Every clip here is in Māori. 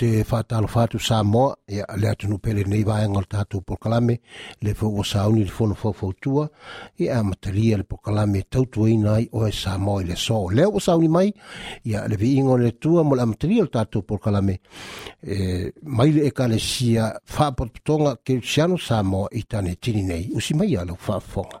te fatu sa samoa ia e le atunuu pele lenei vaega o le e tatou polokalame le foua sauni le fono e ia amatalia le kalame tau tautuaina ai oe sa i le so o lea ua sauni mai ia le viiga o le atua mo le amatalia o le tatou kalame e mai le ekalesia faapotopotoga kelesiano samoa i tane tini nei usi mai lo fa faafofoga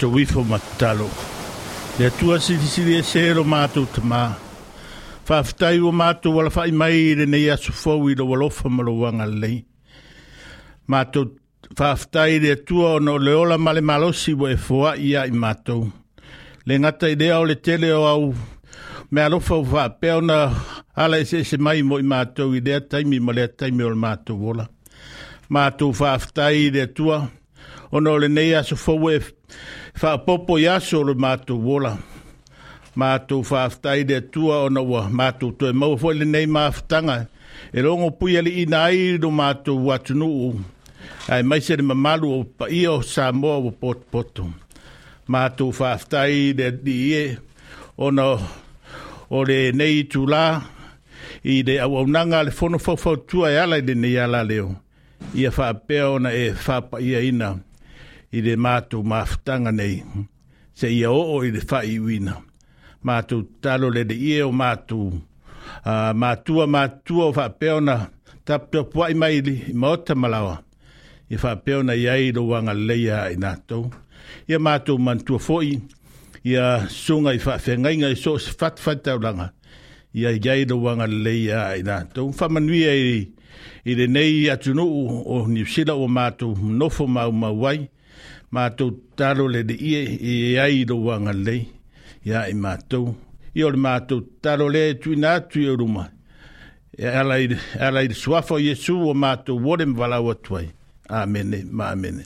mātou wifo matalo. Le atua sisiri e sero mātou tamā. Whaafitai o mātou wala whai mai re nei asu fau i rawa lofa maro wanga lei. Mātou whaafitai re atua o no leola male malosi wa e fua ia i mātou. Le ngata i rea le tele o au mea lofa o whaapea ona ala e se, e se mai mo i mātou i rea taimi ma rea taimi o le mātou wola. Mātou whaafitai re atua mātou ona o lenei aso fou e faapopo i aso o matu matou ola matou faafetai le atua ona ua mo fo le nei ma mafutaga e logo pui aliina ai lo matou atunuu ae mai se le mamalu o sa o pot potu matu fa faafetai de die ona o le nei tula i de a le auaunaga fo le fonofaufautua e ala i lenei la leo ia faapea ona e ia ina i le mātou mafutanga nei. Se ia o o i le whai wina. Mātou talo le le ie o mātou. Uh, mātua mātua o whapeona. Tap tō puai mai li i maota malawa. I whapeona i ai lo wanga leia i nātou. Ia mātou mantua fōi. Ia sunga i whawhengainga i sōs whatwhatauranga. Ia i ai lo wanga leia i nātou. Whamanuia i i le nei atunu o niusila o mātou nofo mau mawai, Mātou ma tu talo le de ie e ai do wanga le ya i ma tu i ol ma tu talo le tu na tu e ruma e ala i ala i swa fo yesu o ma tu wodem vala wa tuai amen amen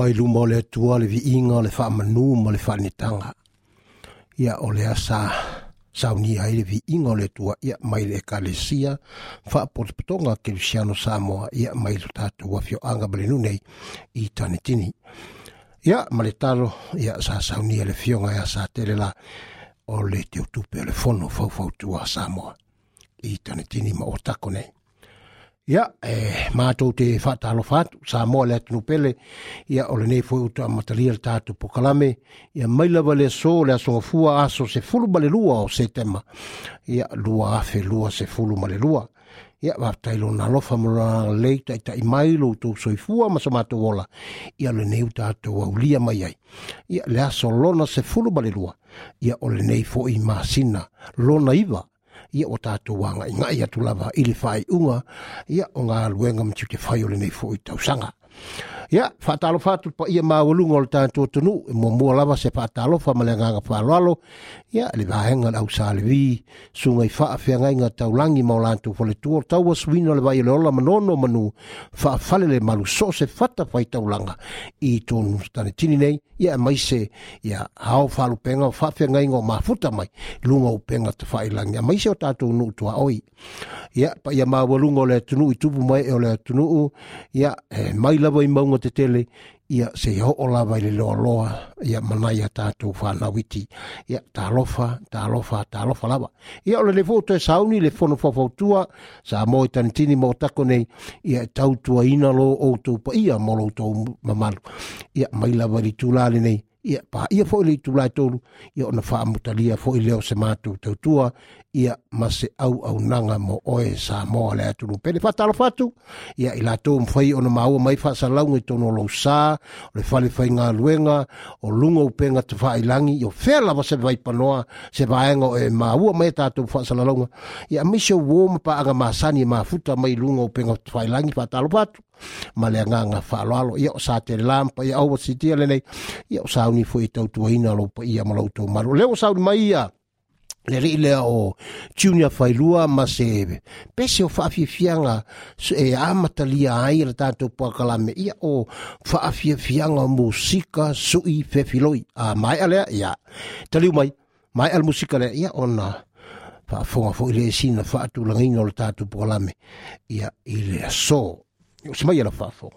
taloa i luma o le atua le viiga o le faamanū ma le faaanetaga ia o lea sa saunia ai le viiga o le atua ia mai le ekalesia faapotopotoga kelesiano samoa ia mai lo tatou afioaga ma le nune i tanitini ia ma le talo ia sa saunia le fioga ia sa tele la o le teutupe o le fono faufautua samoa i tanitini ma o tako nei Ia, e, eh, matou te faatalofa atu, sa moa le atunupele ia o lenei foi uta amatalia le tatou pokalame, ia mailawa le so le asogafua aso se fulu male lua o setema, ia lua afe lua se fulu male lua. Ia, waftai lo na lofa mora leita ita i mailo soifua ma sa matou ola, ia ole u tatou aulia mai ai. Ia, le aso lona se fulu male lua, ia o lenei fo i lona iwa, ia o tātou wanga i ngai atu lava ili whai unga ia o ngā luenga mtiu te whai o le nei fuu i tausanga. Ya, ia faatalofa atu paia maualuga o le tatou tunu mo muamua lava se fa ma le falo lo ya le vaega au salvi sungai i faafeagaiga taulagi ma o latou faletua o le taua suina o le vai le ola manono manu fa le so se fata fai ulanga i sta ni tini nei ia fa lu penga fa fa ngai faafeagaiga ma futa mai luga upega tafailagi a ya, maise o oi. Ya, pa ia ma wulu ngol le tunu i tupu mai ole tunu le ia ya, eh, mai lava i ma te tele ia se ho o lava le loa loa ia manai a tātou whanawiti ia tā lofa, tā lofa, tā lofa lava ia ole le fōtoe sauni le fono fōfautua sa mō i tanitini mō tako nei ia tautua inalo o tūpa ia mō loutou mamalu ia mai lava li tūlāle nei ia paia foʻi le itulaitolu ia ona faamutalia foʻi lea se matou tautua ia ma se auaunaga mo oe sa moa le atulu pele faatalofa atu ia i latou mafai ona maua mai faasalauga i e tonu olou sā o le falefaigaluega o luga upega tafaailagi io fea lava se vaipanoa se vaega o e maua mai e tatou faasalalauga ia maise uō ma paaga masani e mafuta mai luga upega tafaailagi faatalofa atu ma le agaga faaaloalo ia o sa telela ma paia aua sitia lenei ia o sauni foi tautuaina lou paia ma loutou malu lea ua sauni mai ia le ri lea o junior failua ma se pese o faafiafiaga e a ai le tatou puakalame ia o faafiafiaga musika su'i fefiloi a maea lea ia taliu mai maea le musika lea ia ona faafoga fo'i le sina faatulagaina o le tatou puakalame ia i le isma yala faafo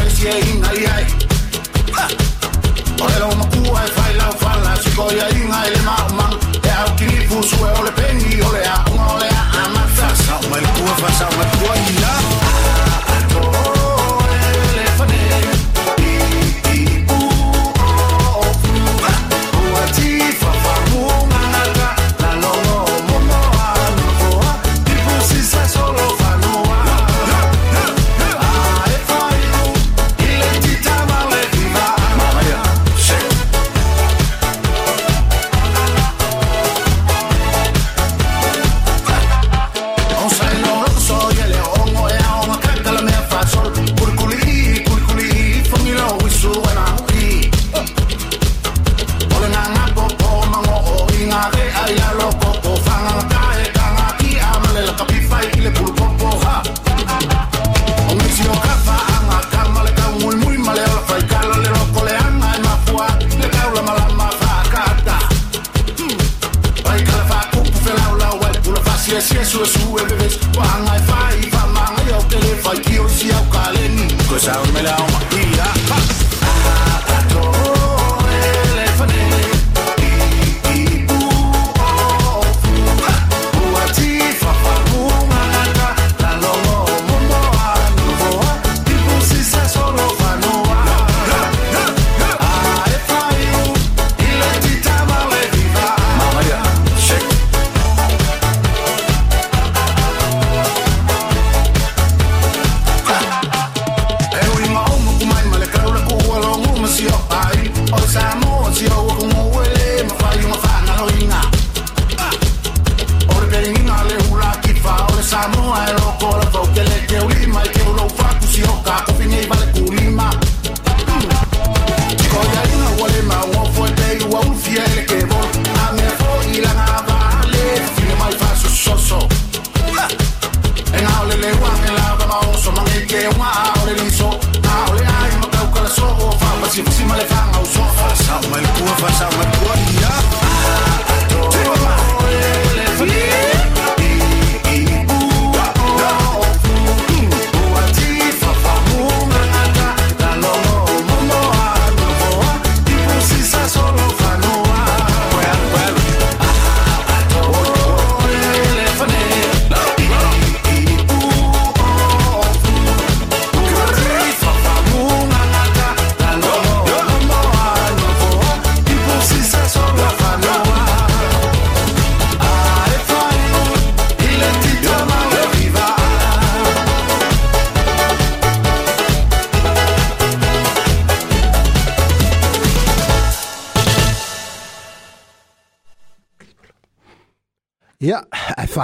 kuelsie ingaliai Ole lo makua e fai lau fala Si koia inga ele maumang E au kinifu sue ole pengi ole a Unga ole a amata Sao mai kuwa fa sao mai kua ina Esqueço as suas bebês Com a raiva e vai mal Eu telefone que eu se alcalem Coisa melhor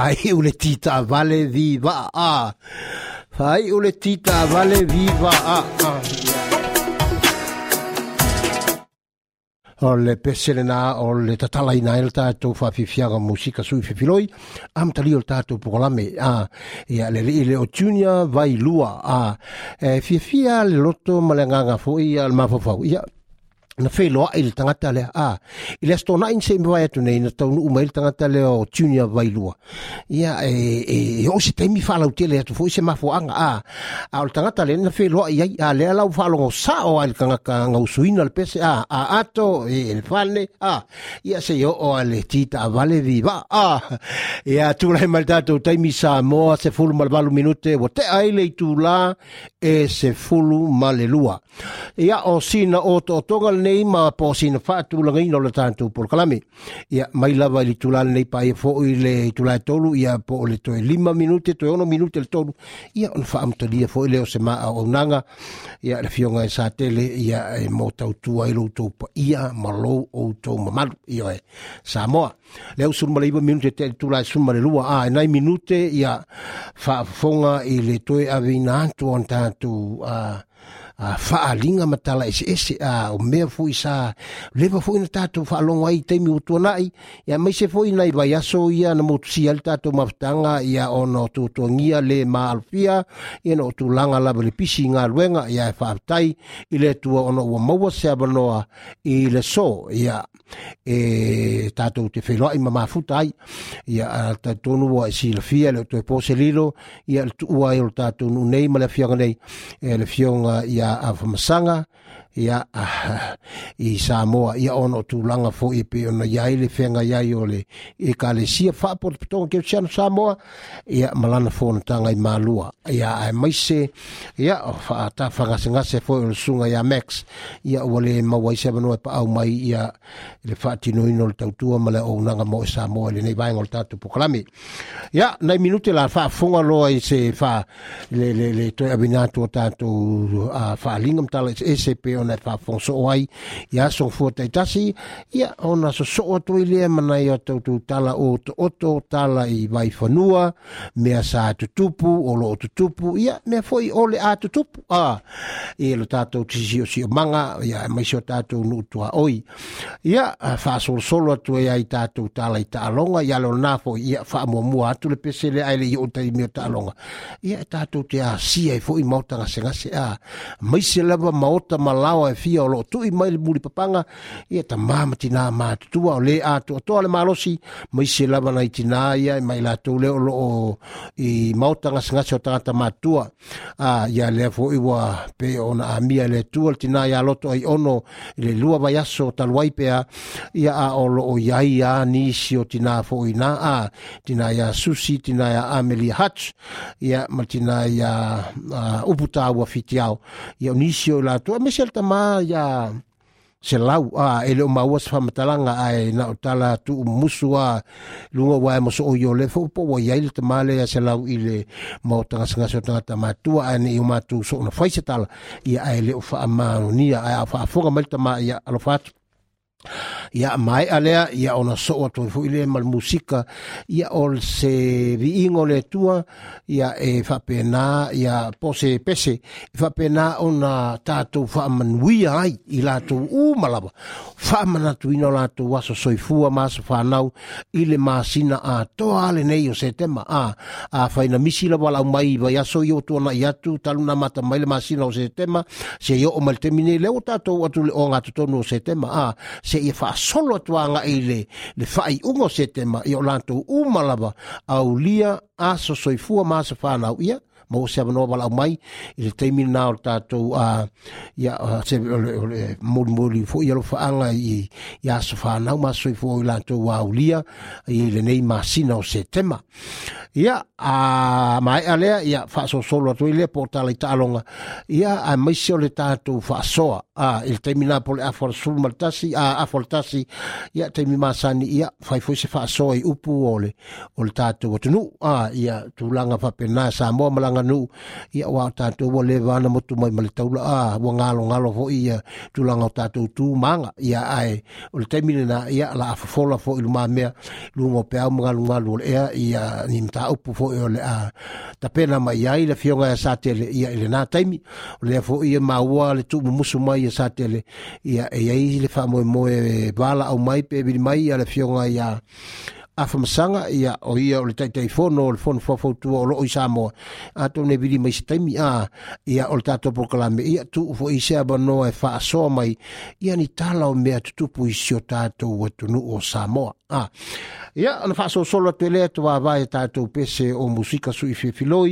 Fai ule tita vale viva a. Fai ule tita vale viva a. O le pesele nā o le tatala ina el tatou whawhiwhiaga musika sui whiwhiloi. Am tali o tatou pokolame a. Ia le li le o tunia vai lua a. E whiwhia le loto malenganga fo i al mafafau. Ia. Ia na wheloa i le tangata lea a i le astona in se mewai atu nei na taunu uma i le tangata o tunia vailua ia e, e e o se taimi whalau tele atu fo i se mafuanga a a o le tangata na wheloa i ai a lea lau whalongo sa o ai le kangaka ngausuina le pese a a ato e le whane a ia se yo o le tita vale viva a ia tūrai mal tātou taimi sa moa se fulu malvalu minute o te aile i tūla e se fulu malelua ia o sina o to tonga nei ma po sina faatulaga ina o le tatou polokalame ia mai lava i le tulale nei paia foʻi le tulae tolu ia po le toe lima minute toe ono minute le tolu ia ona faamatalia foʻi le o se maauaunaga ia le fioga e sa tele ia e mo tautua i loutou paia ma lou outou mamalu ia e samoa le au suluma le minute te le tulae suma le lua a e nai minute ia faafofoga i le toe aveina atu ona tatou uh, a ah, faaalinga ma eseese a ah, o mea foi sa leva foi na tatou faalogo ai taimi utuanaʻi ia maise foi nai vai aso ia na motusia le tatou mafutaga ia ona tuatuagia le maalofia ia na o tulaga lava le pisi galuega ia e faafetai i le atua ona ua maua se avanoa i le so ia e tatou te feiloaʻi ma mafuta ai ia tatonu ua e silafia le o po se lilo ia le tuua ai o le tatou nuu nei ma le afiaga nei e le fioga ia avy misagna ia i Samoa ia ono tūlanga fo i pe ona iai le whenga iai o le e ka le sia whapo te patonga keu siano Samoa ia malana fo na tanga i malua ia ai maise ia o whaata whangase fo o le sunga ia Max ia o le mawai se manoa pa au mai ia le whaatino ino le tautua ma le o nanga mo e Samoa le nei vaenga tatu pokalami ia nei minute la whaafunga loa i se wha le le le toi abinatu o tatu a whaalingam tala e se pe ona e fonso o ai, ia so fuatai tasi, ya ona so so atu i lea manai o tautu tala o to oto tala i vai whanua, mea sa atu tupu, o lo atu tupu, ya me foi ole atu tupu, a, ah, ia lo tatou tisi o si o manga, ia e maisi o tatou nutu a oi, ia whaasol solo to ya ai tatou tala i taalonga, ya lo nafo ia whaamuamua to le ai le aile i o tai mea taalonga, ia e tatou te a sia e foi mautanga se ngase a, maisi lewa maota malau o e fia o lo tu i mai le muli papanga ia ta mama tina mātutua o le atua toa le malosi mai se lava nai tina ia e i mai latou le o loo i mautagasagasi o tagata matua a ia lea foʻi ua pe ona a mia le atua le tina ia loto ai ono i le lua vaiaso talu ai pea ia a o lo loo iai a nisi o tina fo i na a tina ia susi tina ia amelia hats ia ma tina ia uputa tāua fitiao ia o nisi o i latou a mese tamā ia se lau a ele o maua se whamatalaga ae na o tala tu musu a lunga wae mo so o yo le fo po wa yai le tamale a se lau ile mo tanga sanga so tanga tamatua a ne i o matu so na faise tala ia ae le o wha amano nia ae a wha afonga mal tama ia alofatu ia mai lea ia ona soa toi le ma mal musika ia ol se viingo le atua ia e faapena pena ia pose pese fa e pena ona tatou fa ai i latou u malava fa o latou aso soifua ma aso fanau i le masina atoa le nei o se a a faina misi lava lau mai vai aso i o tuanaʻi atu taluna mata mai le masina o setema se i oo ma le temi nei lea tatou atu le o gatotonu o se a se se ia faa solo atu anga i le, le faa i ungo se te ma, i o lanto umalaba, au lia aso soifua maa se faa nau ia, ma o se avano wala au mai, i le teimi nao le tātou, a, ia, se, le, le, mori mori, fo i alo faa anga i, i aso faa nau maa soifua i lanto wa au lia, i le nei maa sina o se te ma. Ia, a, mai alea, ia, faa so solo atu i le, po tala i ia, a maise o le tātou faa soa, a il taimi pole a for sul maltasi a a foltasi ia temi masani ia fai foi se fa so upu ole ol tatu o a ia tulanga fa pena sa mo malanga nu ia wa tatu o vana tu mai mal taula a wa ngalo ngalo fo ia tulanga tatu tu manga ia ai ol taimi na ia la fa fola fo il mame lu mo pe au ia ia nimta upu fo ole a tapena mai ai le fionga e sa tele ia ile na taimi fo ia maua le tu musu mai ia sa tele ia e le fa mo au mai pe vili mai ia le fioga ia afamasaga ia o ia o le taitaifono o le fono fuafautua o loo i samoa atou nei vili mai se taimi a ia o le tatou pokalame ia tuu foʻi se avanoa e faasoa mai ia ni tala o mea tutupu i sio tatou atunuu o samoa a ia ona faasolosola toe lea tuavai e tatou pese o musika sui filofiloi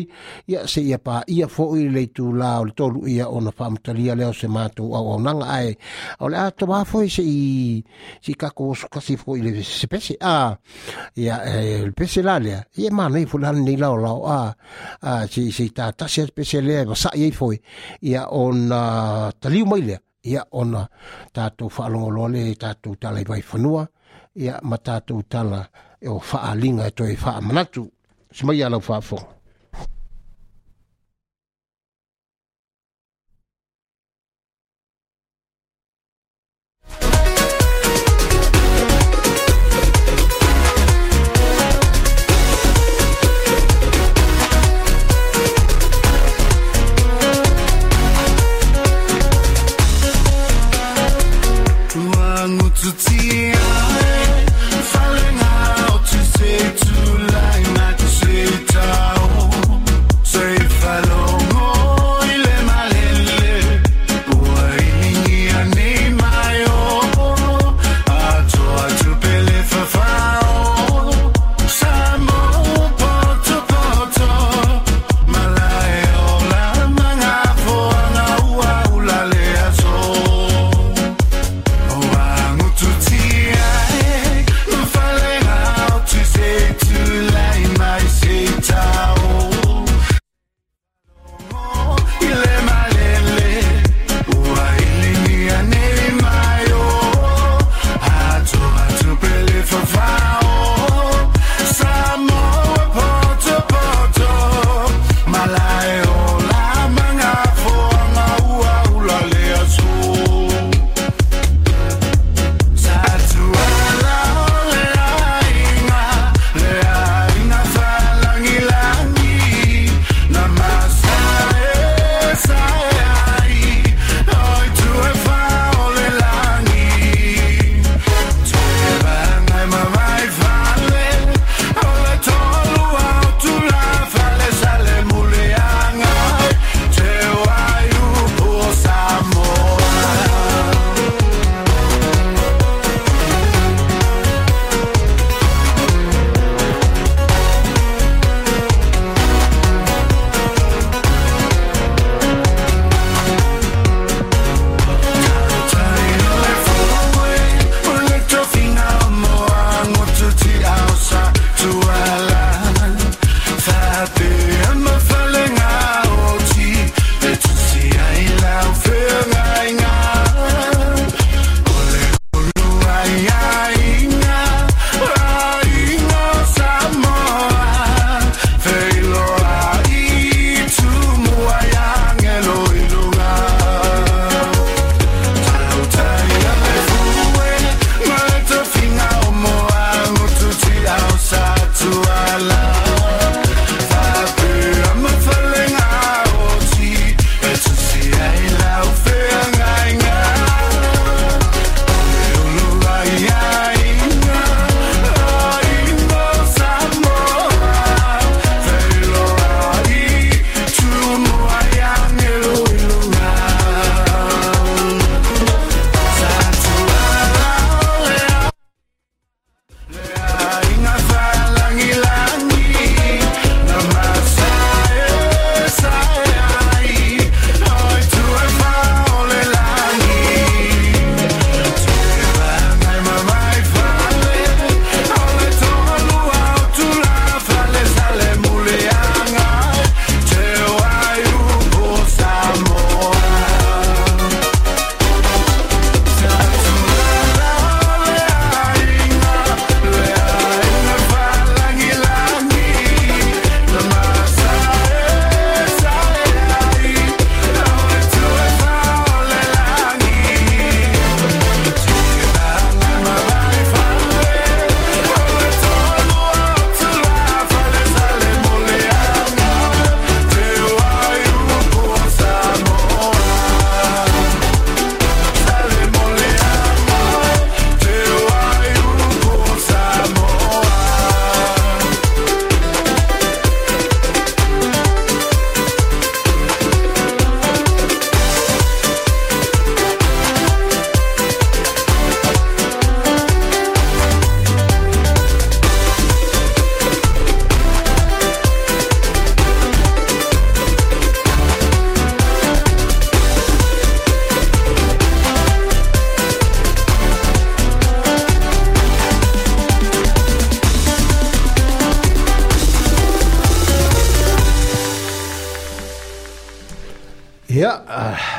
ia seʻia paia foʻi le itulā o le tolu ia ona faamatalia lea o se matou auaunaga ae o le a tomā foi seʻi seʻi kakosukasi foʻi le se pese a ia e, le pese la lea ia manei foi lana laolao a seʻi tatasi a pese lea e vasaʻi ai foi ia ona taliu mai lea ia ona tatou faalogoloa le tatou talaivai fanua ia matatou tala e o faaaliga e toe faamanatu se mai lau faafoga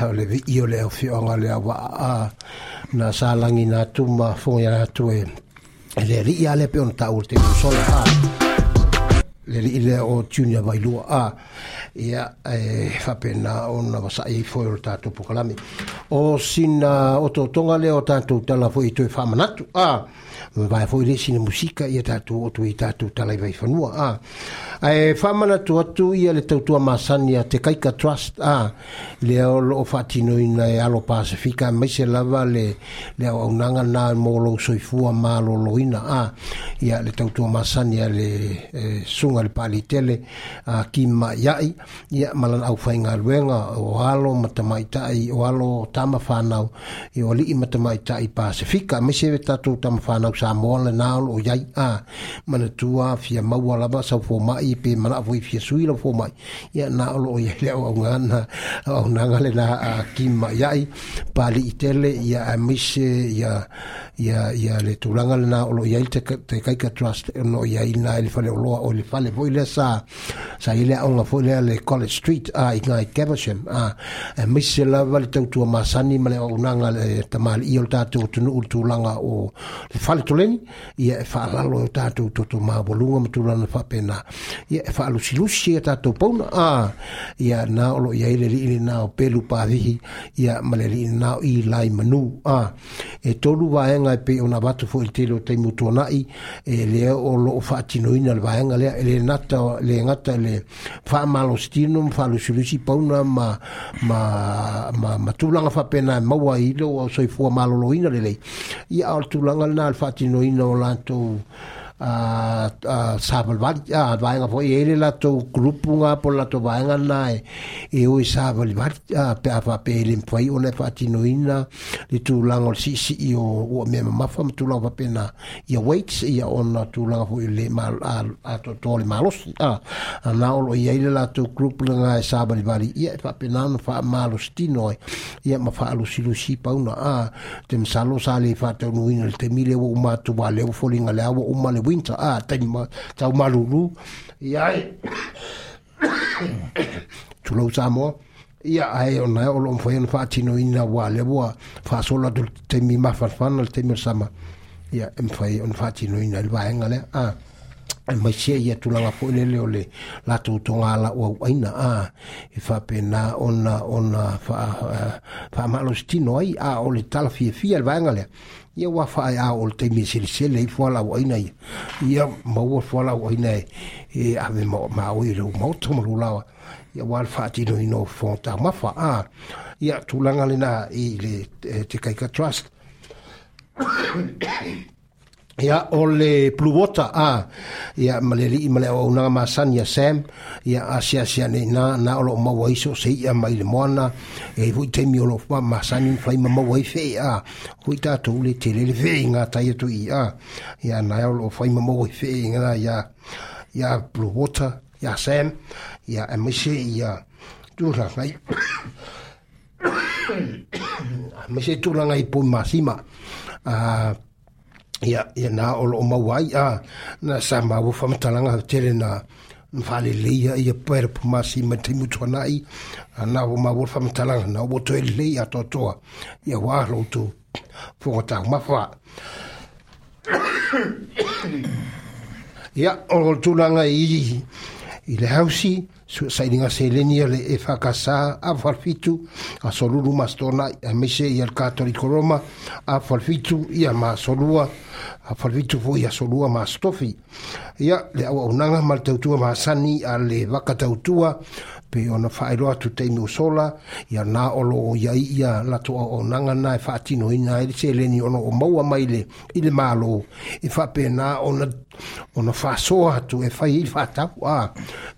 o le vi o le au fioga le awa a na salangi na tuma fongi na tue le ri ale pe on tau te musola a le li le o tunia vai lua a ia e fa pena ona wasa e i foi o tatou pukalami o sina o totonga le o tatou tala foi toe fa a vai foi le sina musika ia tatou o tui tatou tala i vai fanua a ae faamanatu atu ia le tautua masani a te kaika trust a le o loo faatinoina e alo pasifika mai se lava le le aunaga na mo lou soifua ma loloina a ia le tautua masani a le e, suga le paalitele a kima iai ia ma lana aufaigaluega o alo matamaitaʻi o alo tamafanau i o alii matamaitaʻi pasifika mai se tatou tamafanau samoa lenā o loo iai a manatua fia maua lava saufomaʻi pe mana voi fi sui lo fo mai ya na lo ya le o nga na o na nga le na a kim mai ai pa li itele ya a mise ya ya ya le tulanga le na lo ya te te kai ka trust no ya ina e le fa le lo o le fa le voi le sa sa ile o nga fo le le college street a i nga kevashem a a la va le tau tua masani ma le o na nga le mal i tu tatu tunu tu langa o le fa le tuleni ya fa la lo ta tu tutu ma volunga mutulanga fa pena ia e faalusilusi ia e tatou pauna a ia na olo ia ai le alii lenao pelu pavihi ia ma le alii lenao ilai manū a e tolu vaega e pei ona vatu foʻi le tele o taimotuanaʻi e lea o loo faatinoina le vaega lea le nata le gata le faamalositino ma faalusilusi pauna ma ma ma ma tulanga fa pena e maua ilo o soifua maloloina lelei ia o tulanga lana alfati no ina o lantou Ah, ah, sa malvan a ah, vainga fo ele la to grupo nga por la to vainga na e e o sa malvan a pe a pe ele foi o ne fatino ina de tu lango si si o o me ma fam tu lango pe na ya waits ya on na tu lango fo ele mal a a to to le malos a a na o ye ele la to grupo nga sa malvan ya fa pe na no fa malos tino ya ma fa lu si lu si pa una a tem salo sale fa to no ina te mile o ma tu vale o folinga le a o ma le winter ah, a tani ma tau malulu ia e tulau sa moa ia ae ona o loo mafai ona faatinoina auā le ah, ua faasola tu taimi mafanafana le taimi o le sama ia e mafai ona faatinoina ah, i le vaega lea a e maisia ia tulaga foʻi lele o le latou togala'u auaina a e faapena ona ona faamaalositino ai a o le talafiafia le vaega lea ia ua faaeao o le taimi e selesele ai foalauaina ia ia maua e foalauaina e-, e ave maoi leu maoto ma lou lava ia ua le faatinoino fo tamafa a ia tulaga lenā i le eh, tekaika trust ya ole pluvota a ya maleli imale o una e masania sam ya asia asia ni na na olo ma waiso se ya mai mona e eh, vui temi olo fa masani fai ma wai fe a vui ta to le tele le ve nga ta ye to ya ya na olo fai ma wai fe nga ya ya pluvota ya sem ya yeah, mishi ya tu ra fai mishi tu la ngai pu masima a ia ia na o loo mauai a na sa maua faamatalaga tele na faaleleia ia pere pamasi ma taimutu anaʻi na ua maua le faamatalaga na ua toe lelei atoatoa ia uā loutou foga taumafa ia o le tulaga i i le hausi sua sailiga seleni ia le e faakasā afalefitu asolulu masotona ai maise ia le katolikoroma afalefitu ia masolua a falvitu foi a solua ma stofi ia le au au nanga mal tautua ma sani a le vaka tautua pe ona failoa tu te mi usola ia na olo o ia ia la tua o nanga na e fatino ina e se le ono o maua maile i le malo e fa pe na ona ona fa soa tu e fai i fatau a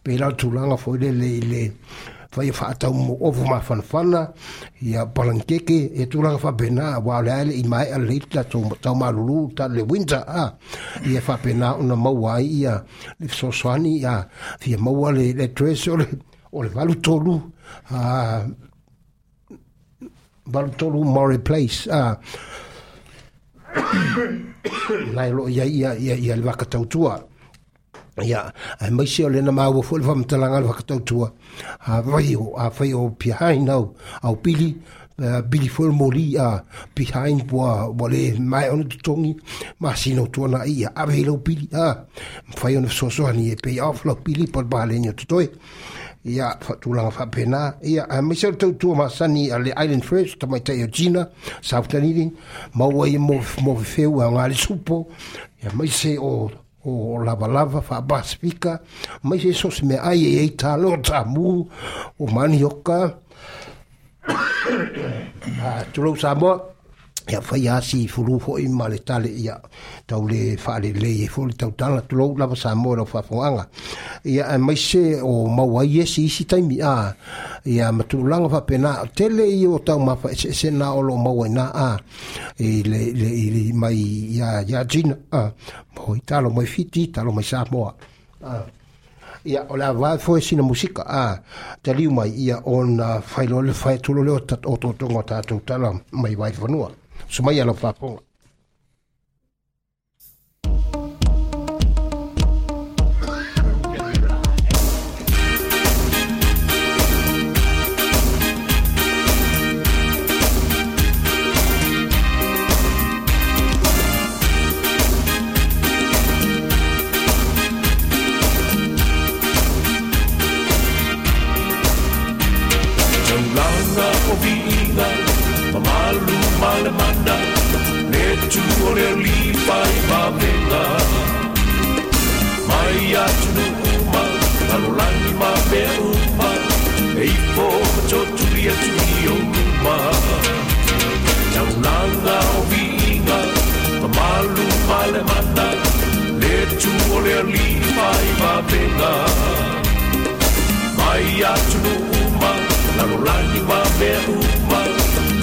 pe la tu fo foi le le le faia faatau moofu mafanafana ia palankeke e tulaga faapena waoleai lei mae alelei latou matau malulu tale winta a ia faapena ona maua ai ia le fesoasoani ia fia maua le letres o le valu tolu a valu tolu mari place a lae loo iai ia ia le wakatautua ai mai eh, maisi o lena maua foʻi le famatalaga le fakatautua ah, vai o afai ah, o pihai nau au pili pili eh, foʻi moli a ah, behind ua ua lē mae ona totogi masino na ia avei lau pili a mafai so fesoasoani e pei ao falau pili po le baleni o totoe ia faatulaga faapena ia mai eh, maisi o le tautua masani a le island first tamaitai o china south tanili maua ia mo feu a ngali supo ia maise o o lavalava faapaasipika mai se isso se me ai e ai talo o manioca o manioka a tulou ya fa ya si fulu fo i male tale ya tau le fa le le e fo tau tala tu lo la fa sa mo lo fa fo anga ya eh, mai se o ma wa ye si si tai mi a ya ma tu lang fa pena tele i o tau ma fa se, se na o lo ma wa na a e le le i mai ya ya jin a mo i talo mo fiti lo mai sa mo a ia o le avā foi e sina musika a taliu mai ia ona failoa le faetulo le o totoga o tatou tala mai vaefanua Soumaya Lopapon Juore liipai mapela Mai atunu uma Anulani mapeuma Ei po macho Ipo atu i o luma Taunanga o viinga Mamalu male mana Le juore liipai mapela Mai atunu uma Anulani mapeuma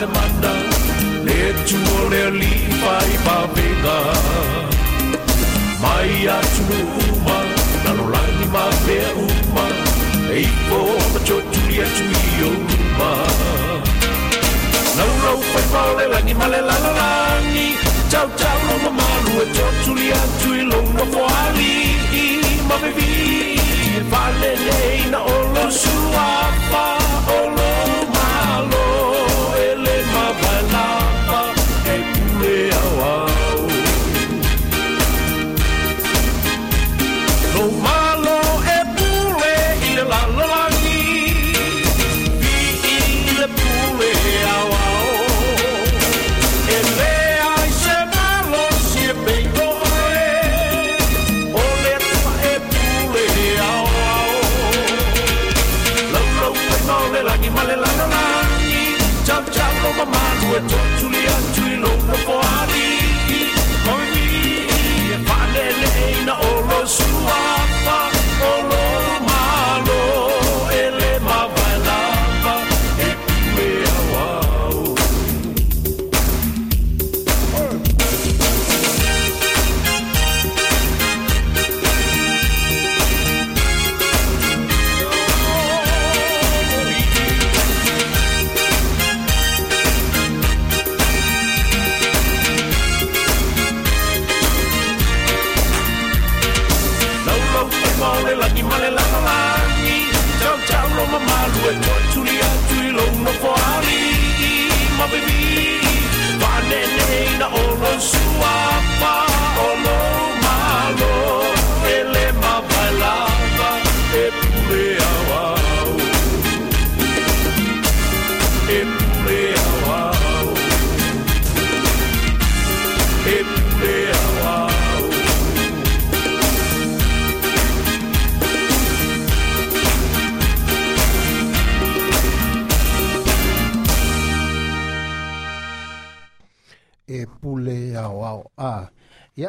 alemana e tuo le lipa i pavega mai a tunu uma na no langi ma pe uma e po ma cho tuli a tui o uma no pe pa le langi ma le la la langi chau chau lo ma malu e cho tuli a tui lo no fo ali ma bevi vale na olo suapa olo before I leave.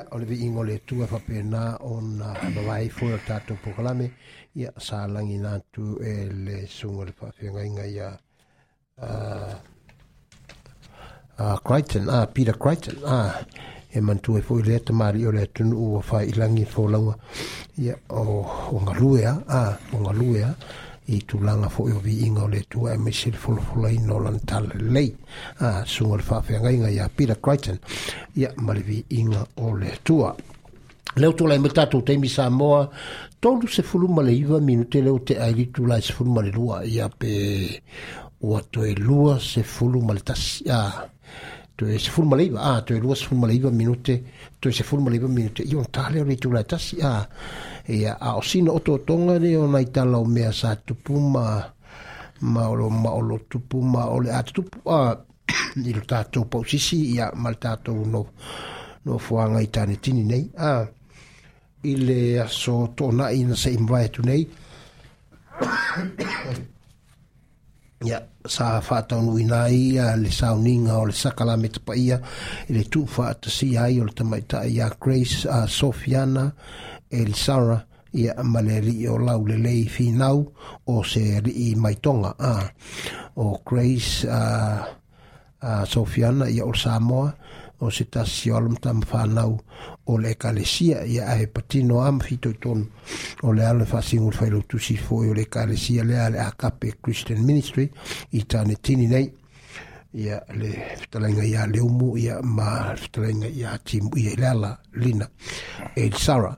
o le viiga e e o le atua faapena ona avavae foi o le tatou pokalame ia salagina atu e le suga le faafeagaiga ia criton a peter criton a e manatua i foi lea tamālii o le atunuu a faailagi folauga ia o galue a a o galue a i tulaga foʻi o viiga o le tu e maisi le folafolaina o lana talelei a suga le faafeagaiga iā peter crichton ia ma le viiga o le atua le o tolai mai tatou taimi sa moa tolu se fuluma le iva minute leo te aili tulai se fuluma male lua ia pe ua e lua se fuluma le tasi a toe se fuluma male iva a e lua se fuluma male iva minute toe se fuluma male iva minute ia ona taleo le tulai a ia a o sino oto tonga ni o nai tala o mea sa tupu ma ma o lo ma o lo tupu ma o le a tupu a ni lo tatou pau sisi ia ma le tatou no no fuanga i tane tini nei a i le aso tona i na se imwae tu nei ia sa fatau nui na ia le sauninga o le sakala me tapa ia i le tu fatasi ai o le tamaita ia Grace uh, Sofiana elsara ia ma le alii o lau lelei finau o se alii maitoga o crais sofiana ia o le samoa o se tasi o alamatama fanau o le ekalesia ia ae patino a ma fitoitonu o le alo le faasigu o le failou tusi foi o le ekalesia lea a le akape christian ministry i tane tini nei ia le fitalenga ia leumu ia ma fitalenga ia timu ia lala lina e sara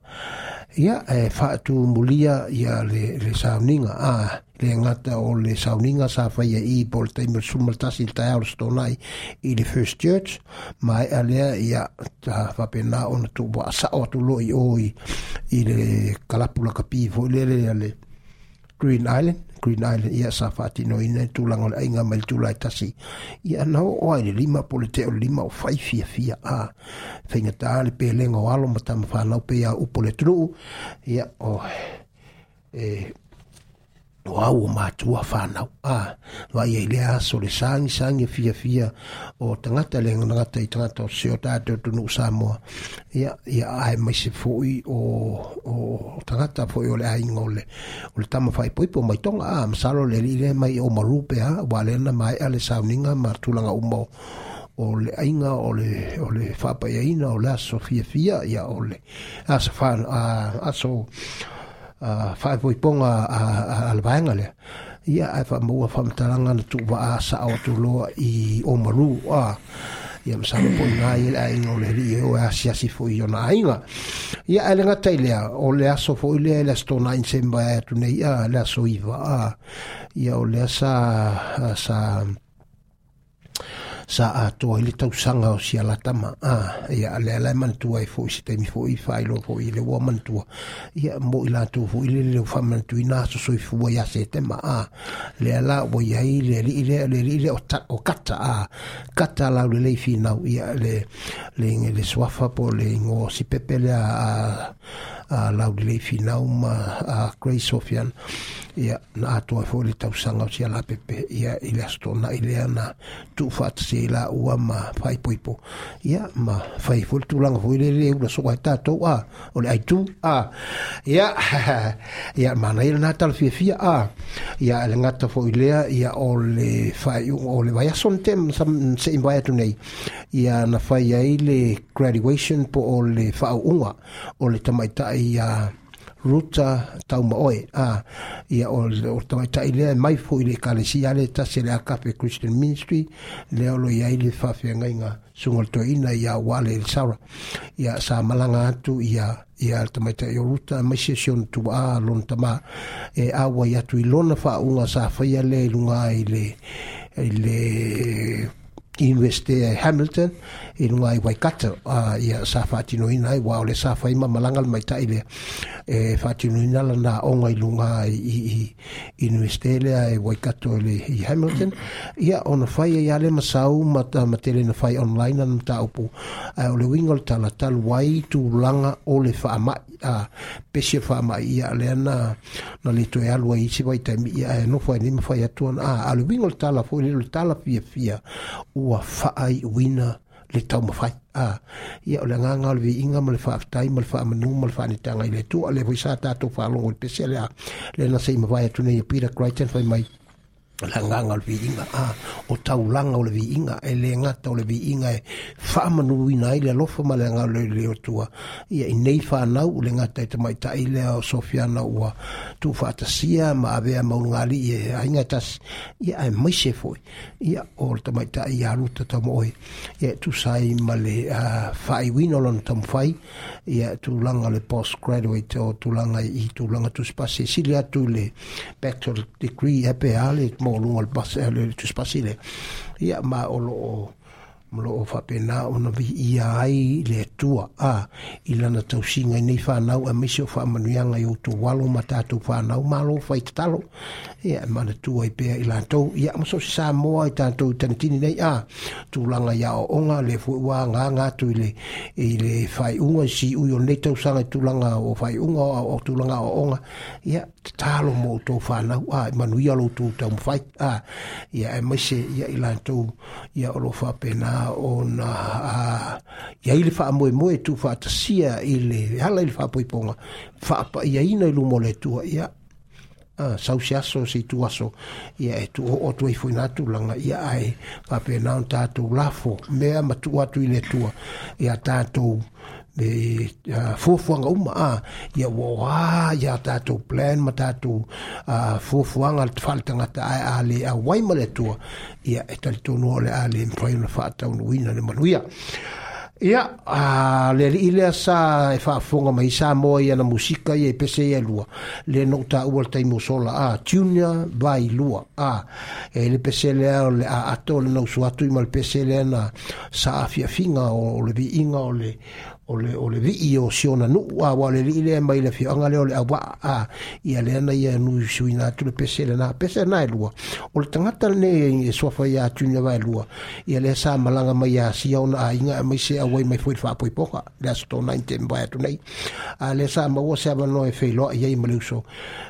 ia e fatu mulia ia le le sauninga a le ngata o le sauninga sa fa ia i pol taimer sumal tasi tai al stonai i le first church ma ia lea ia ta fa pena ona tu ba sa o tu loi oi i le kalapula kapi fo le le le Green Island Green Island ia sa fati no ina tulanga ai nga mai tulai tasi ia no o ai lima polite o lima o fai fia fia a fenga tal pe lengo alo mata mfa lau pe ia upole tru ia o e o au o matua fanau a vaia i lea aso le sagisagi fiafia o tagata le aganagata i tagata o seo tatou tunuu samoa ia ia ae maise foʻi o o tagata foʻi o le aiga ole o le tama faipoipo mai toga a ah, masalo le alii le mai o malu pea ah, ua lea maeʻa le sauniga ma tulaga uma o le aiga o le o le faapaiaina o le aso fiafia ia o aso fa ah, aso a fai poi ponga a al bangale ia a fa mo fa mtalanga na tu va sa o tu lo i o maru a ia msa po na i la i o le ri e o a si si fo i ona inga ia ele nga tele o le aso fo i le le sto na in semba e tu nei a le aso i va a ia o le sa sa sa atoa i le tausaga o sialatama a ia a leala e manatua e foʻi se taimi foʻi faailoa foʻi e le ua manatua ia mo i latou foʻi le leleu faamanatuina asosoifua iā setema a lea la ua iai le alii lea le alii lea o kata a kata lau lelei finau ia le le le suafa po le igo sipepe lea a uh, ah, laulelei finau ma uh, ah, grace of ia na atoa foi le tausaga o sia la pepe ia i le asotona i lea na tuufaatase la ua ma faipoipo ia ma fai fo le tulaga foi le le ula soa e tatou ah, a o le aitu a ia ia manai lanā talafiafia a ia e le gata foi lea ia o le faaiuga o le vaiaso na tema seʻi vae atu nei ia na fai ai le graduation po o le faauʻuga o le tamaitaʻi ia uh, ruta tau ma oe ah, a ia o o tawai tai lea mai fo i le kalesia le tase le akape Christian Ministry le olo ia i le nga ngainga sungol to ina ia wale il saura ia sa malanga atu ia ia le tawai tai ruta mai se sion tu a lon tama e awa i atu i lona fa unga sa faya le lunga i le le investe Hamilton i nunga i Waikato uh, i a sa whātino ina i wao le sa whai ma malanga le e whātino ina la nā onga i lunga i, investe le a i Waikato le i Hamilton i a ona whai e i ale masau ma, ta, ma tele na whai online an ta upu a uh, o le wingol tala tal wai tu langa o le whaamai a uh, pesia whaamai i a le ana na le toe alua i si wai taimi e e i a e no whai ni ma whai atuan a uh, le wingol tala fo le tala fia fia ua faai uina le tau mawhai. Ah, ia o le nganga o le inga ma le whaafitai ma le whaamanu ma le tanga i le tua le voisa tātou whaalongo le pese le a le nasa i mawai atunei a Peter Crichton whai mai lagaga ah, o le viiga a o taulaga o le viiga e le ngata o le viiga e faamanuina ai le alofa ma le agao le otua ia i nei fanau o le gata e tamaitaʻi lea o sofiana ua tufaatasia ma avea maulgalii e aiga tasi ia ae maise foʻi ia o le tamaitaʻi ia aluta taumooe ia e tusai ma le tam o lona tamafai ia tulaga le post graduate o tulaga i tulaga tusipasi e sili atu le bachelor degree e pea le mo long eh, le passé le les. mlo o fa pena o na vi i ai le tua a ilana lana tau singa nei fa na o mi so fa manu ya o to walo mata to fa na o malo fa italo e ma na tua i pe i la to ya mo so sa mo i ta to tani nei a tu langa ya o nga le fu wa nga nga tu le i le fa u si u yo le tau sanga tu langa o fai unga o tu langa o nga ya tatalo mo to fa na a e manu ya lo tu tau fa a ya e mo se ya i la to ya o lo fa pena o na a ia ile fa mo mo tu fa ta sia ile ala ile fa poi ponga fa pa ia ina ile mo le tu ia a sau sia so se tu aso ia e tu o tu i foi na tu langa ia ai pa pe na ta tu lafo me ma tu atu ile tu ia ta tu le fofuanga uma a ya wa ya ta to plan ma to a fofuanga faltanga ta ali a waimale ma to ya etal to no le ali en poin fa ta un wina le maluia ya a le ile sa e fa fonga mai sa mo ya na musika ye pese ye lua le nota ta ul ta mo sola a tunia vai lua a e le pese le a le a to le no suatu mal pese le na sa afia finga o le vi inga o le o le o le vi i o siona no wa wa le li le e mai le fi anga le o le awa a ia le na ia nu suina tu le pese le na pese na e lua o le tangata ne e, e sofa ia tu ne vai e lua ia le sa malanga mai ia si ona a inga mai se a wai mai foi fa poi poka le aso to na intem vai tu nei a le sa ma wo se va no e fe lo ia i male uso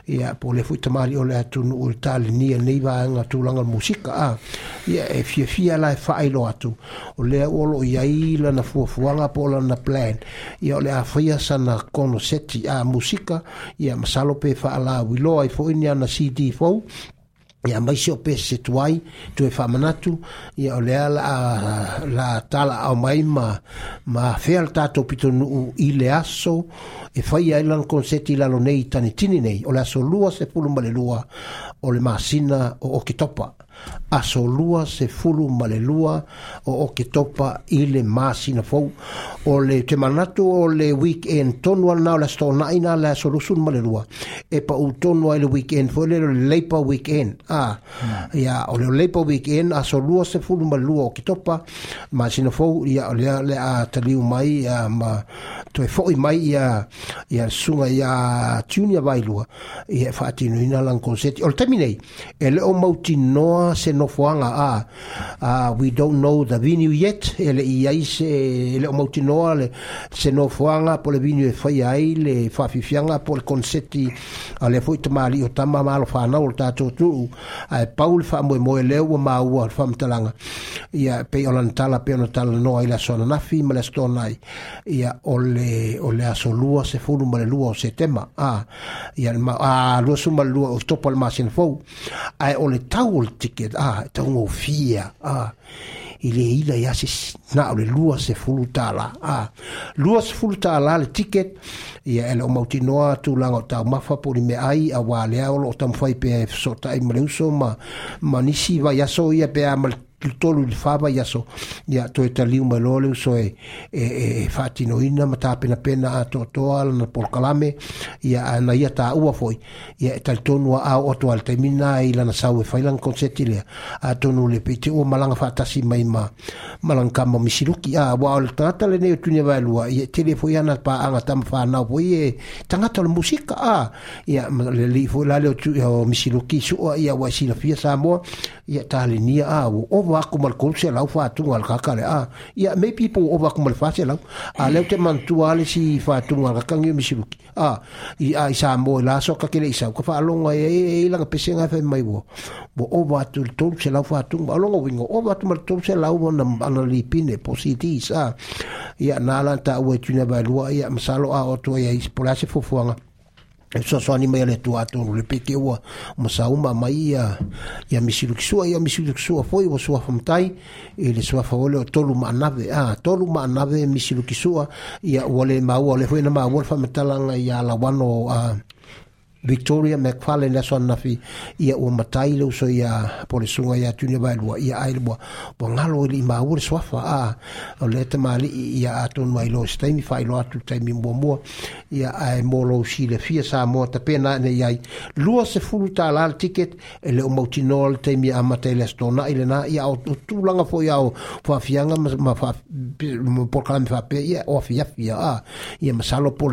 ia po le fu tamari o le atu no o tal ni nei va anga tu langa musika a ia e fia fia la fa ai lo atu o le o lo ia i la na fuafuanga po la na play Japan ia o le a faia sana kono seti a musika ia masalo pe whaala wiloa i ni ana CD4 ia maisi o pese se tuai tue whamanatu ia o lea la, la tala au mai ma, ma fea le tātou pito nuu i le aso e whai ai lan konseti lalo nei tani tini nei o le aso lua se pulu male lua o le masina o Okitopa aso lua se fulu male lua o o ke topa i le masina fau o le te manatu o le weekend tonu ana o la sto naina la aso lusun male lua e pa u tonu ai le weekend fo le leipa weekend a hmm. ia o le leipa weekend aso lua se fulu male lua o ke topa masina fau ia o le le a taliu mai ia ma to e foi mai ia ia sunga ia tunia vai lua ia fatinu ina lan concerti o le terminei e le o mautinoa se nofoanga a ah, we don't know the venue yet ele i ai se ele o mautinoa le se nofoanga po le venue e fai ai le fafifianga po le concerti a le foi tamali o tama malo whanau o tātou tuu a e paul wha moe moe leo o maua le whamtalanga ia pe olan tala pe ona tala noa i la sona nafi ma le stonai ia ole ole aso lua se fulu ma le lua o se tema a ia ma a lua suma lua o topo le masin fau a o le tike te a ah, taunga fia a ah, i le ila ia se na le lua se fulu tala a ah, lua se fulu tala le ticket ia ele o mautinoa tulaga o taumafa po lime ai auā lea o loo tamafai pea e fesootaʻi ma le uso ma ma nisi vai aso ia pea ma tu tolu le fava ia so ia to e taliu lole so e e, e fatinoina e ma tapena pena a toatoa lana polokalame ia ana ia taua foi ia e talitonu aao oto a le taimina ai lana sau e failaga konseti lea atonu le peiteua ma laga faatasi mai ma ma lagakama misiluki a ua o le tagata lenei o tunia vaelua ia tele foi ana paaga tama fanau foi e tagata o musika a ia le lii foi la le o misiluki suʻoa ia ua e silafia sa moa ia talenia a ua fua aku mal kol se lau fa tu ngal ka kale a ya me pipo o va kumal fa se lau a le te man tu ale si fa tu ngal ka ngi mi a i a sa mo la so ka kele isa ka fa longa e eh, e eh, eh, la ka pese nga fe mai wo bo o va tu tu se lau fa tu ngal longa wingo o va tu mal tu se lau na ana li pine positi sa ah, ya na la ta o tu na ba lua ya msalo a ah, o tu ya ispolase fufuanga e soasoani mai a le tuatonu le peke ua ma sauma mai ia ia misilukisua ia misilukisua foi ua matai i le suafa ole o tolu maanave a tolu maanave misilukisua ia ua le maua o le foi na maua le faamatalaga ia lauano a uh, victoria mcfarlane le aso anafi ia ua matai le uso ia po le suga iā tunia vaelua ia ae lua ua galo i lii maua le soafa a o lea tamālii ia atonu ai lo se taimi faailoa atu taimi muamua ia ae molou silefia sa moa tapena nei ai lua sefulu tālā le tiket e le o mautinoa le taimi amata i le asitonaʻi lenā ia o tulaga foʻi a o faafiaga ma pokalame faapea ia o afiafi ia a ia masalo po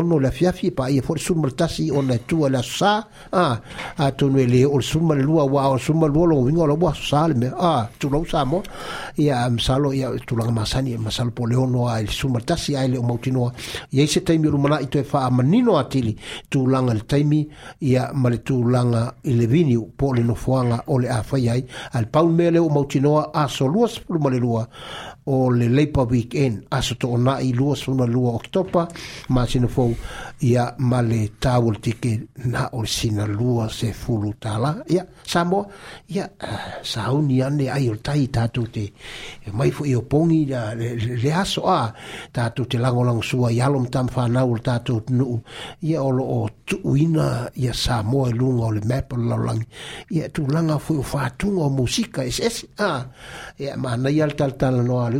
ono le afiafi e paia foʻi le suma ona tu la sa a a tu ne le o suma le lua wa o suma lua lo winga lo wa sal me a tu sa mo ia masalo salo ia tu masani masalo po leo ono a le suma tasi ai le o mautino ia se taimi o mana i te atili tulaga langa le taimi ia ma le tulaga i le vini po o le nofoaga o le a fai ai al paul mele o mautinoa a so lua ma le lua o le Labour Weekend aso to ona i lua suna lua oktopa ma sina fau ia ma le tawol tike na o sina lua se fulu tala ia eh, sa mo ia sauni ane ai o tai tatu te e mai fo i o pongi le aso a tatu te langolang sua i alom tam whanau o tatu nuu ia o lo o tuuina ia sa mo e lunga o le mepa laulangi ia tu langa fo o whatunga o musika es es a ia ma na ial tal tal no alu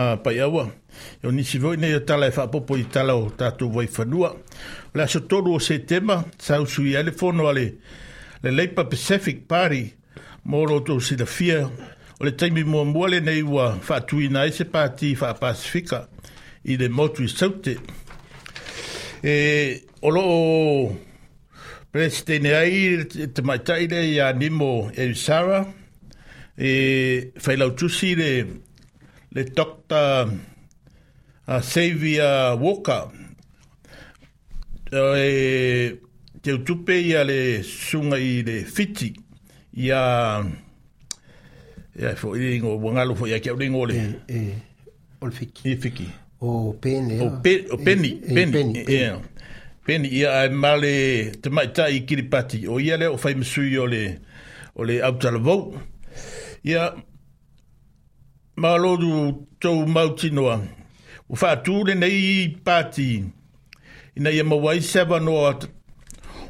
a pai awa. Eu nisi voi nei tala e whapopo i tala o tātou vai whanua. Le aso tolu o se tema, sau sui ale ale le Leipa Pacific Party moro tō sila fia o le taimi mua mua le nei ua whatuina e se pāti wha Pasifika i le motu i saute. E, o loo presidene ai te maitai le ia nimo e usara e whailau tusi le le Dr. Uh, Xavier Walker uh, e te utupe ia le sunga i le fiti ia ia fo i ngō wangalo fo ia kia ringo le e, e, o le fiki i e, fiki o pene o, pe, o peni e, peni, e, peni, peni, peni. Yeah. peni ia e male te maita i kiripati o ia le o fai msui o le o le autalavou ia yeah maloru tau mautinoa. U le nei pati. ina ia e mawai sewa noa,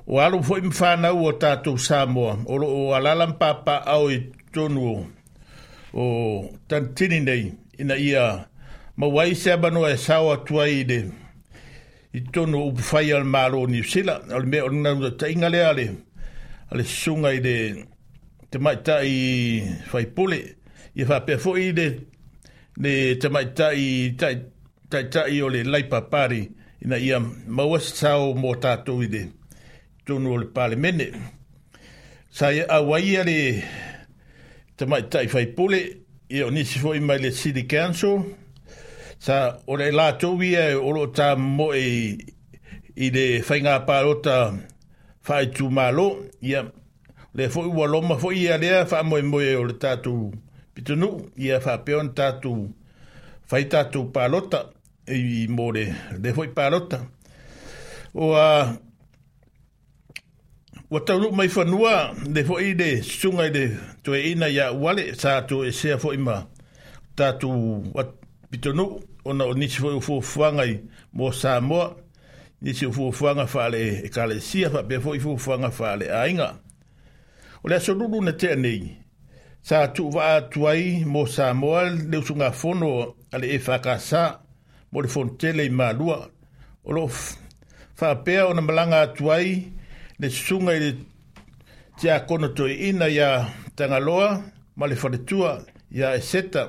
o alo fwoi mwhānau o tātou Samoa, o, o alalam pāpā au e tonu o tantini nei, ina ia mawai sewa noa e sawa tuai ide, i tonu o pwhai al mālo ni sila, al mea o nga ta inga le ale, ale sunga ide, te mai ta i whai pole, ia fa pe fo i de ne te tai tai tai o le lai papari ina ia maua sao mo tato i de tonu o le pale mene sa ia awai a le te tai fai pule ia o nisi fo i mai le city council sa o le la tovi e o lo ta mo e i le fai ngā pārota fai tū mālo ia le fo i wa loma fo i a lea fa mo e mo e o le tatu mo i tunu i a whapeon tātou whai tātou pālota i mōre le hoi pālota. O a uh, watauru mai whanua le hoi le sunga i le tue ina i a wale sa tu e sea hoi ma tātou pitonu o na o nisi hoi ufo whanga i mō sā mōa nisi ufo whanga whale e kāle sia whapea hoi ufo whanga whale ainga. O le aso lulu na tea sa tu va tu mo sa mo le sunga fono ale e fa ka sa mo le tele ma lua o lo fa pe o na malanga tu ai le sunga le tia kono to ina ya tangaloa loa ma le fole ya e seta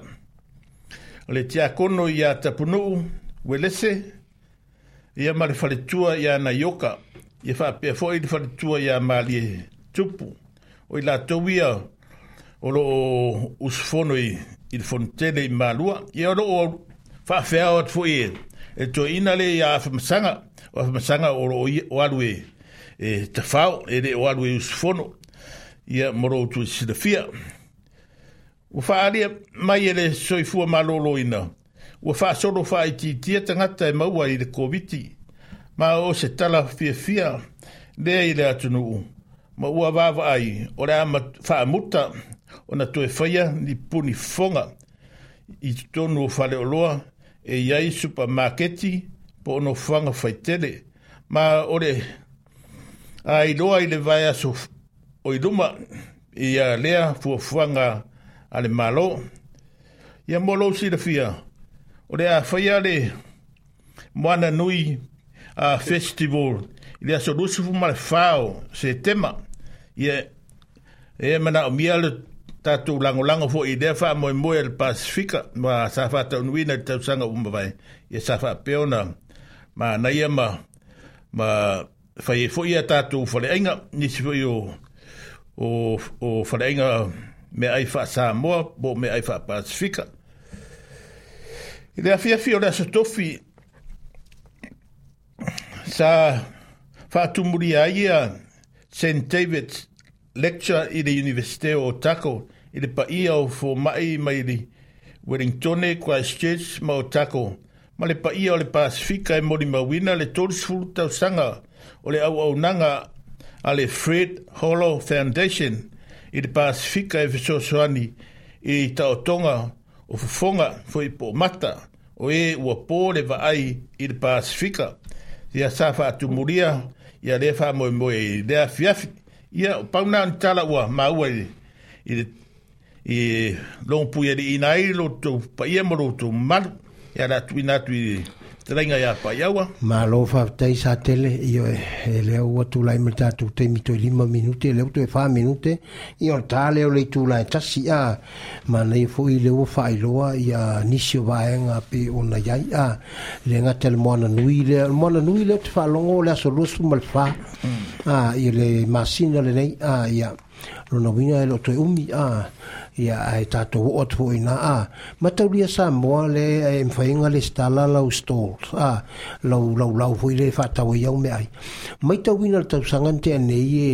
le tia kono ya tapuno welese ia ma le fole tua ya na yoka ia fa pe fo i le fole tua ya ma le tupu o i la tuia ya olo lo o usfono i i fontele i malua e o lo fa fea o tfu e to inale i a afamasanga o afamasanga o o alue e tafau e le o alue usfono i a moro utu i sinafia o fa alia mai ele soifua malolo ina o fa do fa i titia tangata e maua i le koviti ma o se tala fia fia le i le atunuu ma ua vava ai o le a fa amuta ona toe faia ni puni fonga i tonu o fale oloa e iai supermarketi po ono fanga faitele ma ore a loa i le vai aso o iluma i a lea fua fanga ale malo Ia a molo si le fia ore a faia le moana nui a festival i le aso lusufu ma le fao se tema i e mana o mia le tatou lagolago foʻi i lea faamoemoe a le pasifika ma sa faataunuina i le tausaga uma vae ia sa faapea ona manaia ma ma faie foʻi ia tatou faleaiga nisi foʻi o o o faleaiga mea ai mo bo mea ai faapasifika i le afiafi o le asotofi sa faatumulia ai ia st davids lecture i le Universite o Otako i le paia o fo mai mai le Wellingtone, Christchurch ma Otako. Ma le paia o le Pasifika e mori mawina le torisfuru tausanga o le au au nanga a le Fred Hollow Foundation i le Pasifika e Fisosoani i Taotonga o Fufonga fo i Pomata o e ua pō le vaai i le Pasifika. Ia sa wha atumuria ia le wha moe moe i le afiafi. Ia, pauna an tala ua, maua i, i, i longu puia di inai, lo tau, pa ia mo lo Te reinga ia pa iaua. Ma lo sa tele, io e lea ua tulai ma le tatou mito i lima minute, e toe tu e wha minute, i o tā leo lei tulai tasi a, ma nei fo i leo faailoa ia nisi o vaega pe ona iai a, le gata tele moana nui le, moana nui lea te faalogo o le aso losu mal wha, a, ia le masina lenei a, ia. lona uina e loo toe umi a ia ae tatou oo atu foʻiina a mataulia sa moa le e mafaiga e le stala lau stols a lau laulau foʻi le faatauaiau me ai maitauina le tausaga ne teanei e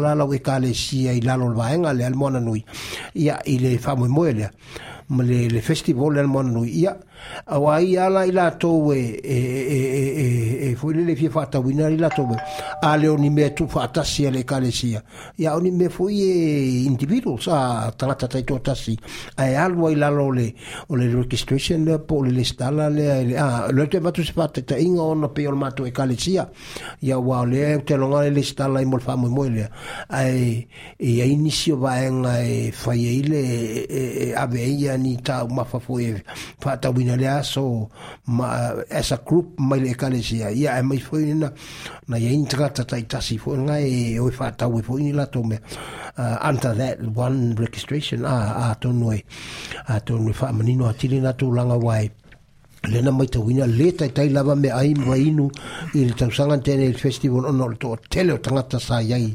lalau la we ka le sia i lalo vaenga le al mona nui ia i le faamoemoe lea mo le le festival le al mona nui ia auai ala i latou e e, e, e, e foi le fia faatauina i latou a le oni mea tufaatasi a le ekalesia ia oni mea foi e individuals a talata taitoatasi ae alu ai lalo ole o le registration lea po o le lesitala lea ele a loa toe vatu se faataitaʻiga ona pei o le matou ekalesia ia ua o lea e tealoga le lesitala ai mo le faamoemoe lea ae iai nisi o vaega e fai ai le aveai ia ni taumafafo e faatauina ia le aso ma as a group mai le kalesi ia ia e mai foi na na ia intrata tai tasi foi nga e o fa e foi la to me under that one registration a ah, tonu e a tonu fa manino atili na tu langa wai lena mai tauina le taitai lava mea ai i le tausaga tena i le festival ona o le toʻatele o tagata saiai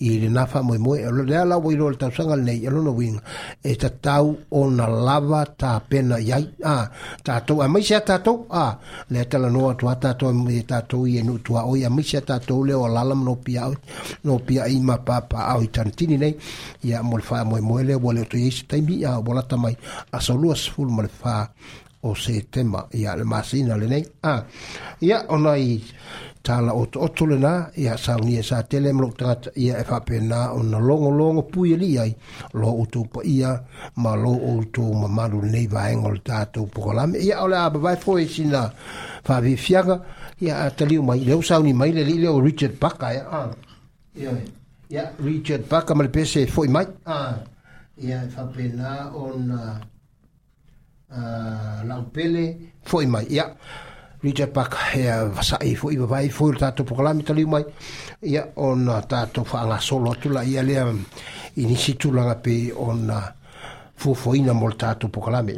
i lenā faamoemoe lea laua i lo le tausaga lenei e lona uiga e tatau ona lava tapena iai a tatou a maise tatou a lea talanoa atuā tatou e tatou i e nuutuaoi a maise tatou lea o lala mano piaoi ma paapaao i tanitini nei ia mo le faamoemoe lea ua le o se taimi a ua lata mai asolua sefulu ma le fā o se tema ia le masina le nei a ah. ia ona i tala o to to le na ia sa ni e sa tele mlo tata ia e fa pena ona longo longo pui e li ai lo o to po ia ma lo o to ma maru nei va engol tata o program ia ola ba vai foi sina fa vi fiaga ia tali o mai le o sa ni mai le le o richard paka ia a ia ia richard paka ma le pese foi mai a ia fa e pena ona Ah, laupele foi mai ia Richard Park hea wasai fo i vai fo ta to programa tali mai ia on ta to fa nga solo tu la ia le inisi tu la pe on fo fo ina mol ta to programa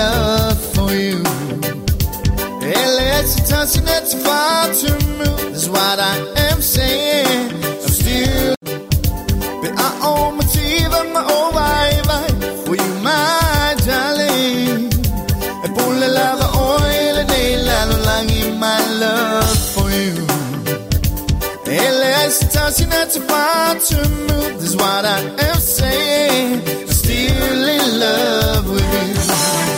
love for you. Electric touching, it's far too real. That's what I am saying. I'm still, but I own my teeth my own vibe for you, my darling. I pull the lot of oil and nail and longing my love for you. Electric touching, it's far too real. That's what I am saying. I'm still in love with you.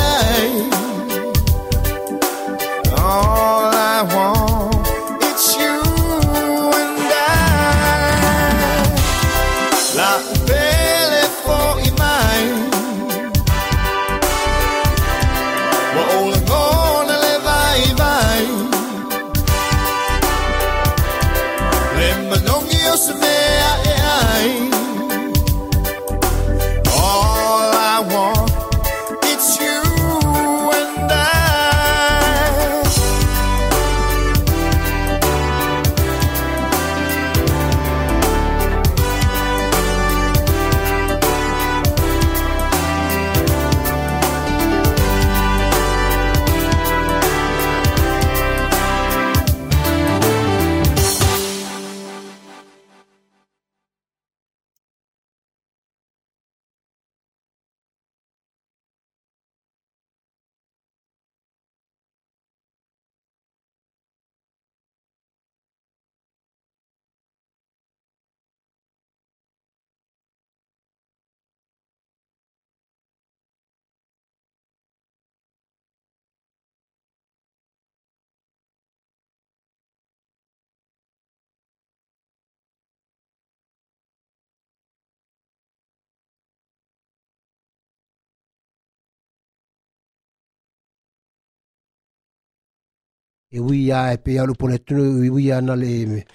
e ui ia e pe alu pone tunu e ui ia na le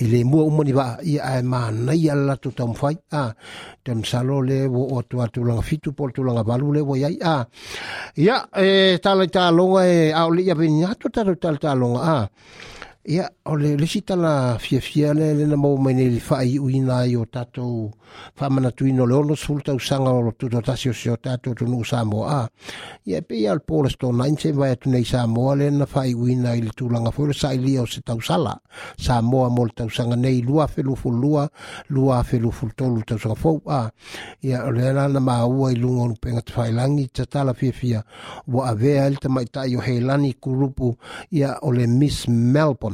e le mua umani wa ia e mana ia la tu tam fai a tem salo le wo o tu atu langa fitu pol tu langa balu le wo iai a ia e tala ta longa e au le ia pe ni atu taru tala ta longa a Ia, o le lesi tala fia fia le le mau mai nei whai ui o tātou whamana tuino le ono sulu tau o tūtau tasi o si o tātou Samoa. Ia, pe ia le pōle sto na atu nei Samoa le na whai le tūlanga fōre sai lia o se tau Samoa mo le tau nei lua whelu lua, lua whelu ful a. Ia, o le lana maua i lunga onu penga te whailangi ta tala avea ele tamai tai o helani kurupu ia o le Miss Melbourne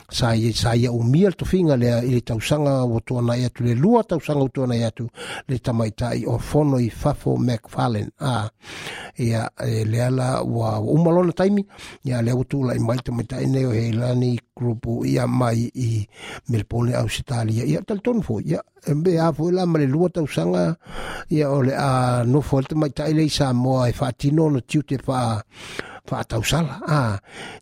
sai sai o mia to finga le i le tausanga o to na ia e le lua tausanga o to na ia e tu le tamaita i o fono i fafo macfallen a ia e, le ala wa umalona taimi ia le o tula i mai to mai tai nei o heilani lani grupo ia mai i melpole australia ia tal ton ia be a fo la male lua tau sanga ia ole a no fo te mai tai le sa mo e fa tino no tiu te fa fa tau sala a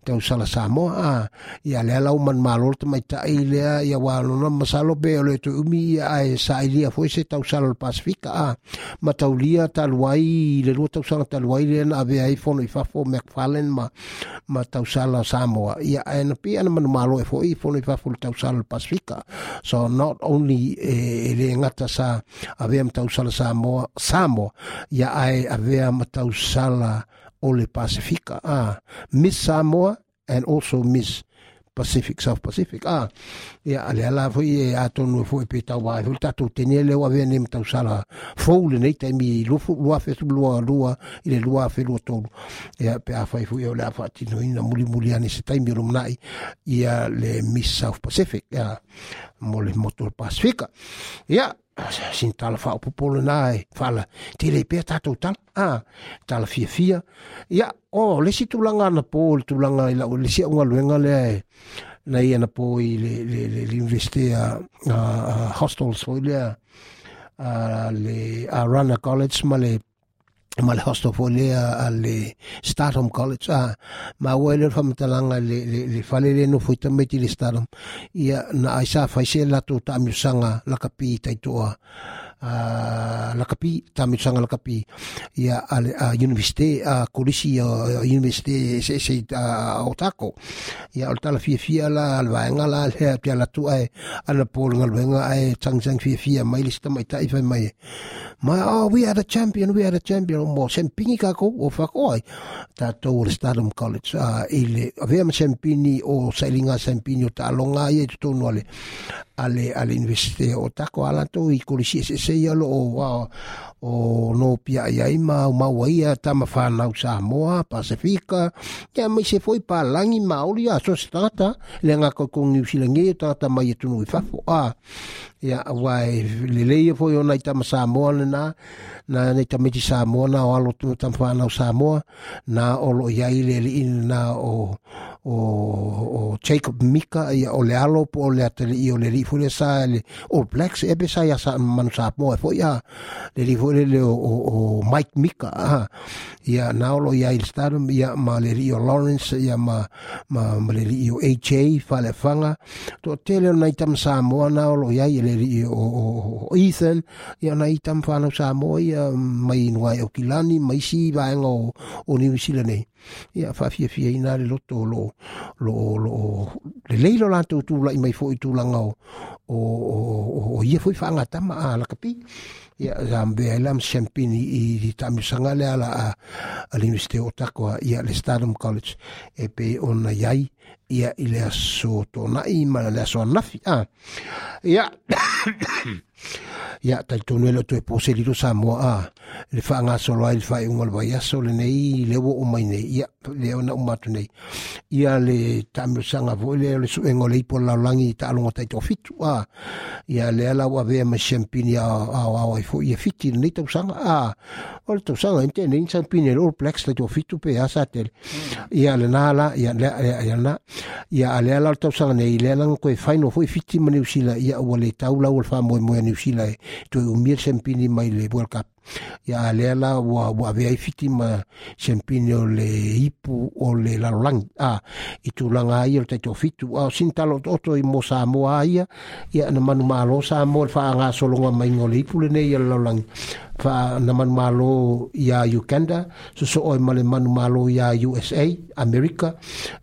tau sala sa mo a ia le la man malo te mai tai le ia wa no na masalo be ole tu umi ia ai sa ia fo e se tau sala pasifika a ma tau lia taluai le lua tau sala taluai le na ave ai fo no i fa fo mcfallen ma ma tau sala sa mo ia ai na pi ana man malo e fo i fo no i fa fo tau sala pasifika so not only eh, e le ngata sa avea matausala Samoa Samo ia ae avea matausala o le Pasifika ah, Miss Samoa and also Miss Pacific, South Pacific. Ah, ia ale ala foi e atonu e foi pe tau mai. Foi tatu tenia le ave nem tau sala. Fou le nei taimi lufu lua fetu lua lua i le lua fe lua tolu. Ia pe a fai foi o le afa tino ina muli muli ani se taimi rom nai ia le Miss South Pacific. Ia mo motor Pacifica. Ia Ah, sin tala faapopolo na e faalatele pea tatou ah, tala a talafiafia ia o lesi tulaga ana oh, pō le tulaga i lau lesi augaluega lea e na ia na pō i le universite a hostels foi lea le arana ah, college ma le Ah, ma le hosto folia a le Statham College a ma ua le fa matalanga le le le fale le no fuita le Statham ia na ai sa fai se ta mi la ah, kapi tai a la kapi ta mi la kapi ia a le a university a kolisi a university se se a otako ia o tala fia fia la al la le pia la tu ai ala pol ngal fia fia mai le sta mai fai mai My, oh, ah, we are the champion, we are the champion. Mo sen pingi ka ko o fa ko ai. Ta to le Stardom College a ile avea ma sen pini o sailinga sen pini o ta longa ye to no ale, ale ale universite o ta ko ala to i kolisi se se yalo o o no pia ia i ma o mau ia ta ma fa na sa mo a pasifika ya mai se foi pa langi ma o ia so stata le nga ko ko ngi silangi e, ta ta mai e tu no fa fo a ia wae le e le ia foi ona ta ma sa mo na na na ne ta mi sa mo na o lo tu ta fa na sa mo na o lo ia i le na o o, o Jacob Mika ia o le alo po o le atele i o le li fule sa le All Blacks e sa ia sa manu sa mo e fo ia le li fule le o, o, Mike Mika aha. ia naolo ia il stadium ia ma le li o Lawrence ia ma, ma, ma le li o AJ fale fanga to tele na itam sa mo naolo ia i le li o, o, o Ethan ia na itam fana sa mo ia mai nuai e o kilani mai si vaenga o, o New Zealand ia faafiafiaina le loto loo loo loo lelei lo latou tulai mai foi tulaga o o ia foi faagata ma a lakapi ia sa ai la masamapini i taamisaga le ala a le universite o takoa ia le stadum college e pe ona iai ia i le aso tonaʻi ma le aso anafi a ia ia taitonu e atoe toe pose lilo sa moa a le faagasolo ai le faaiʻuga le vaiaso lenei i le ua o nei ia le ona uma atu nei ia le taamilosaga foʻi le le suʻega o le ipo lalolagi i taalogo taitoafitu a ia lea lau avea mai champini aoao ai foʻi ia fiti lenei tausaga a o le tausaga i tenei champini le olblacks taitoafitu pe a sa tele ia lenā la ia ia a lea la le tausaga nei lea laga koe faino foi e fiti ma niusila ia ua le tau lau o le faamoemoe a niusila e toe o sempini mai le World Cup ia ya lea la ua ua fiti ma sempini o le ipu o le lalolagi a i tulaga ai o le taitofitu a o sinitalo otooto i mo samoa ia ia na manu malo samoa le faagasologa maiga o le ipu lenei ia le lalolagi fa na manu malo ya uganda so so o manu malo ya usa america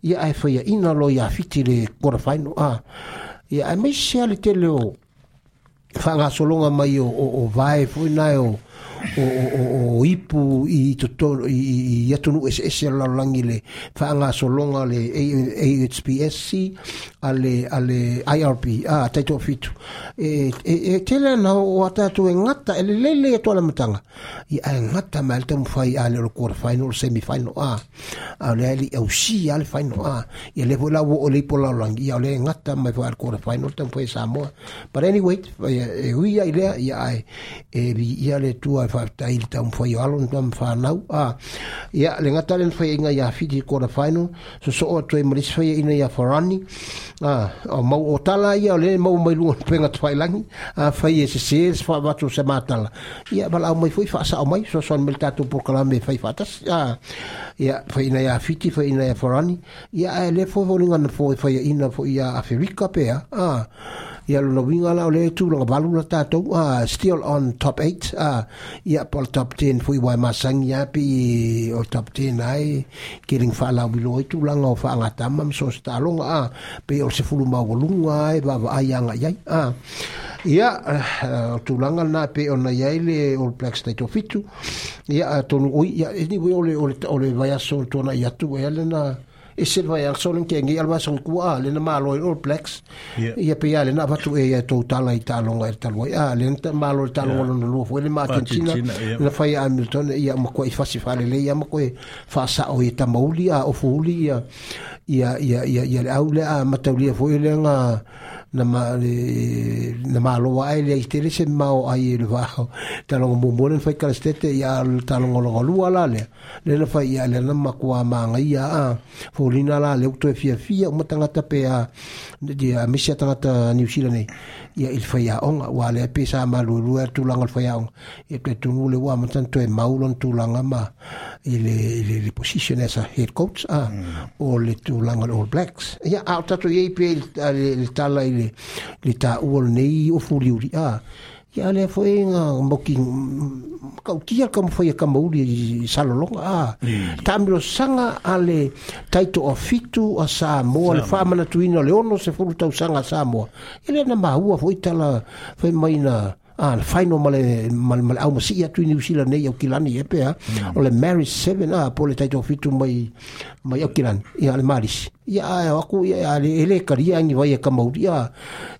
ia ya ina lo ia fiti le quarterfinal a ia ae maisea le tele o faagasologa mai o, o, o vae o o, o, ipu i totoro i, i atonu ese ese lalangi le faagasologa le ahpsc a le a le irp a taitoafitu e, e, e tele na o a e gata e leleilei atu alamataga ia ae gata ma le tamufai a le o le quarterfinal o le semifinal a ao leai lei ausi a final a ia le foi lau oo lei polaolagi ia o leai gata mai foi a le quarterfinal tamufai e samoa but anyway e, e uia i lea ia ae e viia le tua mai fa ta il ta un foi alon ta un fa nau a ya le ngata len foi inga ya fi di quarter final so so o tre mris foi ina ya forani a o mau o tala ya le mau mai lu un penga twai lang a foi ye se se fa va tu se matal ya bal au mai foi fa sa mai so so mel ta tu por kala me foi fa tas ya ya foi ina ya fi ti foi ina ya forani ya le foi volinga na foi foi ina foi ya afrika pe a ah ia lo winga la le tu lo balu na ta to uh, ah, still on top 8 uh, ah, ia pol top 10 fui wa masang ya pi o top 10 ai killing fa la bi lo tu la ngo fa ngata mam so sta lo a ah, pe o se fulu ma volung ai ba ba ai anga ya a ia eh, tu la ngal na pe on ya ile o plex ta to fitu ia to no ia ni we ole ole ole vaya so to na ya tu ele na e silva e so len kengi al waso ku a le ma lo all blacks ia pe ia le na fatu e ia to tala i talo ngai talo ia le ta ma lo talo lo no lo foi le ma kentina le fai hamilton ia ma ko i fasi fale le ia ma ko fa sa o i tamauli a o fuli ia ia ia ia le au le a mataulia foi le nga na ma lo ai le tele se ma ai le va ta lo mo mo le fai ka stete ya ta lo lo lu ala le le fai ya le na ma ku a ma ngai ya a fo li la le to fia fia mo ta ngata pe a de a mi se ni usila nei ia i le faiaʻoga ua lea pe sa malualua le tulaga o le faiaʻoga ia toe tunu le ua matanato mau lona tulaga ma i le position as head coach a ah. o hmm. le tulaga le all blacks ia ao o tatou iai pe le tala i le taʻua lenei o fuliuliʻa ah. ya le foi nga moki kau kia kamu foi kamu uli salolong a ah, tamlo sanga ale taito o fitu o sa mo le famana tuino le ono se fulu tau sanga sa mo ele na mahua foi tala foi mai na ah le faino male male male au masi atu ni usila nei au kilani e pea mm. o le Mary Seven ah pole tai to fitu mai mai au kilani ia le Maris ia ai aku ia ale ele karia ni vai e ka mauri ia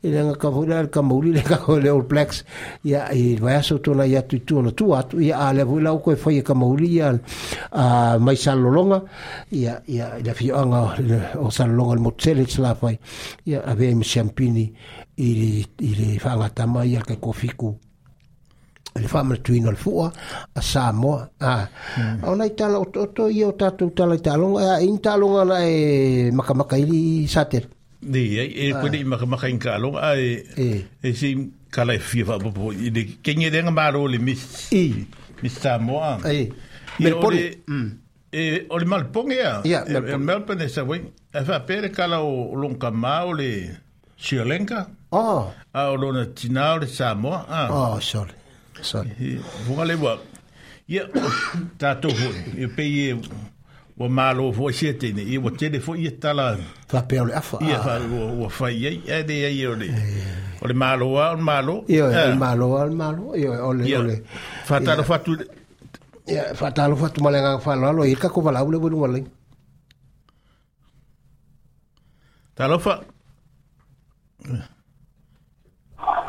ele nga ka vola ka mauri le ka ole ol plex ia i vai so to la ia tu no tu at ia ale vola ko foi e ka mauri ia a mai salolonga ia ia la fi anga o salolonga le motel la fai ia ave mi champini i le whaangata mai a ke kofiku i le whaamana tui no le fua a Samoa a ah. mm. tala o toto i o tatu tala i talonga a talonga na e makamaka i li sater di e e ah. kwenye i makamaka in e, e e, si kala e fia whaapopo i le kenye denga maro le mis i mis Samoa e me mm. e, e, le e o le malponga ya yeah, e, e, e, e, e, e, e, e, e, e, e, e, e Sri Lanka. Oh. Ah. A ah, o lona tina o le Samoa. Ah. Oh, sorry. Sorry. Vunga le wa. Ia, tātou hoi. E pei e wa malo fo se tene e wa tele fo ia tala fa pe ole afa ia fa wa fa ia e de ia ole ole malo wa malo ia ole malo wa malo ia ole ole fa tala fa tu ia fa tala fa tu malenga fa lo lo ia e ka ko bala ule bulu malenga tala fa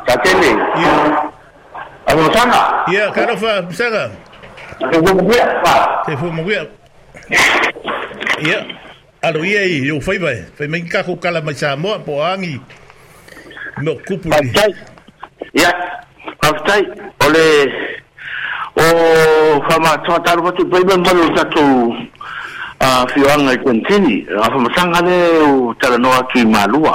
Kakele. Ya. Ako sanga. Ya, karofa, sanga. Ako mwia, pa. Te fu mwia. Ya. Alo ia i, yo fai vai. Fai mengi kako kala mai sa moa, po angi. Mio kupu ni. Ya. Kaftai, ole... O... Fama, tawa taro watu, pai mai malo tato a uh, fio anga i kwentini a uh, fama sanga le o tala noa ki malua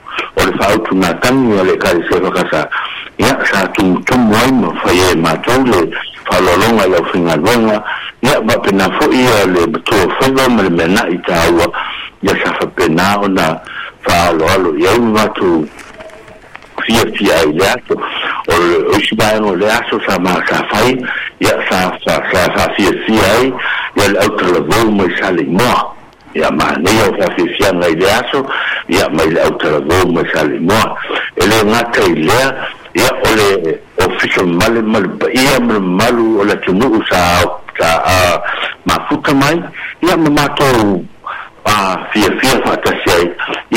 o le fa'autunatagi o le ekalesia fakasa ia sa tumutumu ai ma faia e matou le fa'alologa i aufigaloga ia ma'apena fo'i ia le matua faiva ma le meana'i tāua ia sa fapena ona fa'aaloalo i ai matou fia ai le aso o le oisi vaega o le aso sa masafai ia sa sa fa'afiafia ai ia le auitalavou mai sa leimoa ia manei au fafiafiaga i le aso ia mai le autalavou mai salimoa e le gata i lea ia o le ofisa male ma le paia ma le malu o le atunuu sa sa mafuta mai ia ma matou a fiafia faatasi ai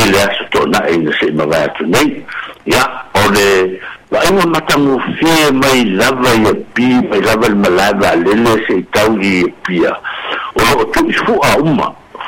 i le aso toʻanaʻi ina seʻi mavae atu nei ia o le vaiga matagofie mai lava ia pi mai lava le malava alele seʻi tau i pia o loo tuʻi fuʻa uma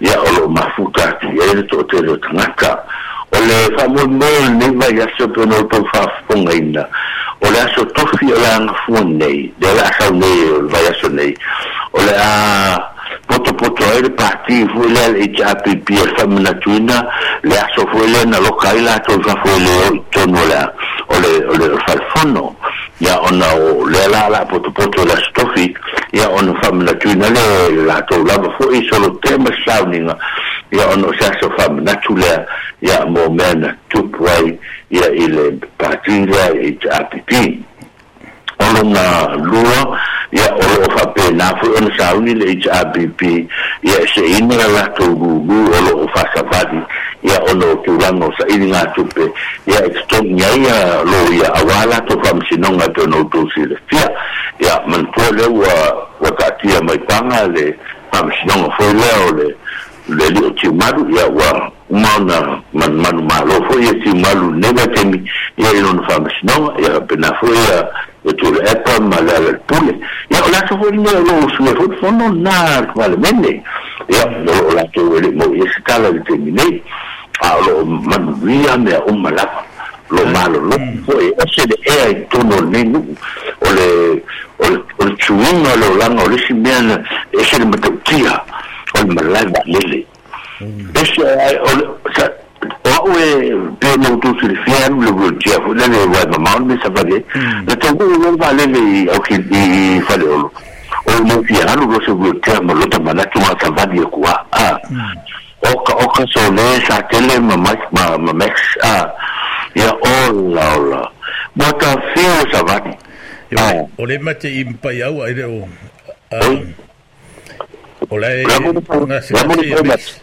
ya olo mafuta ti ele to te le tanaka o le fa mo mo le ma ya so to no to ina o aso tofi o la ngafu nei de la sa nei o va nei o le a poto ai eh, le parti fuela le HAPP famina tuna le aso fuela na lokaila to fa fuela tono la ole ole falfono ya ona o le la la poto poto la stofi ya ona famina tuna le la to la fo i solo tema sounding ya ona sa so famina tula ya mo mena tupwai ya ile parti la HAPP olonga lua ia o loo faapena foi ona sauni le happ ia e seʻina la latou lulu o loo faasavali ia ona o tulaga o saʻili gatupe ia e totoni ai a lo ia auā latou faamasinoga e pena outou silefia ia manatua le ua ua taatia mai paga le faamasinoga foi lea o le le li o tiumalu ia ua mauna manumanu mālo foi ia e tiumalu nei latemi ia i lona faamasinoga ia pena foi ia e tule epa ma le ale tule ia o latou foi lima lo usue mm. foi fononā tumalemene ia o latou mm. ele mo ia se tala le temi nei a o loo manuia mea uma lava lo malolo foi ese le ea i e tono lenei nuu o le o le tuiga o le olaga lesi mea na ese le matautia o le malai valele ese wa'u ah pe no tu silfian le bultia fu le hmm. le wa mamon me tangu no va euh, le le hmm. au fale o o no fi halu lo se bultia mo lo tamana ki wa sabage kuwa ah o ka so le sa tele ma ma max oh euh, euh, ah ya all la la mo ta fi o mate impa ya ile o o le Vamos, vamos, vamos.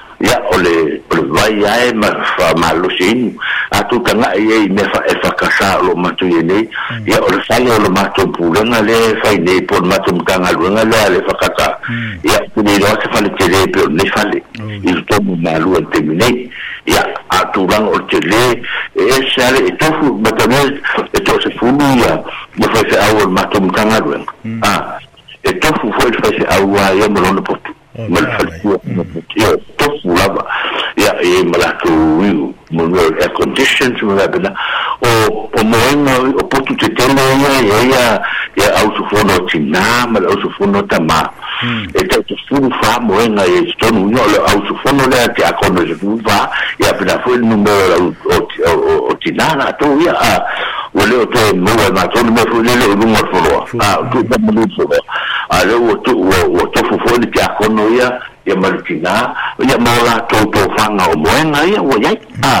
ya ole ole o vai ae ma faamalosi inu atutaga i ai mea fa e fakasā o loo matui e nei ia o le fale o lo matou pulega lea e fainei po hmm. le matou matagaluega lea le fakatā ia tuleiloa se faletele pe onei fale i totomu malua le temi nei ya atulaga o le tele e se ale e tofu matamea e toʻasefulu ia ma faifeʻau o le matou matagaluega a e tofu foi le faiseʻau a ia ma lona potu ma le faletua tofu lava ia e marakou iu mwenyewe air condition tumegabela o o moenga o potu te tele ia e ia ia e ia autofono tina ma le autofono tama hmm. e te furu fa moenga e stonu ia o le autofono lea te akono se furu fa ia e pina fue il numero o tina na tau ia a o leo te mua ma tonu me furu lele o lunga foroa a tu ta mulu foroa a leo o tu o tofu fone te akono ia ia malutina ia maola tau tau fanga o moenga ia o iai a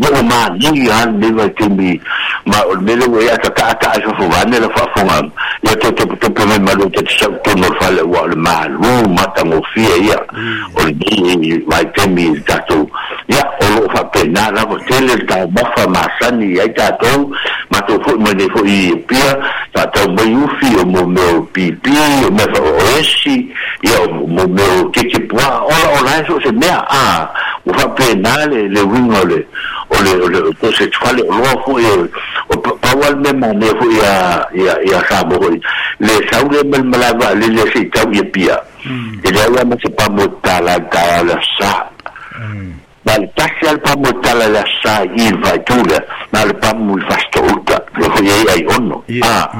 yau ma yin ya hannu mai tumi ma ulmele wa ya ta ta ta ashafu ba ne lafa funga ya ta ta ta ta mai malu ta ta ta nur fala wa ulmalu ma ta ngofiya ya ulmele wa tumi ta to ya olo fa pe na na ko tele ta ba fa ma sani ya ta to ma to fo ma ne fo i pia ta ta ba yu fi o mo me pi pi o me fa o eshi ya mo me o ke ke pa ola ola so e se mea a o fa pe na le le wingo le o le o le o to se tfale o loa fu e o pawal me mo me fu ya ya ya sa mo le saure mel malava le le se tau ye pia e le ala se pa mo tala tala sa ma le tasi al pa mo tala la sa i va tula ma le pa mo fa sto uta le fu ye ai onno ah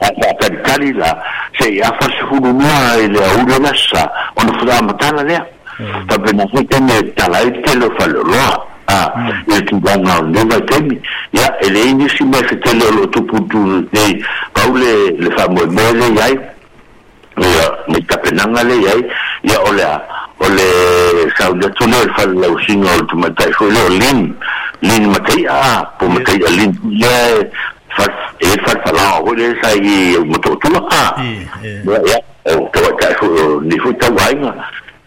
a tarikali la se ia fasafununua e le aula lasa ona fulamatala lea tapenafetane talai telo faloloa Ah, nekibanga nde batemi ia e lē nisi mai fetele o loo tuputu nei pau le le faamoemoe le iai ia mai tapenaga le iai ia o le a o le sauleto le o le falalausiga o le tumatai foi le o lin lin mataia ah, a po mataia lin ia e falafalaga foi le sai motoutuga a ia o tauatai ah. foi ni foi tauaiga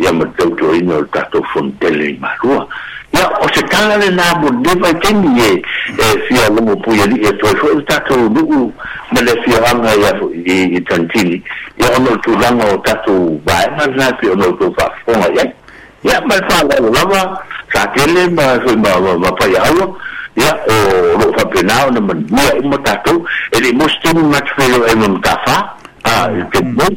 ya matau to ina o tatou fonitele i malua ia o se tala lenā moleleva i taimi e e fialogo pui alii e toe foʻi o tatou lu'u ma le fiaaga ia i tanitili ia ona o tulaga o tatou vaema lenā pe ona o tou fa'afofoga i ai ia ma le fa'alao lava satele ma foi ma paiaua ia o lo'o fa'apena ona manuia i ma tatou e le'i mosi temi matufelo e ma matafā a i temoi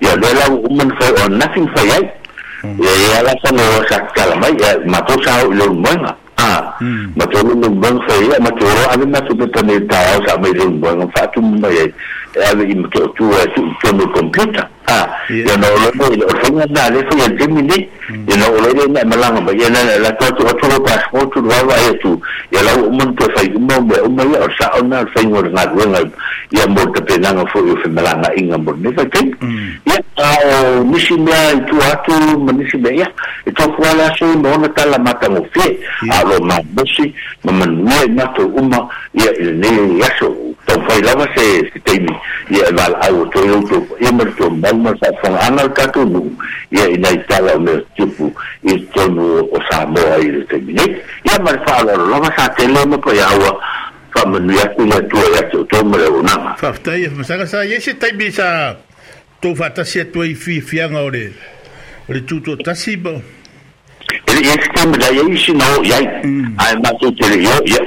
ia le lau manafai o nasi mafai ai ia ia lasana ua sakakala mai ia matou sa o i lolumuega a matou lolumuega fai ia matou lo ave matu pe tane tāo sa mai lolumuega faatumu mai ai e ave i matoutua e tuʻutonu computa ha ya no lo no lo fanga na le fanga jimini yo no lo le na malanga na yana la to to to pa ko to wa wa ye ya la mun to fa mo mo o mai sa o na fa na go na ya mo te pe na fo yo na malanga inga mo ne fa ke ya o misi mea i tu atu ma nisi mea e to fua la se mo na tala mata mo fe a lo ma bosi ma man mo na to uma ya ne ya so to fa la se se te ya va au to yo to e ma sa fangana ka nu ia ya, ina i tala o mea tupu i tonu o i le temine ia ya, ma le whaalaro lama sa te lema pa i aua whamanui aku na tua i ya, atu tō mele o nama Whaftai e masaka sa i se taimi sa tō whatasi atua i fi fianga o le o le tutu tasi ele ia se taimi da iai sina o ai matu te le ia ia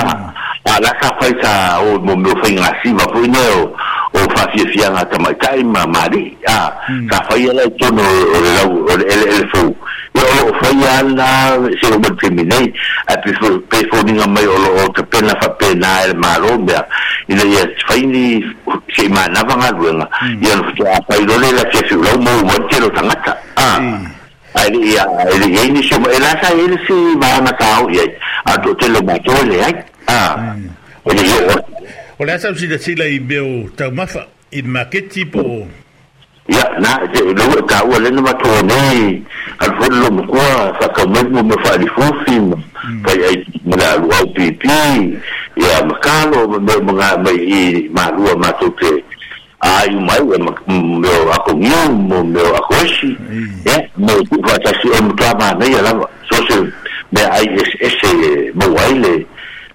a la hmm. sa fai sa o mo me fai nga si ma foi no o fa fi fi nga ta mai tai ma mari a sa fai la to no o le fo yo o fai ala se o mo termine a pe fo pe fo ni nga mai o o te pena fa pena el malo me ina ia fai ni se ma na va nga ruenga hmm. ia no fa fai lo le la se lo mo mo te lo tangata a hmm. ai ia ai ni se mo e ela sa e ele se ma na tau ia a to te lo ma to le ai Ah. O le o. O le asa sila sila i beo tau mafa i maketi po. Ya na je lo ka o le no mato ni al fo lo mo kwa fa ka mo mo me fa di fofi mo. Fa ai mo la lu au pipi. Ya makalo mo mo mai ma lu ma to te. ai mai o meu acolhido meu acoche é meu tipo assim eu não trabalho nem ela só se me aí esse meu baile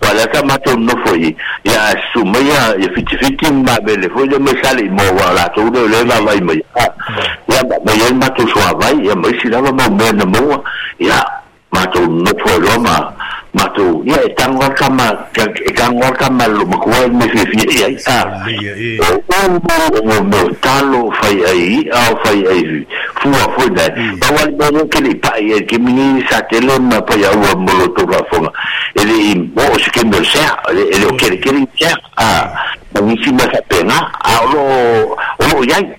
walata matou nofo ye ya soumaya ya fitifiti mbabe le fo le mesale mo wala to le le la la ya hmm. ya matou so avai ya mesila mo mo mo ya matu nopo e roma, ya ya e tango akama, e tango akama lo ya e me whiwhi e ya tā. O o o o mo talo whai ya ao whai ai, ya fua nai. Ma wali mō mō kere pai e, ke mini sa te le ma pai au a molo tō rafonga. E le i mō se ke mō sea, e le o kere kere sea, a, ma nisi ma sa pena, a o lo, o lo i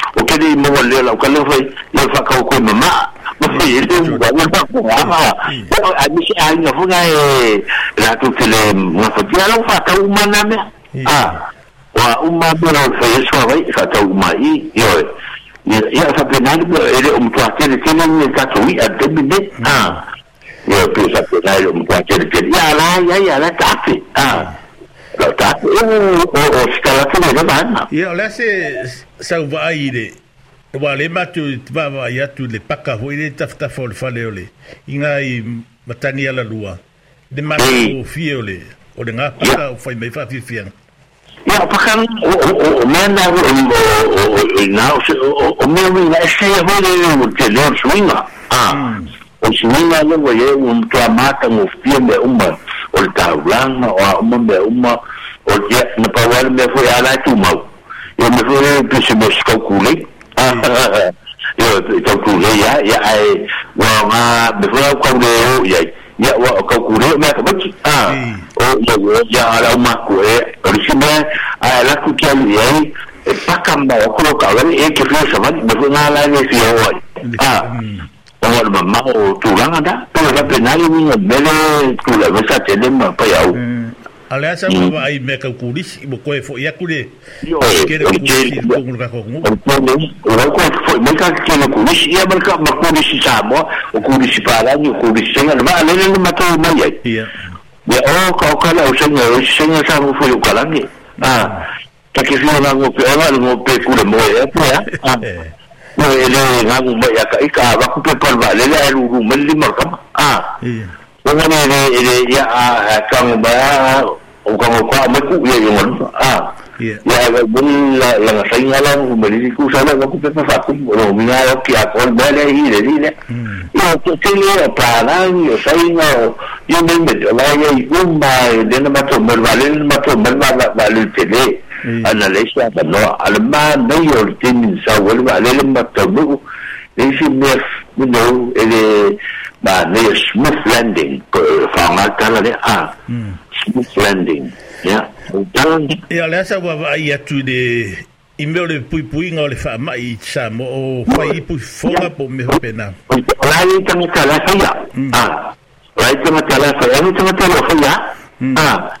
o ke ni mo le la o ka le fa le fa ka ko mama mo fi le mo ba ko mama a mi se a ni fo ga e ee. la tu tele mo fa ti ala fa ka uma na me ah wa uma mo e na fa ye so vai fa ta uma i yo ya fa pe na mo ele o mo ta tele tele ni ka tu i a de mi ne ah yo pe sa pe na o mo ta tele tele ya la ya ya la ta ah se le matu o va ya tu o paka ho ile o taf ol fale o Inga i matani o lua. De matu o fie ole. O le ngā paka o fai mai o fifianga. Ia paka o o o o na o mea wina o se ho le o o leo swinga. Ah. O swinga le wa o um tua mata o fie me umatu. o le taulaga o a uma mea uma o ia na pauale mea foi a la tumau ia me foi pesemesi kaukulei ia kaukulei a ia ae uaga me foi au kauleo iai ia ua o kaukulei o mea kamaki ia ala umaku e eh. o lesi mea ae laku kialu iai eh. e paka mao e kefio savani me foi galane fioai wawaluma mao tulaga pala ka penai winga mele tula vesa tele ma pa yau mm. ale asa ma mm. ai me ka kulisi bo koe fo ya kule kere kulisi ko ngul ka ko ngul ko fo me ka kele kulisi ya ma ka ma kulisi sa mo o kulisi pa la ni kulisi nga ma ale le ma to ma ya ya o ka o kala o senga o senga sa mo fo yo kala ni ah ta ke fio na ngo pe ona ngo pe kule mo ya pa ya ele ngangu mai aka ika wa ku pe lele vale la ru ru men li mar a wanga ne ele ele ya a kang ba o kam ko ma ku ye ye mon a ya ga bun la la sai ngala ku mari ku sala ku pe fa ku ro mi na o ki a ko ba le hi le ni le ya ku te le pa la yo sai no yo men me la ye ku ma de na ma to mer vale ma to mer ma vale te le ana leisa manoa ala manai o le teminisau ale maalele matanuu leisi mea minou ele manai o smooth landing faagakala le a smooth landing ia ia le asa ua vaai atu le i mea o le puipuiga o le faamaʻi sa mo o fai pui foga po me hopena lai tagata la faia a lai tagata la faia ni tagata la faia a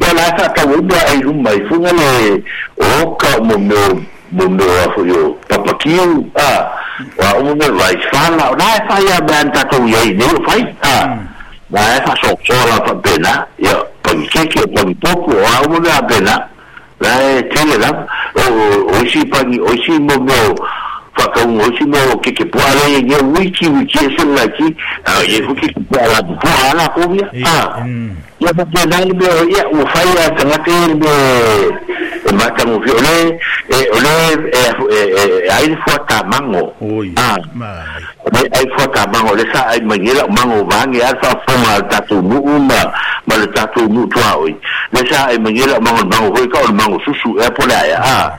ya la sa ka wu ba ai hu mai fu ngale o ka mo mo mo no a fu yo papa kiu a wa o mo vai fa la na fa ya ban ta ko ye ni fa a na fa so so la fa be na ya pa ke ke pa poco a mo na be na la tele la o o si pa o si mo mo wakaumosima okekepwala yenye wiki wiki esenaki yekokekepwala pwala kuvya eh, mm. yapapenalimbe ufaya tangatende matamuvyo ole e, ole ailifuata e, e, mango aifuata mango le sa aimanyela mango vange asa fuma latatunuu ma ma latatunuu tuaoi le sa aimanyela mango mango hoika o le mango susu epoleaya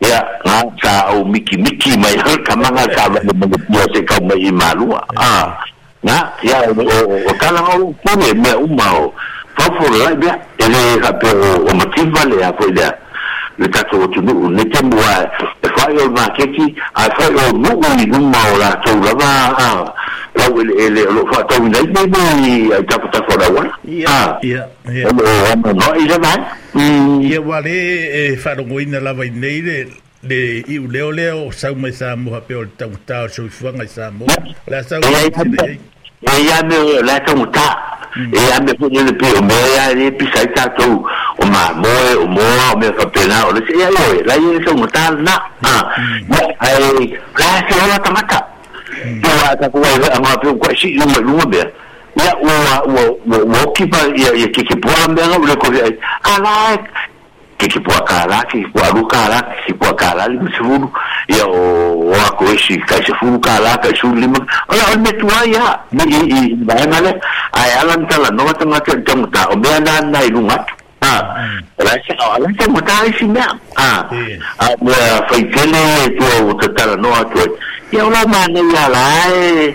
ya nga ka au miki miki mai hal kamanga ka ba mo mo se ka mai malua a na ya o o kala o pone me o fa for la ya ele e ka pe o mativa le ya ko ya le ka to tu ne te moi whai o ma keki ai whai o mungo i nunga o la tau lava a lau ele ele o lo whatau nei nei nei ai tapu tapu la wala ia ia ia o ama no i lava ia wale e wharongoina lava i nei le le i u leo leo sau mai sa moha peo le tau tau so i fuanga i sa moha la sau i yame o la tangu ta mm. e yame fo ni pe o me ya ni pi sai ta to o ma mo e, o mo o me fa pena o le se ya yo la yin so mo ta na mm. ah ai la se o ta mata mm. wa ta ko wa a ma pe ko shi yo mo lu be ya o wa o o ki ya ki ki po am be o ko ai ala kikipua kaala kikipua alu kikipua kaala lima sifulu ia o ako esi kai sifulu lima ola on metua ia ni i i ala mitala noa tagata tagotā o mea na na i luga atu ala tagotā esi mea ae faitele tua o tatala noa atu ai ia ola manei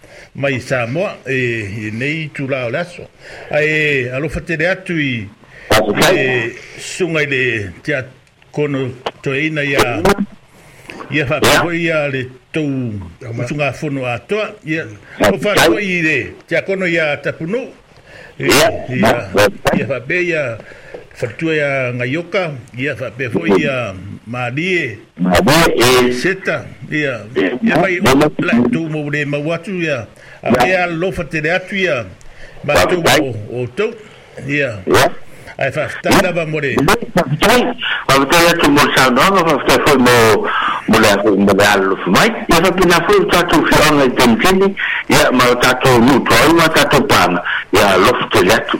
mai Samoa e, e nei tūlao laso. ae alofa tere atu i e, sunga i le te kono toeina ia ia whakako ia le tou musunga whono atoa ia o whakako i le te kono e, ia tapunu ia ia ia, ia, ia, ia fatua ya ngayoka ya fa pefo ya mm. madie mabe e seta ya ya fa la tu mo de ma watu ya ya lo fate de atu ya ba tu o o to ya ya ai fa sta da ba mo de ba tu ya tu mo sa no ba fa fo mo mo la fo mo la lo fo mai ya fa tu na fo ta tu fi on le tem ya ma ta tu mu to ai ma ta tu pa ya lo fo te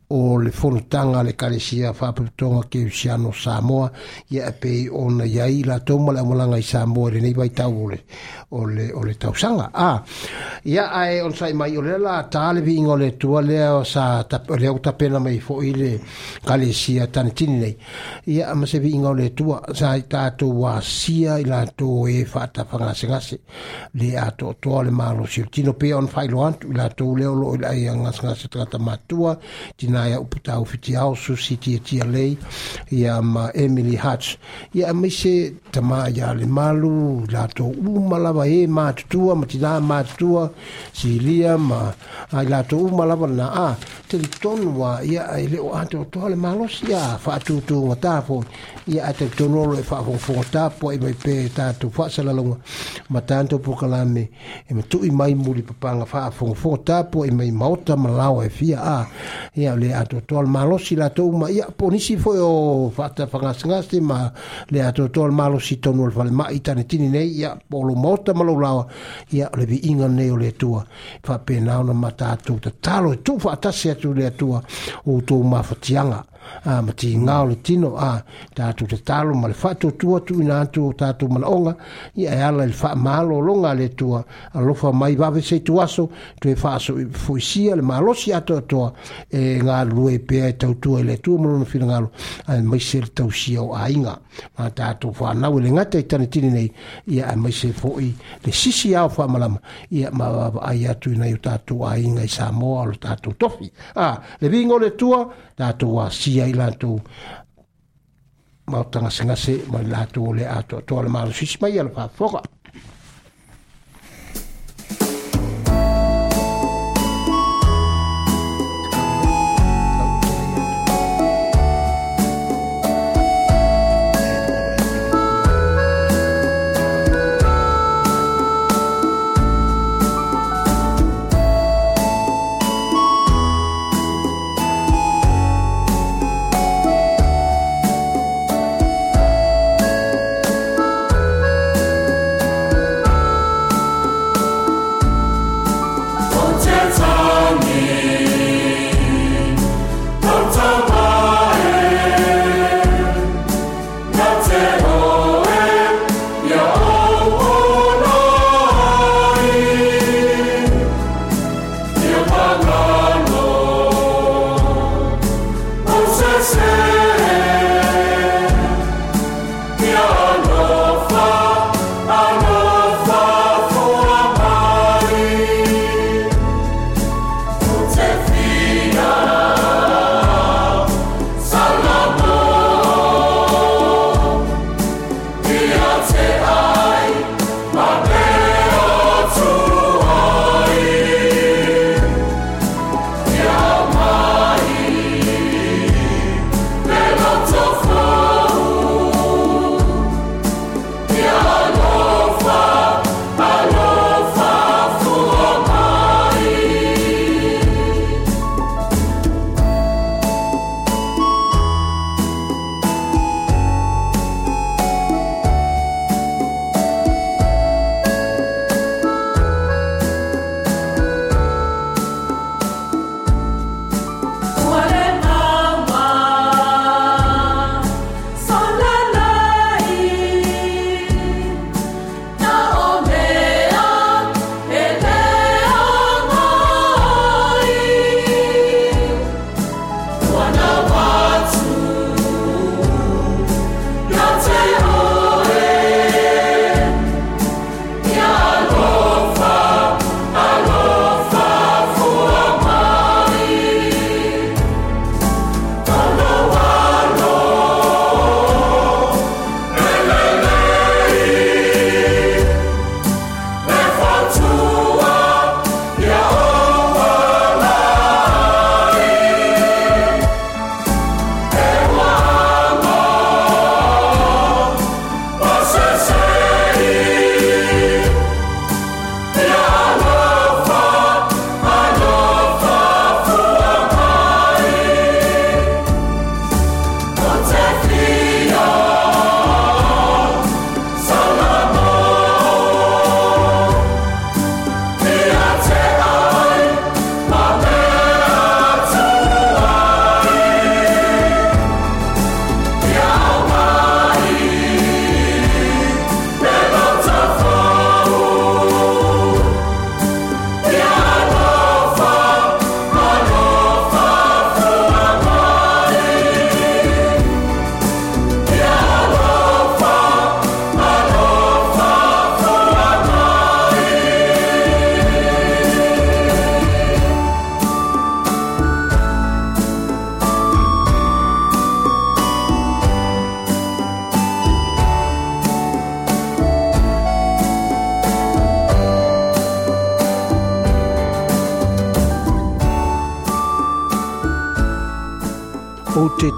o le fonotaga le kalesia faapetotoga keusiano samoa ia e pei ona iai latou ma le amalaga i samoa i lenei vaitau o le, le, le tausaga a ia ae ona saʻimai o lea latā le viiga o le atua lea sa lea ua tapena mai foʻi le kalesia tanitini nei ia ma se viiga o le atua sa tatou asia i latou e faatafagasegase le a toʻatoa o le malosi o le tino pea ona faailoa atu i latou lea o loo i leai agasegase tagata matua tina na au upu taufitia susi e tia lei ia ma emily Hatch ia mai tama ya iā le malu latou uma lava ē e matutua ma tinā matutua silia ma ai latou uma lava lana a telitonu a ia o le o atoatoa le malosi a faatutūgatā foi ia a telitonu e faafogafogatā po e mai pe tatou faasalaloga ma pukalame e matuʻi mai papanga papaga faafogafogatā po ai mai maota ma lao e fia a ya le a totol malo si la to ma ya poni si fo o fatta fa ngasti ma le a totol malo si to nol fa ma ita ne tini ne ya polo mota malo la ya le bi inga ne o le tua fa pe na ona mata to ta talo e to fa ta se tu le tua o to ma fa tianga a ah, mati ngao le tino a ah, tatu te talo ma le wha tu tua tu ina atu tatu malaonga e i a ala le wha maalo longa le tua a fa mai wawe se tu aso tu e wha aso fuisia le maalosi ato atoa e ngā lue pia e tau tua le tua malona fina ngalo a mai se le tau si au a inga ma tatu wha nau le ngata i tani tini nei i a mai se fo i le sisi au wha malama i a ma wawa ai atu ina i o tatu a inga i sa moa lo tatu tofi a ah, le vingo le tua tatu wa sia ai latou ma o tagasegase ma le latou o le atoatoa le malosisi mai a le faafoga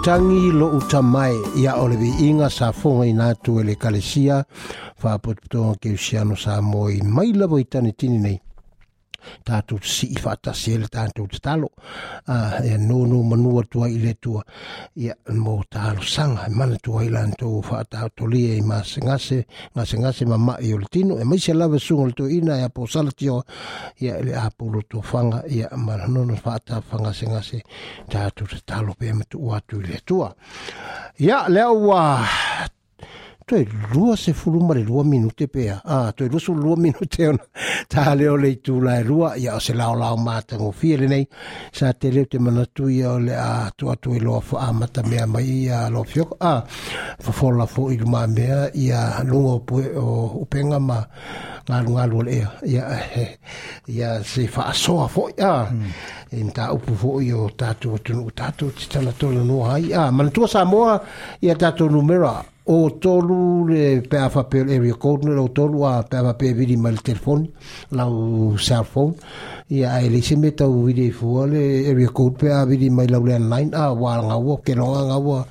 tagi lo tamae ia o le viiga sa foga i e le kalesia faapotopotoga keusiano sa mo i mai lava i tanitini nei tatou tasii faatasi ai le tatou tatalo e nono manua tuai i le atua ia mo talosaga e mana tuai latou faatatolia i masegase gasegase mamaʻi o le tino e maise lava suga le toeina e aposala tioa ia ele a pulo to fanga ia marhono no fata fanga singa se ta tu ta lo pe mtu wa tu le tua ia le wa to e lua se fulu mare lua minute pe a ah, to e lua se lua minute ona ta le ole tu la rua ya o se la la ma ta ngo le nei sa te le te mana tu ya ole a tu atu i lo fo a mata me a mai ya lo fio a fo fo la fo i ma me ya lungo po o upenga ma nga lunga lo le ya ya ya se fa so fo ya en ta upu fo yo ta tu tu ta tu ta la to no hai a mana tu sa mo ya ta to numero o tolu le pe afa pe le record le tolu a pe afa pe vidi mal telefon la u cell phone ia ai le se meta u vidi fo le e record pe a vidi mal la online a wa nga wo ke no nga wo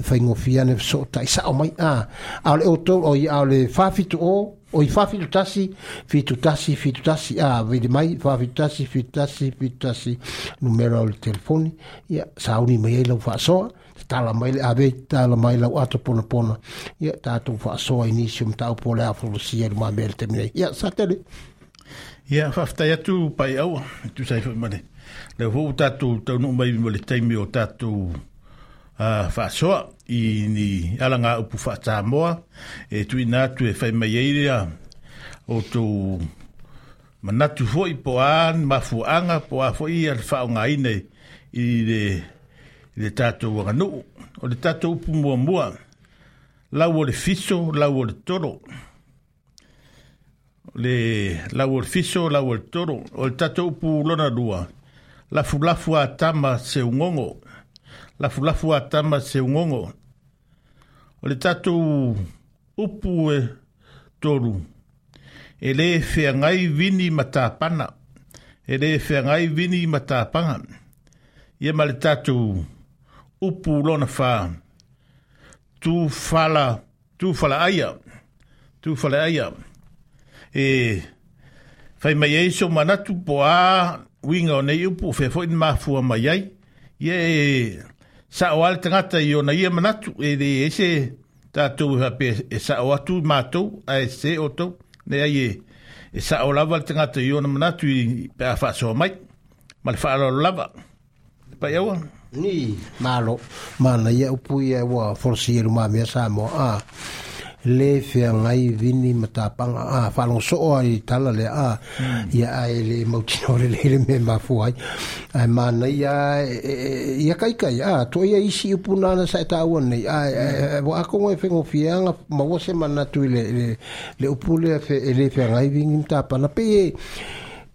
fa ingo fia ne so ta isa o mai a a le o o ia le fa fitu o o i fa fitu tasi fitu tasi fitu tasi a vidi mai fa fitu tasi fitu tasi fitu tasi numero le telefon ia sa uni mai le fa so tala mai le ave tala mai la ato pona pona ya ta tu fa so inisi um ta po le afro si el ma bel te mai ya sa te ya fa fta ya tu pa ya o tu sai fo mane le vo ta tu ta no mai mo le taimi o ta tu a fa so i ni ala nga upu fa ta mo e tu ina tu e fa mai ya ya o tu manatu foi po an mafuanga po a foi al fa nga ine i le le tatou wakanuu, o le tatou upu mua mua, lau o le fiso, la o le toro. Le la o le fiso, lau o le toro, o le tatou upu lona la lafu la a atama se ungongo, lafu la a atama se ungongo. O le tatou upu e toru, e le ngai vini pana, e le ngai vini mata ia ma le tatou upu lona fa tu fala tu fala aia tu fala aia e fai mai e so mana tu po a winga o upu fe foin ma fu a mai ai ye e, sa o al tangata i ona ia mana tu e de e ta tu e ha pe e sa o atu ma a e se o tu ne ai e e sa o lava al tangata i ona mana tu pe a fa so mai ma le fa lava pa ia ni malo mana ya upui ya wa forsi ya rumah biasa mo a le fia ngai vini matapang a falo so o ai tala le a ya hmm. ai le mo e, e, e, le le me ma fuai ai mana ya ya kai kai a to ya isi upuna na sa ta won ni a wa ko ngai fe ngo fia nga mo se mana tu le le upule fe le fia ngai vini matapang na pe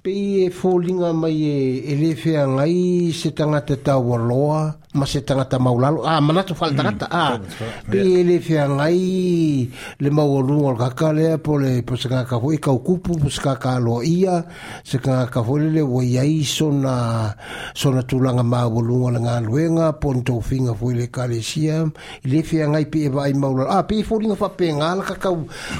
pei e fōlinga mai e, e lewhia ngai se tangata tāua loa ma se tangata maulalo a ah, manatu fal hmm, tangata ah, a pe le fi ngai le mau lu ngol ka ka le po le po se ka ka ho i ka kupu po se ka ka lo ia se ka ka ho le wo ia i so na so na tu langa ma lu ngol nga luenga po nto finga fo le ka le sia le fi ngai pe vai e maulalo a ah, pe fo e linga fa pe nga ka ka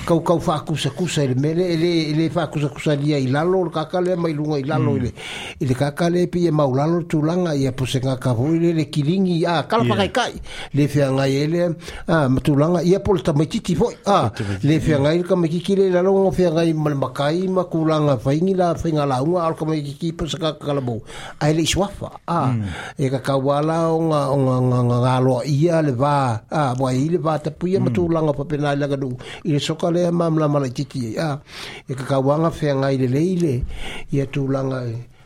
ka ka fa ku sa ku sa le mele e le le fa ku sa ku sa dia i la lo ka ka le mai lu ngai la lo le hmm. le ka ka le pe maulalo tu langa ia po se ka ka ho le le ilingi a kala yeah. pakai kai le fia ngai ele a matulanga ia pol ta mai titi foi a le fia ngai ka mai kiki le lalo ngo fia ngai mal makai ma kulanga fai ngi la fai ngala unga al ka mai kiki pa saka kala bo a ele swafa a mm. e ka ka wala nga nga nga nga lo ia le va a bo ai le va ta pu ia hmm. matulanga pa pena la ga du i le soka le mam la mala titi a e ka ka wanga fia ngai le le ile ia tulanga e eh.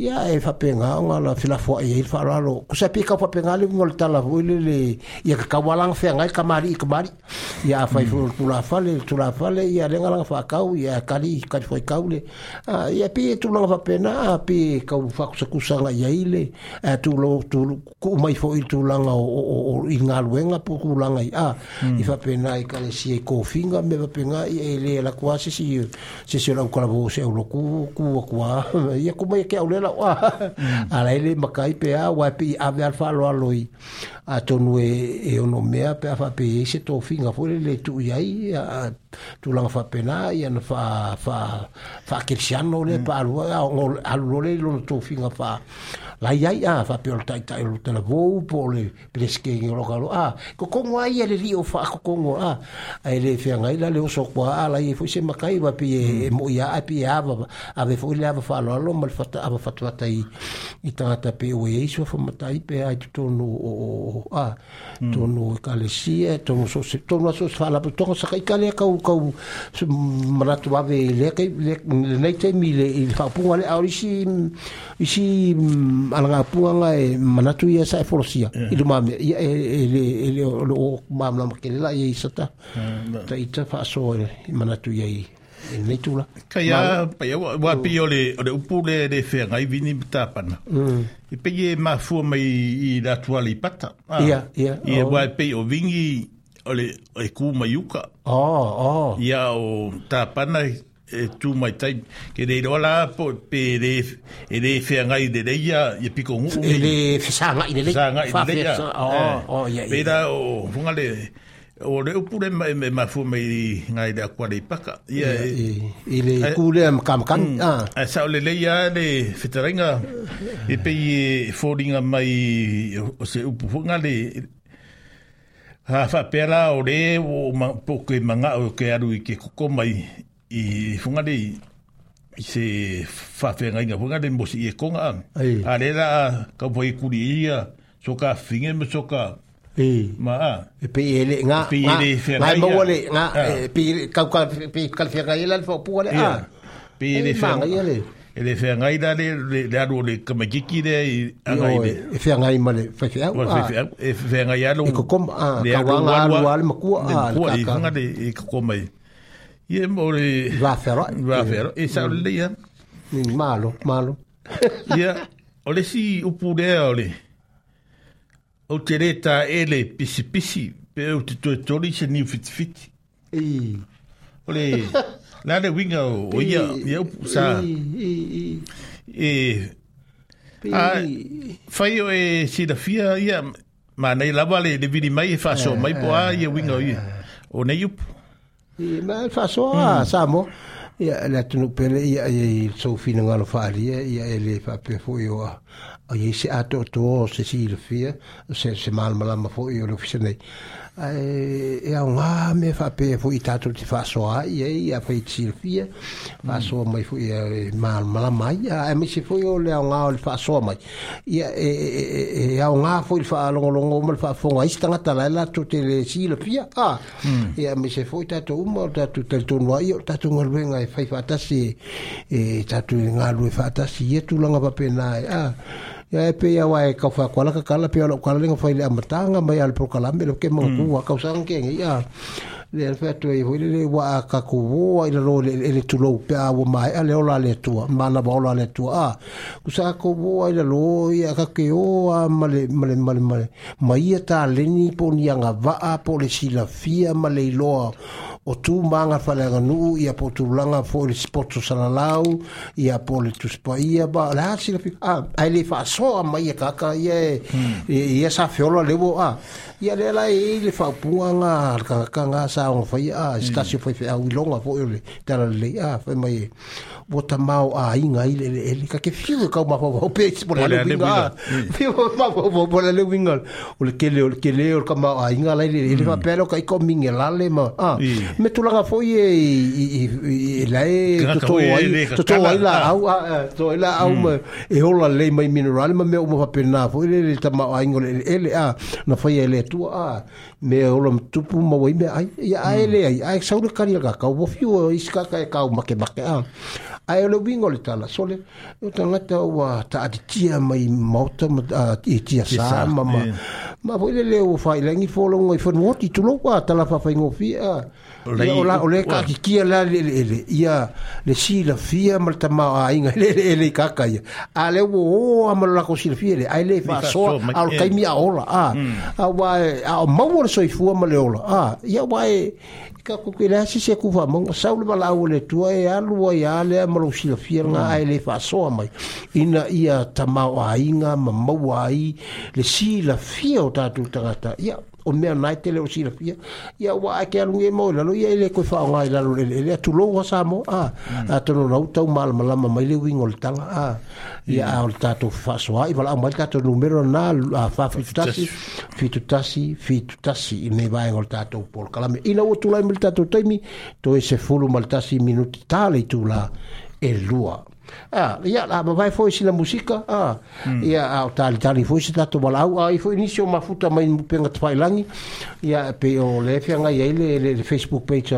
ya e fapenga nga la filafo ia il faralo ku sa pika fa penga le ngol tala vo le le ya ka walang fe nga ka mari ka mari ia fa i fur mm. tu la fa le tu la fa le ia le nga fa ka u ia ka li ka fo ka u le ia pi e tu la fa pena a pi ka u fa ku sa ku nga ia ile a tu lo tu ku mai fo il tu la nga o i nga luenga po ku la nga ia i fa pena mm. i ka le si e ko finga me fa penga e le la kuasi si si si la ku la vo se o lo ku ku kwa ya ku mai ke au le wa a la ele makai pe a wa pe a ver fa lo aloi a to no e e o nome a pe fa pe se to finga fo le tu ya i a tu la fa pena i an fa fa fa ke le mm. pa lo a al le lo to finga fa la ya a fa pe o tai tai lo te la vo po le preske ngi lo galo a ko ko ngwa i le rio fa ko ko ngwa a ele fe ngai la le o so kwa a la i e fo se makai wa pe e, mm. e mo ya a pe e a va a ve fo le a fa lo lo mal fa a fa atu atai i tangata pe o e iso whamatai pe ai tu tonu o o o a hmm. tonu o kalesia tonu so se tonu a so se whalapu tonu saka i kalea kau kau manatu ave i lea kai nei te mi le i whapunga le aori si i si alanga punga nga e manatu i a sa e forosia i do mame i le e, e, e o mamla makelela i a isata ta ita whaasoe manatu i a i ni tula kai a pai wa pi ole ole upu le de fer ngai vini ta pana mm. i pe ma fu mai i la tuali pata ia ah. ia yeah, yeah. oh. i wa pi o vingi ole e ku mai uka oh oh ia o ta pana e tu mai tai ke dei rola po pe de e de fe nga i de deia e pico un e de fe sanga i de deia sanga i de oh eh. oh ya ia pe da o funga o le upu le mai me ma fu mai ngai da kwa dei paka ia e- i le ku le am kam kan mm. a sa le le ia le fitaringa e pe i folding mai o se upu fu ngale ha fa pela o le o ma po ke manga o ke aru i ke koko mai i fu ngale i se fa fe ngai fu ngale mo si e konga a le la ka po i so ka fingen me so ka e ma pe ele nga e e nga mo wole nga pe ah. e ka ka pe ka fe ga ele fo pu wole a pe ele fe nga ele ele fe nga ida le le ado le kama kiki le nga ile e fe nga ima le fe fe ah. e fe nga ya lo ko kom ah, a ka wa nga lo al ma ku a ka ka nga de e ko kom ai ye mo mm. le va fero va fero e sa le ya malo malo ya ole si upu de ole o te re tā ele pisi pisi, pe o te toi tori se niu fiti fiti. Ei. Ole, nā re winga o, o ia, ia upu sā. Ei, e, A, whai o e fia ia, mā nei lawa le le vini mai e whaso mai po a ia winga o ia. O nei upu. Ia, mā e, e mm. a, sā mo. Ia, le tunu pele, ia, ia, ia, sofina e ngalo whaari, ia, ia, ele whape fo i oa. o ye se ato to se si le fia se se mal mala ma fo yo e, e e, le fia nei e e a nga me fa pe fo ita to ti fa so a ye ya fa ti le fia fa so mai fo ye mal mala mai a me se fo yo le nga o le fa so mai ya e e e a nga fo il fa long long mo fa fo nga istanga ta la la to te le si le fia a ya hmm. me se fo ita to mo ta to te to no yo ta to nga le nga fa fa ta si e ta to nga lu fa ta si ye tu langa pa pe nai a ya pe ya wa ka fa ko la ka kala pe lo kala linga fa ile amtanga mai al pro kala me lo ke mo mm. ku wa ka sang ke ya le fa to i ho ile wa ka ku wo ile ro le ile tu lo pe a wo mai ale ola le tu ma na ba ola le tu a ku sa ko wo ile lo ya ka ke o a ma le ma le ma le ma ia ta le ni po ni nga va a po le si la fia ma le lo o tu manga fale nu ia po tu langa fo le spot sa la lau ia po le tu spa ia ba la si la a ai le fa so a mai e ka ka e, hmm. ia ia sa fe ola le bo a ia le la i le fa pu nga ka ka nga sa hmm. o fa ia sta si fa fe a wi longa fo le ta la le a fa mai vo e, ta mau a i nga i le le ka ke fiu ka ma fa o pe si po le le winga hmm. fiu ma fa o po le le winga o le ke le o le ke le o ka ma a i nga la le le fa pe lo ka i ko mi nga la le ma a me tulaga foi e to to e, ai la au to la au mm. e hola lei mai minerale ma mea uma fapenā ma lele tamaʻaiga o leeleele a na fai ai le atua a me ola matupu ma uai mea ai ia ae mm. leai ae saule kali agakau wafi ua isikaka e kau makemake a ae ole uiga o le tala sole o tagata ua taʻatitia mai maota i tia sa ma ma foi lele ua faailagi fologo i fanuoti tulou a tala a ola ole ka ki ki la le le ia le si la fia mal ta ma ai nga le le le ka ka ia ale wo o am la ko si le fia le ai le fa so al ka mi a ola a mm. a wa e, a ma wo so i fu am le ola a ia wa e ka ku ki e la si se ku fa mo sa u ba la o le tua e a lu ai ale am lo si le fia nga mm. ai le fa e so mai ina ia ta ma ai nga ma ma wa ai le si la fia o ta tu ta ta ia o mea nai te leo sila pia. Ia wa ake alu nge mo lalo, ia ele koe whaonga i lalo lele, ele atu lo wa samo, a tono nau tau maala malama mai le wingo le tala, a ia mm. a ole tato whaswa, i wala au mai tato numero na a wha fitutasi, fitutasi, fitutasi, i nei vaeng ole tato upol kalame. Ina o tulai mele tato taimi, to e se fulu mele tasi minuti tale i tula e lua. Mm. Ah, ia ya, la ah, ma vai foi si la musika. Ah. Mm. au ya, ah, tali tali foi si tato malau ai ah, foi inizio mafuta mai mupenga tfailangi. Ia ya, pe o le fianga ia le Facebook page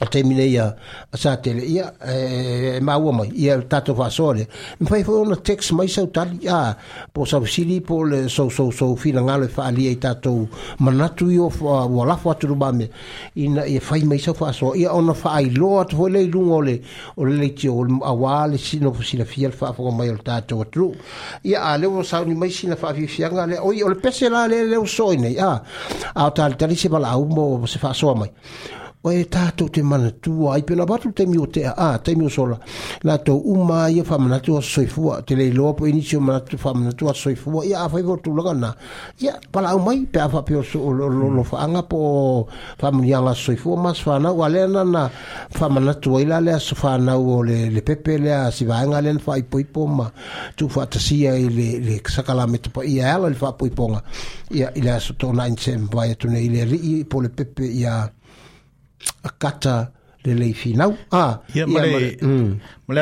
a te mine ia a sa tele ia e, e maua mai ia tato wha sore e mwai fwoi ona teks mai sau tali a po sa wisiri po le so so so fila ngale wha alia i tato manatu i o walafu atu ruba me ina ia fai mai sau wha sore ia ona wha ai loa atu fwoi lei lunga ole ole lei tio ole a wale sino fusina fia le wha fwa mai ole tato atu ia a leo sao ni mai sina wha fifianga le oi ole pese la le leo soine a a o tali tali se bala au mo se wha sore mai o e tātou te mana tua ai pena batu taimi o te a taimi o sola latou uma ia whamanatu a soifua te leiloa po inisi manatu whamanatu a soifua ia a whaivor tulaga na ia pala au mai pe a whapeo lo whaanga po whamunianga soifua mas whanau a lea nana whamanatu ai la lea so whanau o le, le pepe lea si vaenga lea wha ipoipo ma tu whaatasia i le, le sakala me tupa ia ala le wha poiponga ia i lea so tōna insem vai atu nei le ri po le pepe ia akata mm. oh, le le finau ah ia male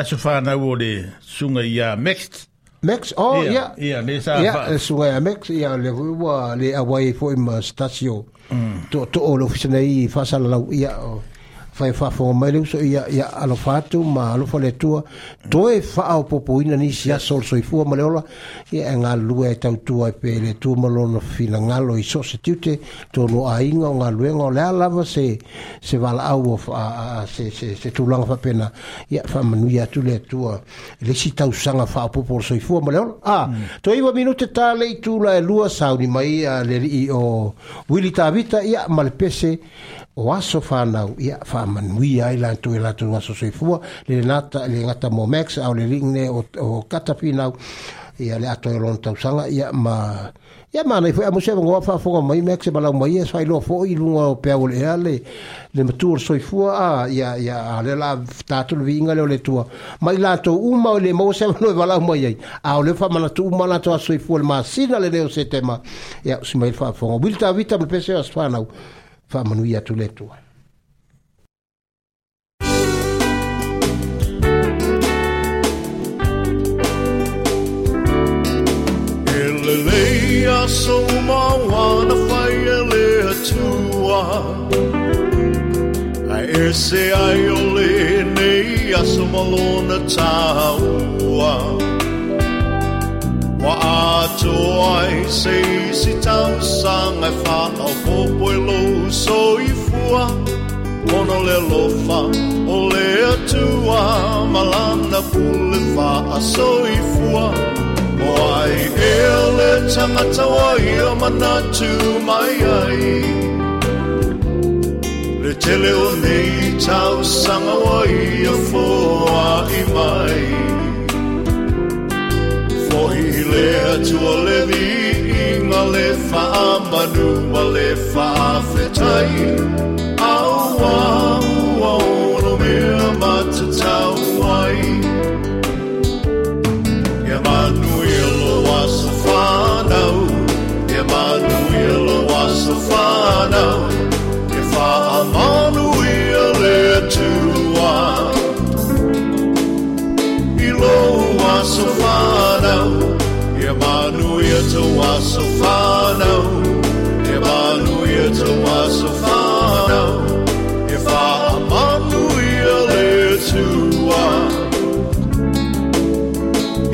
so aso na wo le sunga ya mixed Max, oh ya ya le sa. ya sunga ya Max, ya le wo le awai fo im stasio. Mm. To to o lo fa sala lau Oh. fai fa fo mai le so ia ia alo fatu ma alo fo le tua to e fa o popo ina ni sia sol so i fuo maleola e nga lua e tau tua pe le tu malono fina nga lo i so se tute to no a inga nga lue nga le ala va se se va la u of a se se se tu lang fa pena ia fa manu ia tu le tua le si tau sanga fa popo so i fuo maleola a to i wa minute ta le tu la lua sa ni mai a le i o wili ta vita ia malpese o aso whanau ia whaamanui ai lantou e lantou aso soifua le nata le ngata mo max au le ringne o, o katawhinau ia le ato e lona tausaga ia ma ia manai foi amuse vagoa faafoga mai mea kese malau mai e failoa foʻi i luga o pea o le ea le le matua o le soifua a ia ia a le la tatolu viiga leo le tua mai latou uma o le maua se manoe valau mai ai a o le faamanatu uma latou asoifua le masina le leo setema ia o simai le faafoga uili tavita ma le pese o asofanau faamanui atu le atua lelei aso mauana a ese ai o le nei aso malona tāua wa atoa i se isi tau sanga wha au popo e lo so i fua Ono le lofa o le atua Malanda pule fa a so i fua O ai e o le tangata o i o manatu mai ai Le tele o nei tau sanga o i o fua i mai Fohi le atua le vii alefa abanu alefa fetai au au au no me matatau ai Emmanuel was a fanau manu was a fanau to Wasofano, if I Manuia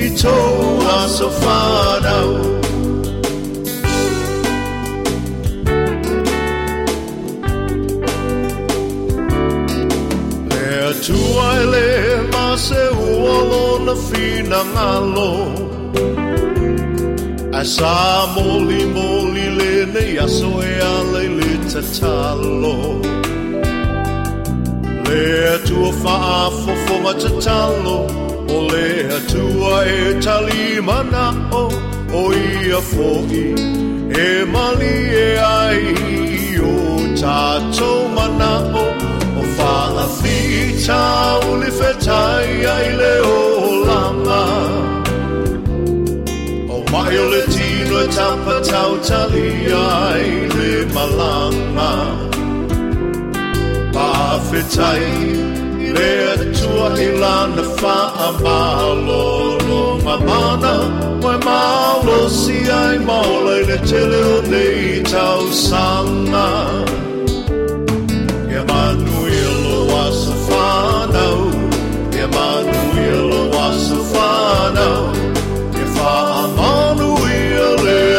Ito Tu ai le ma se uolo na fina ngalo Asa moli moli le ne aso e ale le tatalo Le atua faafo fo ma tatalo O le atua e tali mana o O i e mali e ai O tatou mana o O faafi tau le fetai i le o Aiuletino e tampa tau talia i le malama Pafetai le atua ilana fa amalo lo mamana Moe malo si ai maola i le tele o nei tau sanga Emanuelo asafanau Emanuelo asafanau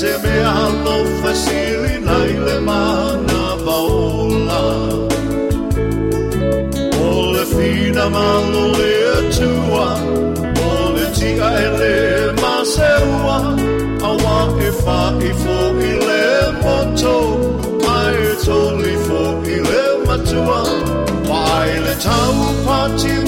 se me alo fasili nai le mana paola O le fina malo le atua O le tia e le maseua A wa e fa i fo i le moto A e toli fo i le matua Wa le tau pati mo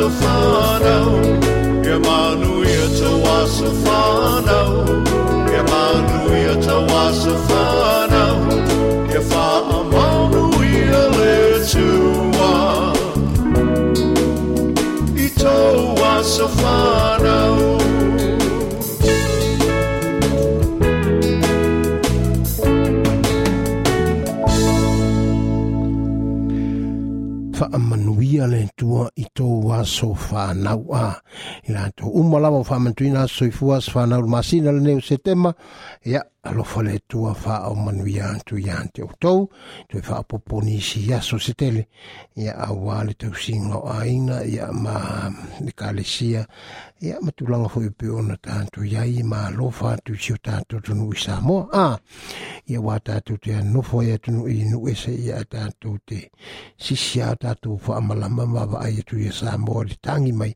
Sofano, Emmanuel Tawa Sofano, Emmanuel Tawa Sofano, if I Emmanuel Tua, Itowa Sofano. ia le tua i tō aso fanau a. I rātou umalawa whamatuina soifua sa whanau masina le neu setema. Ia, alofa le tua faaomanuia atu iā te outou toe faapoponi isi aso se tele ia auā le tausiga o āina ia ma mm, ekalesia ia matulaga foʻi pe ona tatou iai e malofa atu isi o tatou tunuu i samoa a ia uā tatou te anofo ai atunuu i nuese ia e tatou te sisia o tatou faamalama mavaai atu ia samoa le tagi mai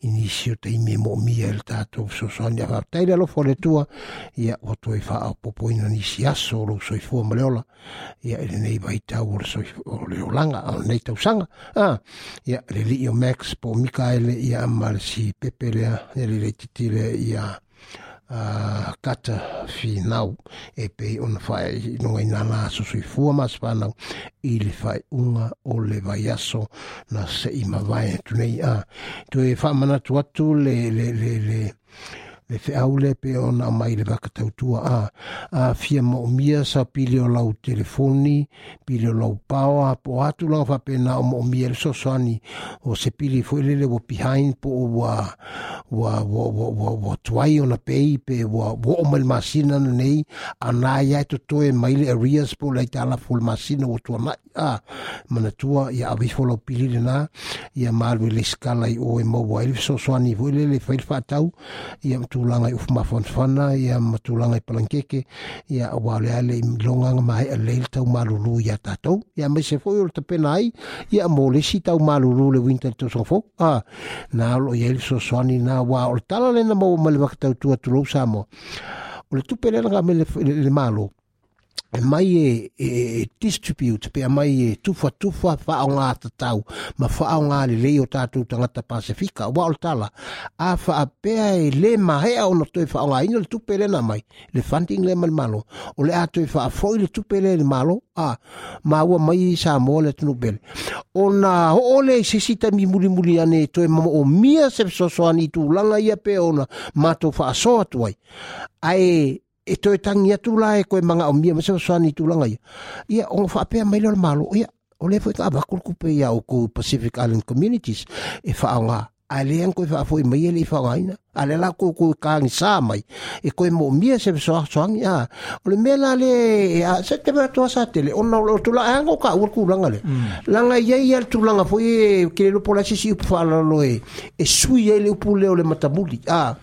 i nisi o taimi e moomia i le tatou fesoasoani a faapataile alofa o le tua ia ua toe faa a o popoina nisi aso o lou soifua ma le ola ia i e lenei vaitau o le olaga o lenei tausaga ia le lii o max po o mikaele ia ma si pepe lea e ia lelei titile ia Uh, kata finau e pei ona fae so la sosoifua ma se fanau i le faeʻuga o le vaiaso na seʻi mavae atunei a toe faamanatu atu le le le, le le feau le pe ona mai le vakatautua a afia moʻomia sa pili o lau telefoni pilio o lau paoa po atu laga faapena o moʻomia i le soasoani o se pili foʻi lele ua behind po ua ua ua tuai ona pei pe ua oo mai le masina na nei anā iā e totoe mai le areas po le aitalafo o le masina ua tuanaʻi a manatua ia aveifo lau pili lenā ia malue le skala i o e maua ai le fesoasoani foʻi lele fai le faatau ia matulaga i ufuma ia matulaga i palakeke ia auā o le ale i milogaga maheʻa le taumalūlū iā tatou ia maise foʻi o le tapena ai ia mo lesi taumalūlū le winta le tausagafo a na o loo iai le soasoani na ua o le tala lena maua ma le vakatautua tulou sa moa o le tupe lena gamai le malo E mai e, e, e distribute pe mai e tufua tufua whaonga tatau ma whaonga le leo tātou tangata Pasifika wa o tala a whaapea e le mahea ono toi whaonga ino le tupere na mai le funding le mal malo o le a toi whaafoi le tupere le malo a maua mai i sa mō le tunu pele o na o le sisita mi muli muli ane toi mama o mia se sosoani tūlanga ia pe ona mātou whaasoa tuai ai e toe tangi atu la e koe manga o mia masa swani tu langa ia. Ia o ngofa apea mai lor malo. Ia o lefo ta abakul kupe ia o ko Pacific Island Communities e faa nga. Ale yang koe faa fo i mai ele i faa ina. ale la ko ko kang sa mai e ko mo mi se so soang ya o le mela le ya se te va to sa tele on lo tu la ango ka ur ku langa le mm. langa ye ye tu langa fo e ke lo pola si si fa la lo e e su ye le pu le le matamuli a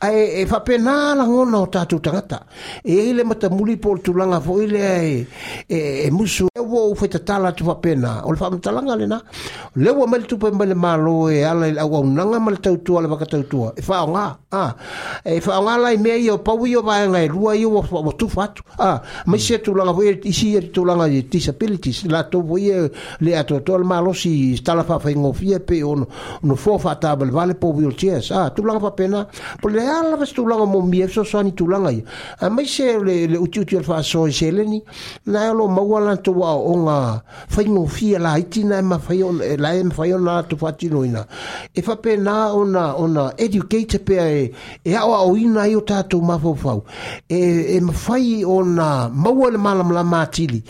ai e fa e pena la ngona o tatu tangata e le matamuli po tu langa fo ile e e musu e wo fo te tala tu fa pena o le fa matalanga le na le wo mel tu pe mel malo e ala au nanga mal tau tu ala ka tau tu e fa Ah. E whawhanga lai e mea i o pau i o ah. e o watu fatu. Ah. mais se tūlanga hui isi e tūlanga disabilities. La tō hui e le atotoa le malosi stala whawhaingo fia pe on no fō whatabal vale po wheelchairs. Ah. Tūlanga pena Po le ala ah, vas tūlanga mō soni so soani tūlanga i. Ah. se le, le uti uti al whaso i e seleni. Na m'a lo mauala tō wā o ngā whaingo fia la iti na e ma whaiona e la e fa whaiona tō whatinoina. E whapena ona ona educated pea e, e au au ina i e o tātou mafaufau. E, e mawhai o nā maua le malam la mātili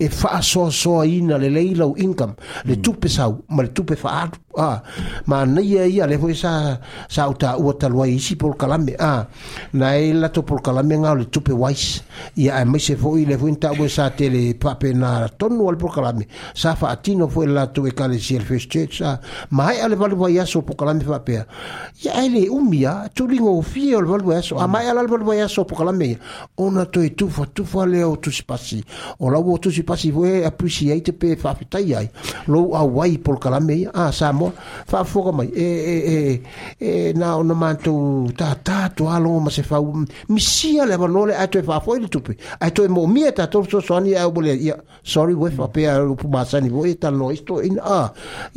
e wha soa soa ina le leilau income le mm. tupe sau ma le tupe wha a manaia ia le foi sa sa uta ua talua isi por kalame a na e lato por kalame nga le tupe wais ia e maise foi le foi nta sa tele pape na tonu al por kalame sa fa atino foi lato e kale si first church a mai ale valu vai aso por kalame fa pe ia ele umia tulingo fie al valu aso a mai ale valu vai aso por kalame ona to e tufa tufa le o tu spasi o la o tu spasi foi appreciate pe fa fitai ai lo a wai por kalame a sa mo fa foga mai e e e e na ona manto ta ta to alo ma se fa mi sia le no le ato fa foi le tupe ato mo mi ta to so so ani au bole ia sorry we fa pe au pu ma sani voi e ta no isto e in e a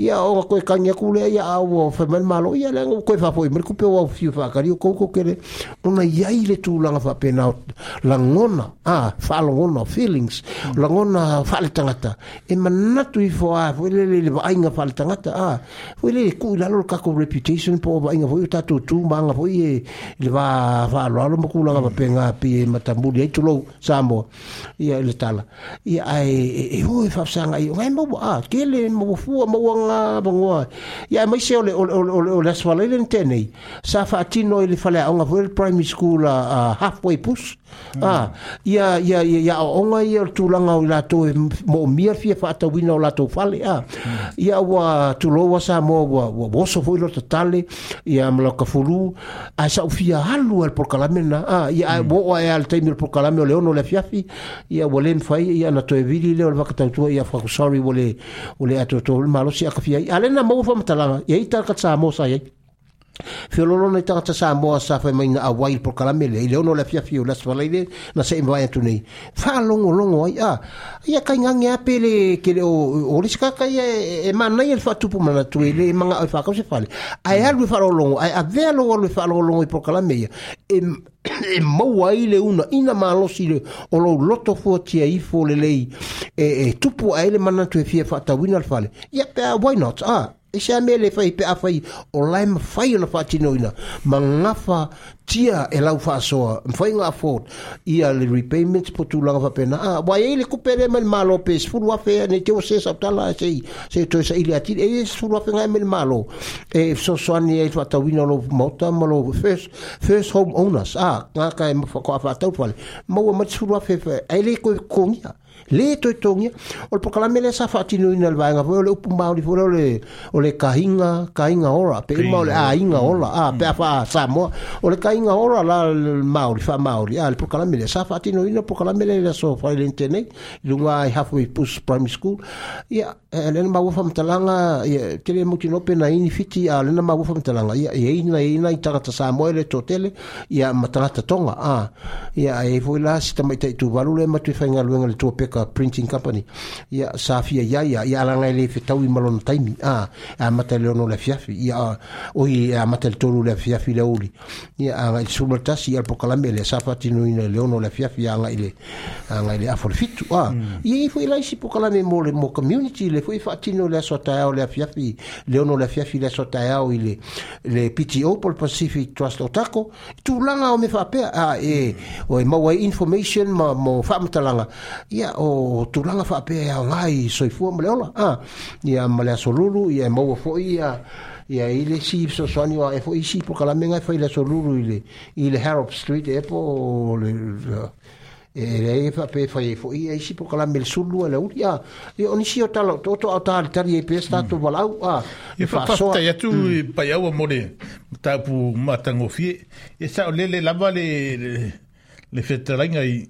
ia o ko ka nya kule ia au fa mal malo ia le ko fa foi mer ku pe au fiu fa ka ko ko kere ona ia ile tu la fa pe na la ngona a fa la ngona feelings la ngona fa le tangata e manatu i fo a fo le le le ainga fa le tangata a ah. foi le ku lalo ka ko reputation po ba inga foi tatu tu manga foi e le va va lalo mo ku la mm. va penga pi e matambuli ai e tulo samo ia e le tala ia ai e ho e fapsanga i ngai mo a kele mo fu mo wanga bongo ia mai se ole ole ole ole aswale le tenei sa fa tino le fale a nga foi primary school a halfway push mm. ah ia ia ia ia o nga ia tu langa ola to e mo mia fia fa ta wina ola to fale ah ia wa tu lo wa sa mo wa wa bo so foi lo to tale ia mo ka fulu a sa ufia halu al por kalamena ah ia mm. bo wa ia al te mir por kalame o leono le fia fi ia volen fai ia na to evili le ol vakata tu ia fa sorry vole vole ato to malo si akafia ale na mo fa mtala ia ita ka sa mo sa ia Fiololo tagata sa moa sa whai mai na awai por kalamele. I leono la fiafi o lasa walai le na se atu nei. Whaalongo ai a. Ia kai ngangi ape le ke le e, e manai e whaatupu mana tu e le manga o whakau se mm. alu e whaalolongo. Ai a vea alu e whaalolongo i por kalamele. E, e maua ai le una ina malosi o lo loto fua tia i e, e, tupu ai le mana fia whaatawina le whale. Ia pe why not? Ah, e sa me le fai pe afai o lai ma fai ona fa tino ina ma ngafa tia e lau fa so fai nga fort ia le repayments po tu langa fa pena a wa e le kupere mal malo pe se furu afe ne te o se e sa tala se se to sa ilia ti e se furu afe nga mel malo e so soani ani e fa tawino lo mota ma lo first home owners a nga ka e fa ko afa tau fa ma wa ma afe fa e le ko ko le to tonga o po kala mele sa fati no inal vanga o le upu mauli fo le o le kahinga kahinga ora pe ma le ainga ora a pe fa sa mo o le kahinga ora la mauli fa mauli al po kala mele sa fati no inal po kala mele le so fa le tene lunga i hafu i pus primary school ya e, le na mau fa mtalanga ya tele mo tino pe na ini fiti a le na mau fa mtalanga ya ye ina ina i tata sa mo le to tele ya matata tonga a ya e fo la sita mai tu valu le matu fa e ngalu ngalu to peka printing company ia safia ia ia ia alagai le fetau i malona taimi a e amata le ono le afiafi ia oi e amata le tolu le afiafi le uli ia agai le sula tasi ia le pokalame le sa faatinoina le ono le afiafi ia agai le agai le afo le fitu a ia hmm. i foi laisi pokalame mo le mo community le foi faatino le aso taeao le afiafi le ono le afiafi le aso taeao i le le PTO Pol Pacific Trust o tako tulaga o me faapea a e hmm. o e maua information ma mo faamatalanga ia o tulanga fa pe ya ngai soi fu mo leola ah ya mo le so lulu ya mo fo ya ya ile si so so ni wa e fo isi po kala menga e fo ile so lulu ile ile harop street e po le e le fa pe fa ye fo ya isi po kala mel sulu ala u ya e oni si o talo to to ata al tari e pe sta to bala mm. u ah e fa e so ta ya tu mm. pa ya wa mo le ta pu matango fi e sa le le la le le fetra ngai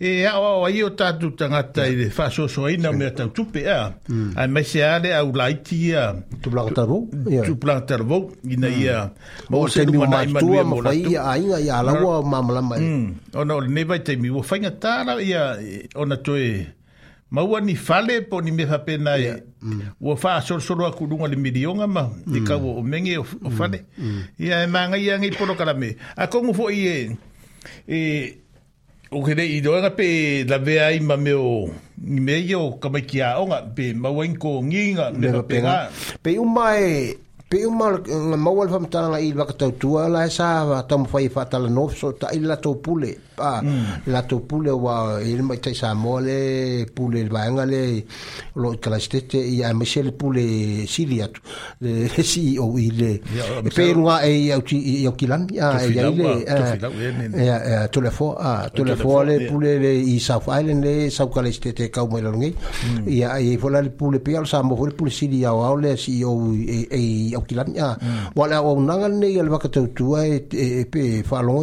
e a o ai o tatu tanga tai de fa so so ina me tau tupe a mm. a me se ale au laiti a tu plan tarvo tu plan tarvo ina ia mm. mo se no mai ma tu mo la ia ai ai ala wa mm. mamla mai o no ne vai te mi wo fa nga tara ia ona tu e ma wa ni fale po ni me fa pena e wo fa so so ro ku dunga le milionga ma e ka wo mengi o ne ia e manga ia ngi polo kala me a kongu fo ie e, e o kere i doa nga pe la vea i ma meo ni me yo kama ki a onga pe ma wain ko nginga me pe nga pe u mai pe u mai nga ma wal fam tana nga i waka tau tua la e sa va tam fai fa so ta i la tau pule pa mm. la to pule wa il ma tsa sa mole pule va nga le lo kalastete ya michel pule silia le si e o il yeah, pe lo e ya ki ya ki lan ya ya le ya to e, e, le fo a to le fo le pule le i sa fa hmm. le le sa kalastete ka mo lo ngi ya e fo la pule pe al sa mo le pule silia o le si o e ya ki lan ya wala o nanga ne ya le ba ka tu e pe fa lo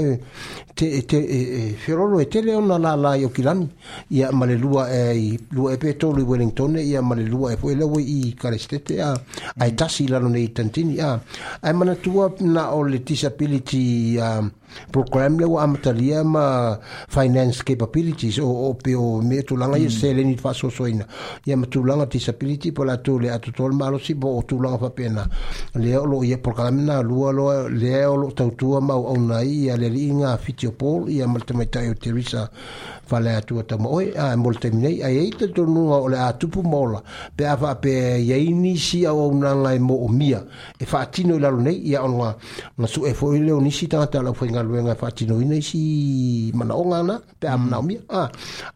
te te e whirolo e tele ona la la i okilani ia male e lua e lua e petolu i Wellington ia male lua e poe lewe i karestete a ai e tasi lano nei tantini a ai e manatua na o le disability um, program le wa amatalia ma finance capabilities o o pe o me tu langa ye mm. sele ni fa so soina ye ma tu langa disability po la tu le atu tol malo si bo tu langa fa pena le o lo ye program na lu lo le o lo tau tu ma o na i ya le linga fitio pol ye ma te mai tai e o terisa fa le atu ta mo oi a mo te mine a ye te tu nu o le atu pu mola pe a fa pe ye ni si a o na nga e mo o mia e fa tino i la lo nei ya o nga na su e fo i le o ni si ta ta la fo nga luenga whaatinoina i si manaonga na pe a manaomia a ah,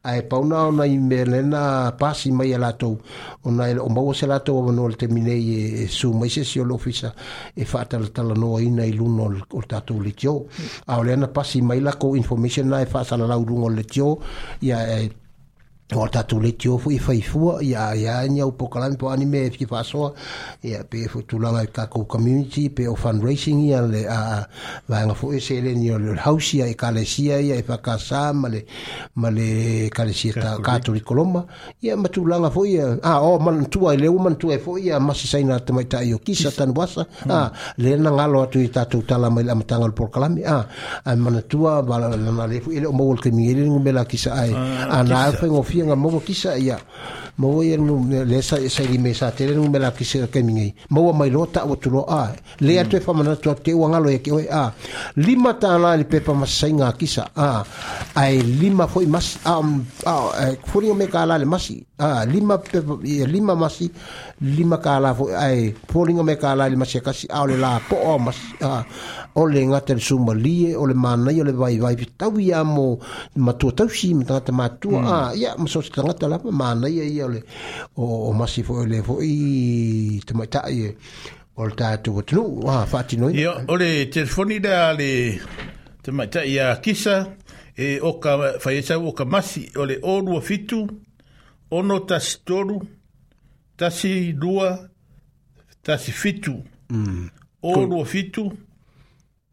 ae pauna ona i mea pasi mai a latou el o maua se latou avanoa le teminei e, e sumai sesi o le e faatalatalanoaina i luna o le tatou uno tio a o le pasi mai lakou information na e faasalalau luga la le tio ia e o tatou le tiofo ifa faifua ia ya ni au pokalami po anime e fasoa ia pe futulaga i kakou community pe o fundraising ia le a vaega foʻi e seleni o le house ia e kalesia ia e fakasā ma le ma le kalesia katolikoloma ia matulaga foʻi ia a o manatua i le ua manatua e foʻi ia masisaina tamaitaʻi o kisa tanuasa hmm. a le na galo atu i tatou tala mai le amataga o le polokalami a a manatua valana le foʻi e le o maua le me la kisa ae ana ah, faigofia fia nga mongo kisa ia maua ia le sailimesa tele nu me lakise kemigei maua mai loa taʻuatuloa a le atu e famanatu atu te ua galo eke oe a lima tālā i le pepa masasaiga akisa a ae lima foʻi masi foliga um, e, me kālā le masi a lima e, lima masi lima kālā foʻi ae foliga me kālā le masi akasi a le la poʻo a masi a o le gata le sumalie o le manai o le vaivai fetau iā mo matuatausi ma tagata matua a hmm. ia ma sosi tagata lava manai e ia ole o, o masi fo ole fo i te mai tai e o le tātou o tunu o ha whati noi i o le telefoni da le te mai tai a kisa e o ka whaiesau o ka masi o o rua fitu ono tasi toru tasi rua tasi fitu mm. o rua fitu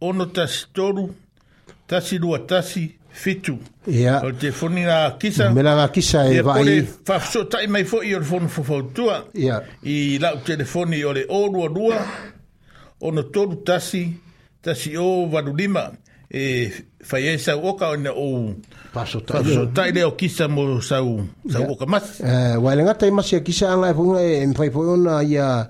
ono tasi toru tasi rua tasi fitu. Ia. O te foni kisa. Mela la kisa e vai. Ia pole fafso tai mai fo i o fono fofautua. Ia. I lau telefoni o le o rua rua. O no tolu tasi, tasi o vadulima. Ia e fai e sau oka ona o paso tai paso tai leo kisa mo sau sau yeah. oka mas uh, eh, wale ngata ima sia kisa anga e punga e mfai po yona ia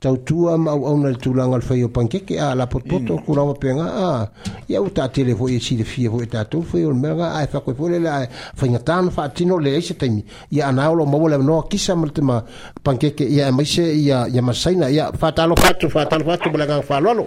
tautua ma au na tulanga al fai o pankeke a la potpoto mm. kurawa penga a ia uta tele fo e si e le fia fo e tatu fo e ol merga a e fako e fole la fai ngatana fa atino le eise taimi ia ana olo mawa le noa kisa mo te ma pankeke ia e maise ia, ia masaina ia fatalo fatu fatalo fatu bula gang falo alo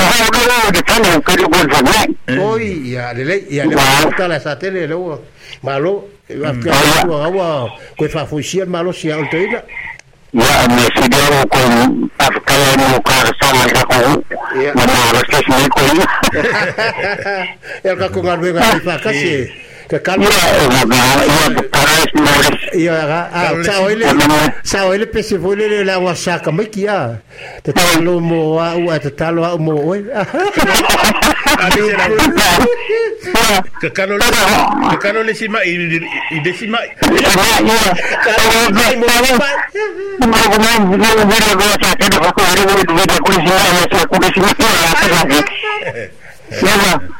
Toi ya malo afka kwa hawa kwa malo si altoida ya mesidoro con afkala no karsama ya ko mana rastas Carlos... Ia a sa oile sa oile pesivule le la wasaka mai ah Te talo mo ah u te talo a mo oi. Ka kano le ka kano le sima i i de sima. Ka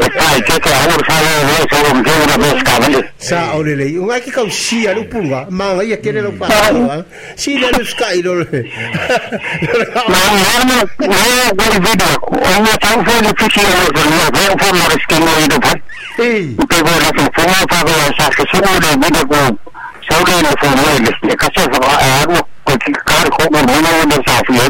Aici é? amur sa eh, eh? le se un gel na pescava. Sa orele, un ai ka si alu pulga, ma ai ke le pa. Si le le sky lo. Ma ma ma go vida, o ma tan fo le fichi lo se lo ve fo lo riski no ido pa. Ei. Pe go la fo fo fa go sa se so le vida go. Sa le fo le le ka se fa eh, no, no, no no, de no, se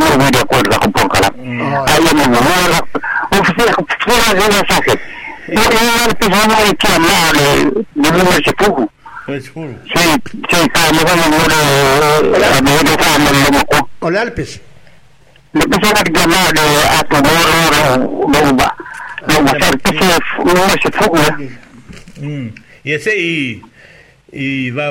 no, el de Y ese, y, y va,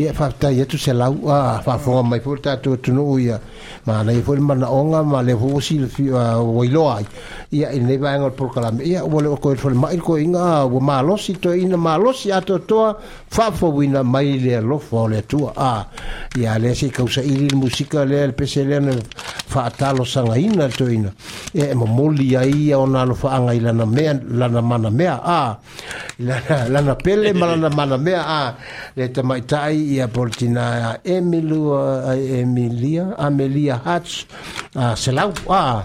ia faafetai atu se lau a faafoga mai foi le tatou atunuu ia ma lai foi le manaoga ma le fousi ua iloa ai ia inai vaega o le porokalame ia ua le koe fole mai lekoeiga ua malosi toeina malosi atoatoa faafauina mai le alofa o le atua a ia lea se kausaili le musika lea le pese lea na faatalosagaina le toeina ia e momoli ai ia ona alofaaga i lana mea lana mana mea a lana pele ma lana mana mea a le tamaitaʻi ia politina a Emilu a eh, Emilia Amelia Hatch a ah, Selau a ah,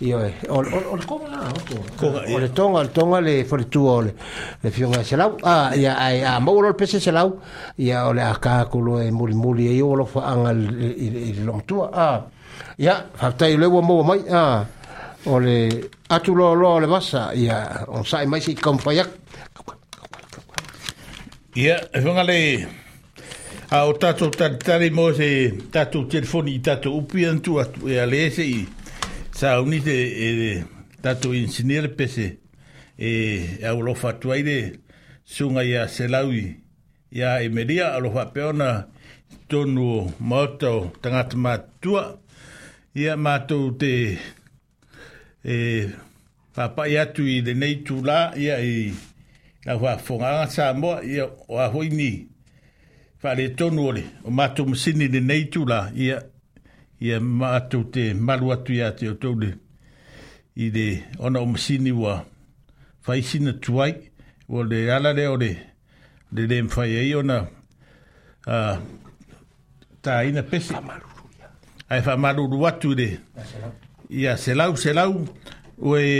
io e eh, ol ol come la o ah, le tonga le tonga le fortua le le fionga Selau a ia ai a mo lo pese Selau ia ole a kakulo e eh, muli muli io lo fa anga il longtua a ia fatai le wo mo mai a o le atu lo lo le masa ia on sai mai si kompaiak Ia, yeah, e le a o tatou talitali mo se tatou telefoni i tatou upi antu atu e a le se i sa uni e le tatou insinere pese e, e au lofa tuai sunga i a selau i a e meria a lofa peona tonu o mautau tangata mātua i a mātou te e papai atu i le neitu la i a i a hua fonganga sa mo i a hoi ni Whare tonu ole, o mātou msini ni nei tūla, ia, ia mātou te malu atu ia te o tōle, i de ona o msini wa whaisina tuai, o le alare o le, le le mwhai ei ona, uh, tā ina pesi. Ai wha maruru atu de, ia se lau, se lau, o e,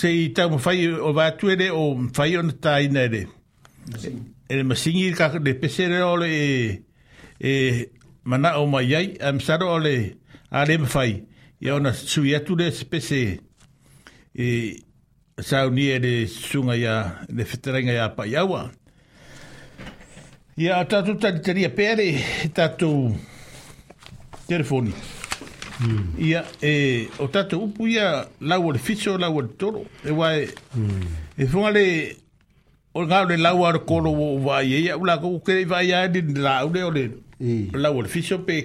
se i tau mwhai o vātu ere, o mwhai ona tā ina ere. Mwhai el ma singi ka de pesere ole e e mana o mai ai am saro ole a le fai ia ona sui atu le spese e sa uni ele sunga ya de fitrenga ya pa yawa ia ta tu ta teria pere ta tu telefoni hmm. ia e o ta tu pu la wor fiso la wor toro e wa hmm. e fonga o nga le lau ar kolo o vai ia ula ko ke vai ia di la o le o le la o fisho pe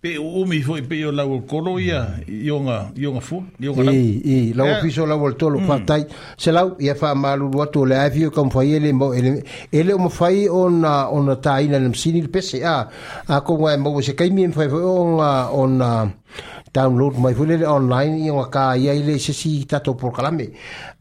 pe o mi foi pe o la o kolo ia ionga ionga fu ionga la i la o fisho la o tolo patai se la ia fa malu lo to le avio kam foi ele mo ele ele mo fai on ona taina le msini le pese a a ko ngai mo se kai mi foi on on download mai fu le online i nga ka ia ile se si tato por kalame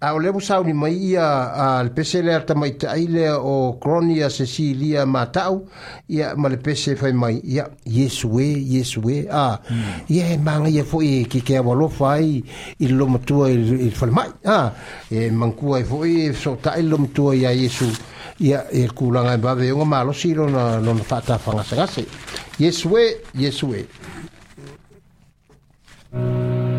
a o le busa ni mai ia al pc le ta mai ta ile o cronia se si lia matau ia ma le pc fai mai ia yes we yes we a hmm. ia e manga ia fo i ki ke avalo fai i lo matu i fai mai a e manku ai fo e i so ta i lo matu ia yesu ia e kulanga e e i bave unga malo si lo na fata fangasangase yes we yes we Música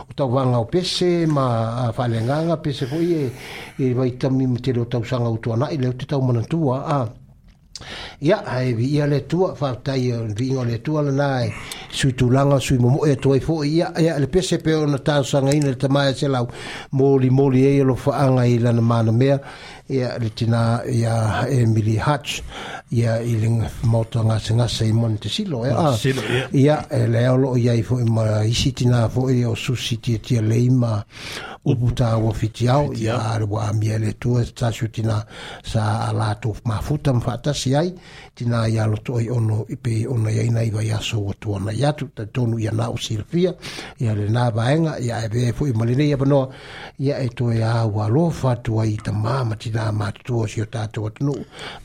tauanga o pese ma falenganga pese foi e e vai tamim meter o tau sanga o na ele te tau mana tua a ya ai vi ia le tua fa tai vi ngo le tua le nai su tu langa su mo e toi fo ia ia le pese pe ona ta sanga ina te mai se lau moli moli e lo fa anga i lana mana mea ya le tina ia emily hatch ia i le moto nga se nga se mon te ia e le o ia i foi ma i siti na foi o su siti ti le ima o puta o fitiao ia ar wa mi le tu sa ala tu ma futa mfata si ai tina ia lo toi ono i pe ona ia ina iwa ia so watu ona ia tu ta tonu ia na o sirfia ia le na vaenga ia e vee fu i malinei ia panoa ia e toi a ua lo fatua i ta mama tina a matua si o tato watu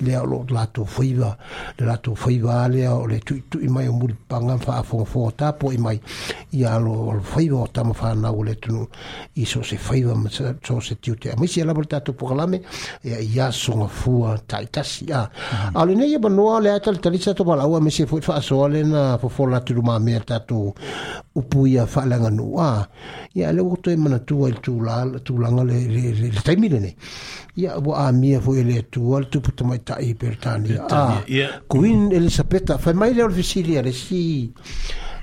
lea o lo lato fuiwa le lato fuiwa lea o le tuitu i mai o muli panga fa a fonga fonga tapo i mai ia lo lo fuiwa o tama fa na ule tunu i so se fuiwa so se tiu te amisi ia labo le tato pokalame ia e ia songa fua taitasi mhm. ia ale ne ia noa le ata le talisa to balau a mesi fuit faa soale na fofola tu ma mea tatu upu ia faa langa noa ia le woto e mana tua il tu langa le le le le taimi le ne ia wa a mea fu ele tua le tupu tamai ta i pertani a Queen Elizabeth fai mai le orfisilia le si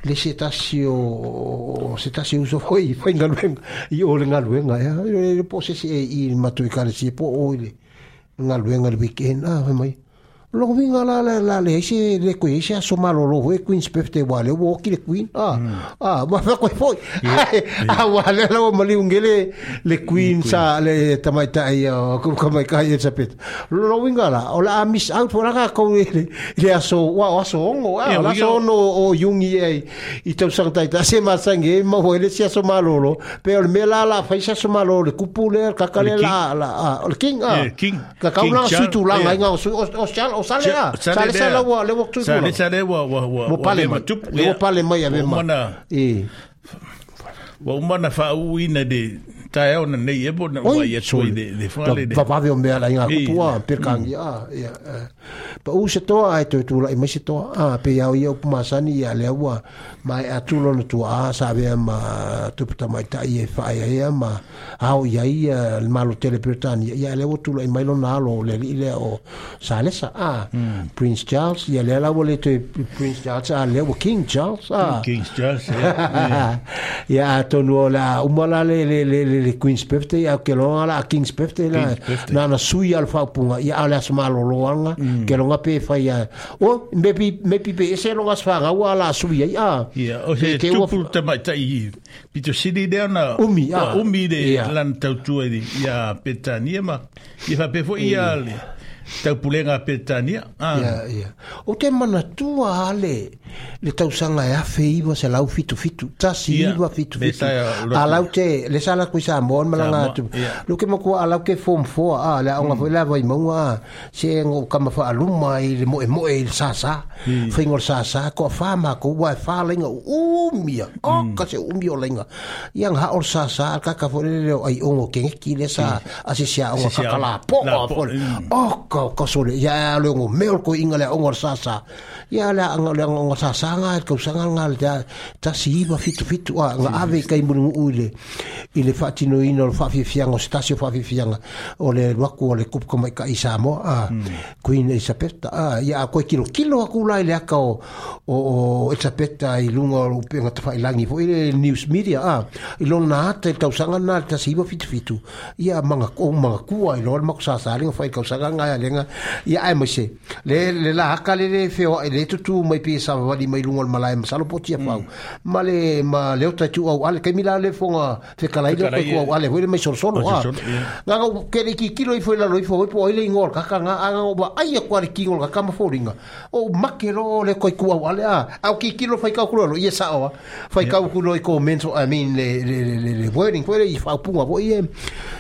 le setasio setasio uso foi foi ngalwenga i o le ngalwenga ya le posesi e i matuikale si po oile ngalwenga le weekend a ah, fai mai lo vinga la la la le se le koe se so malo lo hoe queen's birthday wale wo le queen ah ah ma fa koe foi ah wale la ma un gele le queen sa le tamaita ai como ko mai kai e sapet lo vinga la ola la miss out for ka ko le le aso wa aso ngo oh, o eh, la so no o yung ye i tau ta se ma sang e ma hoele se so malo lo pe o me la la fa se so malo le kupule kakale la la le king ah eh, king kakau ka la su tu la nga o o Ça, sale sale wa le wa tu sale sale wa wa wa mo pale ma pale ma ya ma e fa tae au na nei ebo na wai e tui de whalere. Pa pawe o mea lai ngā kupua, pe kangi, ah, ia. E, e. Pa u se toa ai tui tula, i mai se toa, ah, pe iau iau pumasani i a leua, ma e atulo na tua, ah, sawe am tuputa mai tai e whae e am, au ia i a malo tele Britani, i a leua tula i mailo na alo, le li le o Salesa, ah, Prince Charles, i a leua le tui Prince Charles, ah, leua King Charles, ah. King Charles, ia. Ia tonu o la, umala le, le, le, le, le Queen's Birthday au ke longa la a King's Birthday la na na sui al whaupunga i e ala sma loloanga ke mm. longa pe whai a o mepi mepi pe ese longa sfanga o ala sui ah. ai a ah. ia o he tupu tamaita e i pito sidi dea na umi a umi de lan tautua i a petania ma i whapefo i ale taupulega peletania ah. ya? ia ya. o te manatua ale le tau sanga ya fei fitu se lau fitufitu yeah. alau te le sa mon i samoa malaga ke alau ke form foa a le aoga mm. foi vela vai mo a se fa sasa mai le mo e sa sa faiga umi sa sa ko afā makou ae falaiga umia mm. ka se mi o yang ha or sa le ka ka fo le ongo ke ki le sa po o o kaso le ia le ngo mel ko inga le ngor sasa ia le anga le ngor sasa nga ko sanga nga le ta si ba fitu fitu a nga ave kai mun ule ile fatino ino fa fi fianga stasio fa fi fianga o le waku o le kup ko mai ka isa mo a hmm. queen isapeta a ia ko kilo kilo aku la ile aka o o isapeta i lunga o pe nga fa ilangi fo ile news media a ilona te tau sanga na ta si ba fitu fitu ia manga ko manga kuai lo ma ko sasa le fa ka sanga nga talega ia ae maise le le lahaka lele feoae le tutū mai pe savavali mai luga o le malae masalo poti afau mm. ma le ma le ota tu au ale kaimila le foga fekalai le ku au ale hoi le mai solosolo a ah. gagau kele kilo i foi lalo i foi po ai le iga o le kakaga agagau ma ai aku ale kiga o le kaka ma o make le koi ku au ale a ah. au kikilo faikaukulu alo i sa oa faikaukulo i comento i mean le le le le wording foi le i fa faupuga bo e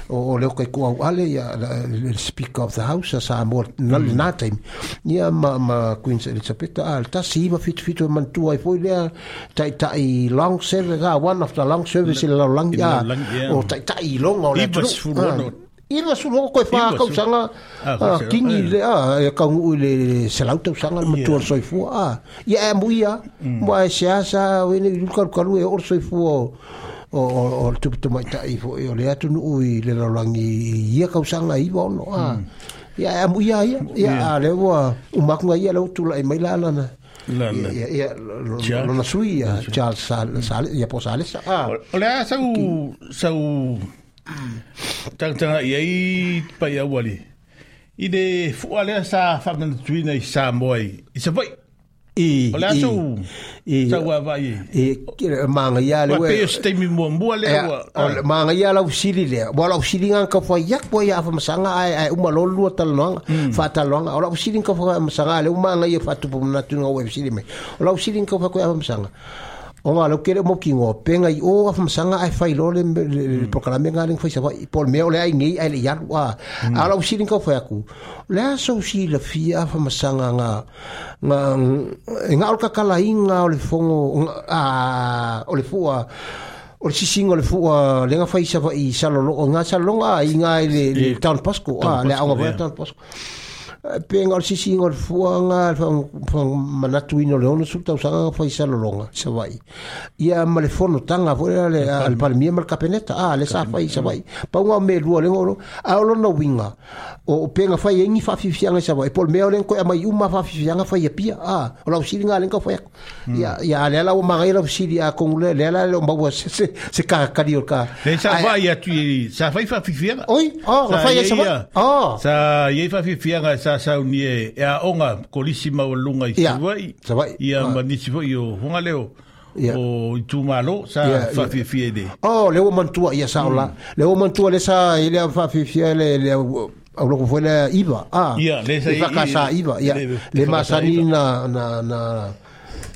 o o le ko au ale ya the speaker of the house sa mo na na time ya ma ma queen's elizabeth al ta si ma fit fit e man tu ai foi lea tai tai long service ga one of the long service mm. la long ya o tai tai long o le Iwa su loko koe whaa kau sanga a kingi eh. le a e kau ngu le se lautau sanga le matua soifua a ia e muia mm. mua e se asa wene i luka luka lu e or soifua o o o o tupu mai tai fo e o le atu nu i le laulangi ia kausanga i wono a hmm. ia amu ia ia ia a le ua umakunga ia lau tula i mai lalana ia ia lona sui ia Charles Sales ia po Sales a o le a sau sau tangtanga ia i pai awali i le fualea sa whakanatuina i Samoa i sa vai E, o le aso e, sa ua vai e manga ia le we pe ste mi mo mo le wa eh, ah. manga ia la usili le wa la usili nga ka fo yak po ia fa masanga ai ai uma lo lu tal no hmm. fa tal no la usili ka fo masanga le uma nga ia fa tu po na tu nga we usili me la usili ka fo ko ia fa masanga o nga lo kere mo kingo penga i o afam sanga ai fai lo le programa nga ling fai por me ole mm. ai ngi ai le yar wa mm. ala usi ling ko fai aku le so si le fi afam sanga nga nga e nga ol ka inga ole fongo a ole fua o le fu o le nga lenga fai sa i salolo nga salonga i nga le town pasco a le aunga vai town pasco penga o sisi o fuanga fuaga manatuina manatuino le ona sulutausaga fai longa savai ia ma le fonotaga tanga le le al ma le kapeneta ah le sa fai savai pauga o melua lega olo ao lona uiga o pega fai aigi faafiafiaga i savai po le mea o lega koe amai uma faafiafiaga fai apia a o lausili ga lega kau fai ako ya ya ala o ua magai lausili akogu lea le ala le o maua se kakakali o le ka le sa fai atu sa fai faafiafiaga oi oh ah, ga fai ai ah. sa iai faafiafiaga sa tasau ni e, e a onga ko lisi mau lunga i tuwai. Ia, yeah. Ia manisi po i o hunga leo. Yeah. o tu malo sa yeah, fa fi de o oh, le o mantua ia sa ola mm. le o mantua le sa ele fa fi fi ele le au loko fuele iba a ah. ia le sa iba ia iba ia le masani na na na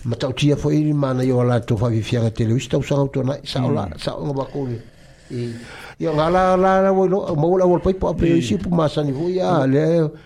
matau tia fo i mana yo la to fa fi fi ga tele wista usa auto na sa ola mm. sa ola ko e ia ngala la la wo mo la wo pa pa pe si pu masani fo ia le mm.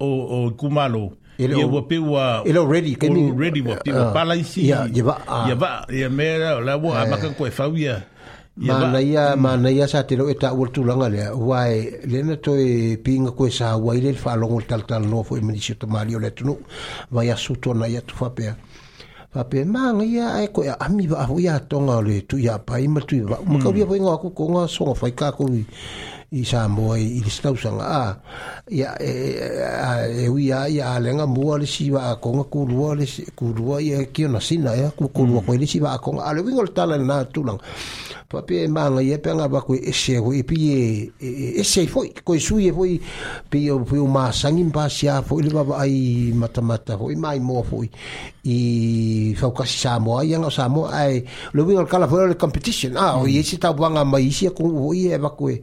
o o kumalo ye o pe wa ele already can be already wo pe wa uh, uh, pala isi ya ye va ye va ye uh. mera la wo a eh. ma ko fa ya ma na ya ma na ya sa te lo eta wo tu langa le wa le na to e pinga ko sa wa ile fa lo ngol tal tal no fo e mi sito mali o le tu no va ya su to na ya tu fa pe fa pe ma nga ya e ko ya a mi ho ya tonga le tu ya pa i ma tu va ma ka hmm. wi ngo ko ngo so fa ka ko i sa moe i le stausanga a ia e, e, e ui a ia a lenga mua le siwa a konga kurua le kurua ia kio na sina ia ku kurua mm. koe le siwa a konga a le wingo le tala na tulang pa pe e maanga ia pe anga bako e se ho e pi e e se foi ko e sui e foi pe o pe o masangi mpa si a foi le baba ai matamata foi mai moa foi i fau kasi sa moa ia nga sa moa ai le wingo le kala foi le competition a o mm. i e si tau wanga mai isi a kongu foi e bako e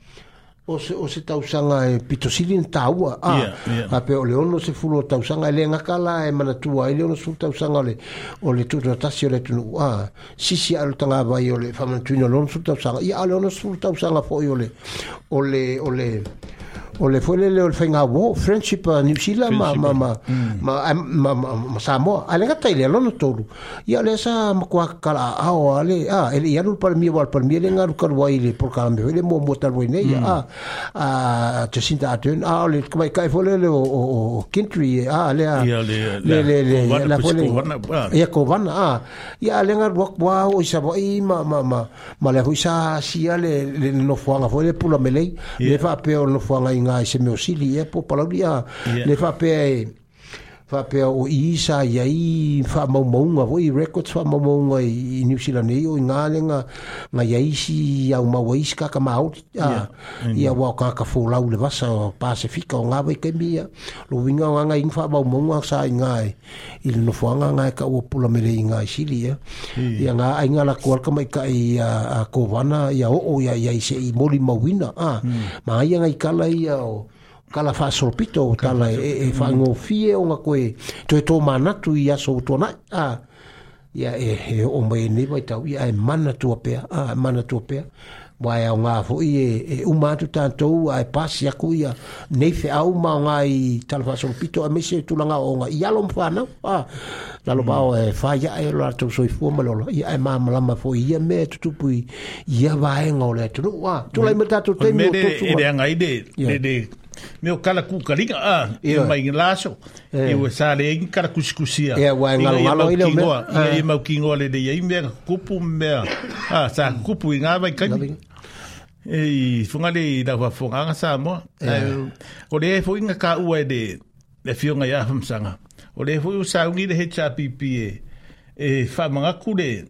o se o se tausanga e pitosili ni taua a ah, yeah, yeah. pe o leono se fulu o tausanga e le ngakala e manatua e leono se fulu tausanga o le o le tutu na tasio le tunu a ah, sisi alu tanga vai o le famanatuino leono se fulu tausanga i a leono se fulu tausanga po i o le o le o le o le foi le le le fainga wo friendship a uh, New Zealand eh. mm. ma ma ma ma ma ma sa mo ale ga tai le lo no tolu ia le sa ma kwa kala a o ale a ele ia no par mi wal par mi le nga ru kar wai le por ka me le mo mo tar wai ne ia mm. a a te sinta a tun a le kwa kai foi le le o o country a ale a le le le la foi le ia ko van a ia le nga wa wa o sa bo i ma ma ma ma le ho sa sia le le no foanga foi le pula me le le fa pe o no foanga ngā i se meo sili e po palauri a yeah. le whape e fa pe o isa yai fa mo mo nga i records fa mo mo nga i new zealand i o nga le nga na ya ya o ma o iska ka ma out ya ya wa ka ka fo la le vasa o pacifica o nga we ke mi ya lo wi nga nga i fa mo mo nga sa i nga i le no fa nga ka o pula me le nga si li ya ya nga ai nga la ko ka mai ka i a ko wana ya o ya yai se i mo li mm. ma wina a ma ai nga i ka la ya o kala fa solpito tala e, e fa ngo fie o nga koe to to mana tu ia so to na a ia e, e o mai ni vai tau ia e mana tu pe a e mana tu pe vai au nga fo ie e, e u ma tu tanto u ai e pas ia ku ia nei fe au ma nga i tala fa solpito a mese tu langa o nga ia lo mfa na a la lo bao e fa ia e lo atu so i fo ma lo ia e ma ma ma fo ia me tu tu pui ia vai nga o le tu a tu lai ma tatu te mi o tu tu a me o kala ku a e mai laso e o sale um ah, e kala kuskusia e wa ngalo ngalo ile me e mau kingo le de e me kupu me a sa kupu inga vai kai e funga le da wa funga sa mo o le fo inga ka u e de le fiona ya hamsanga o le fo sa ungi le hecha e e fa manga kule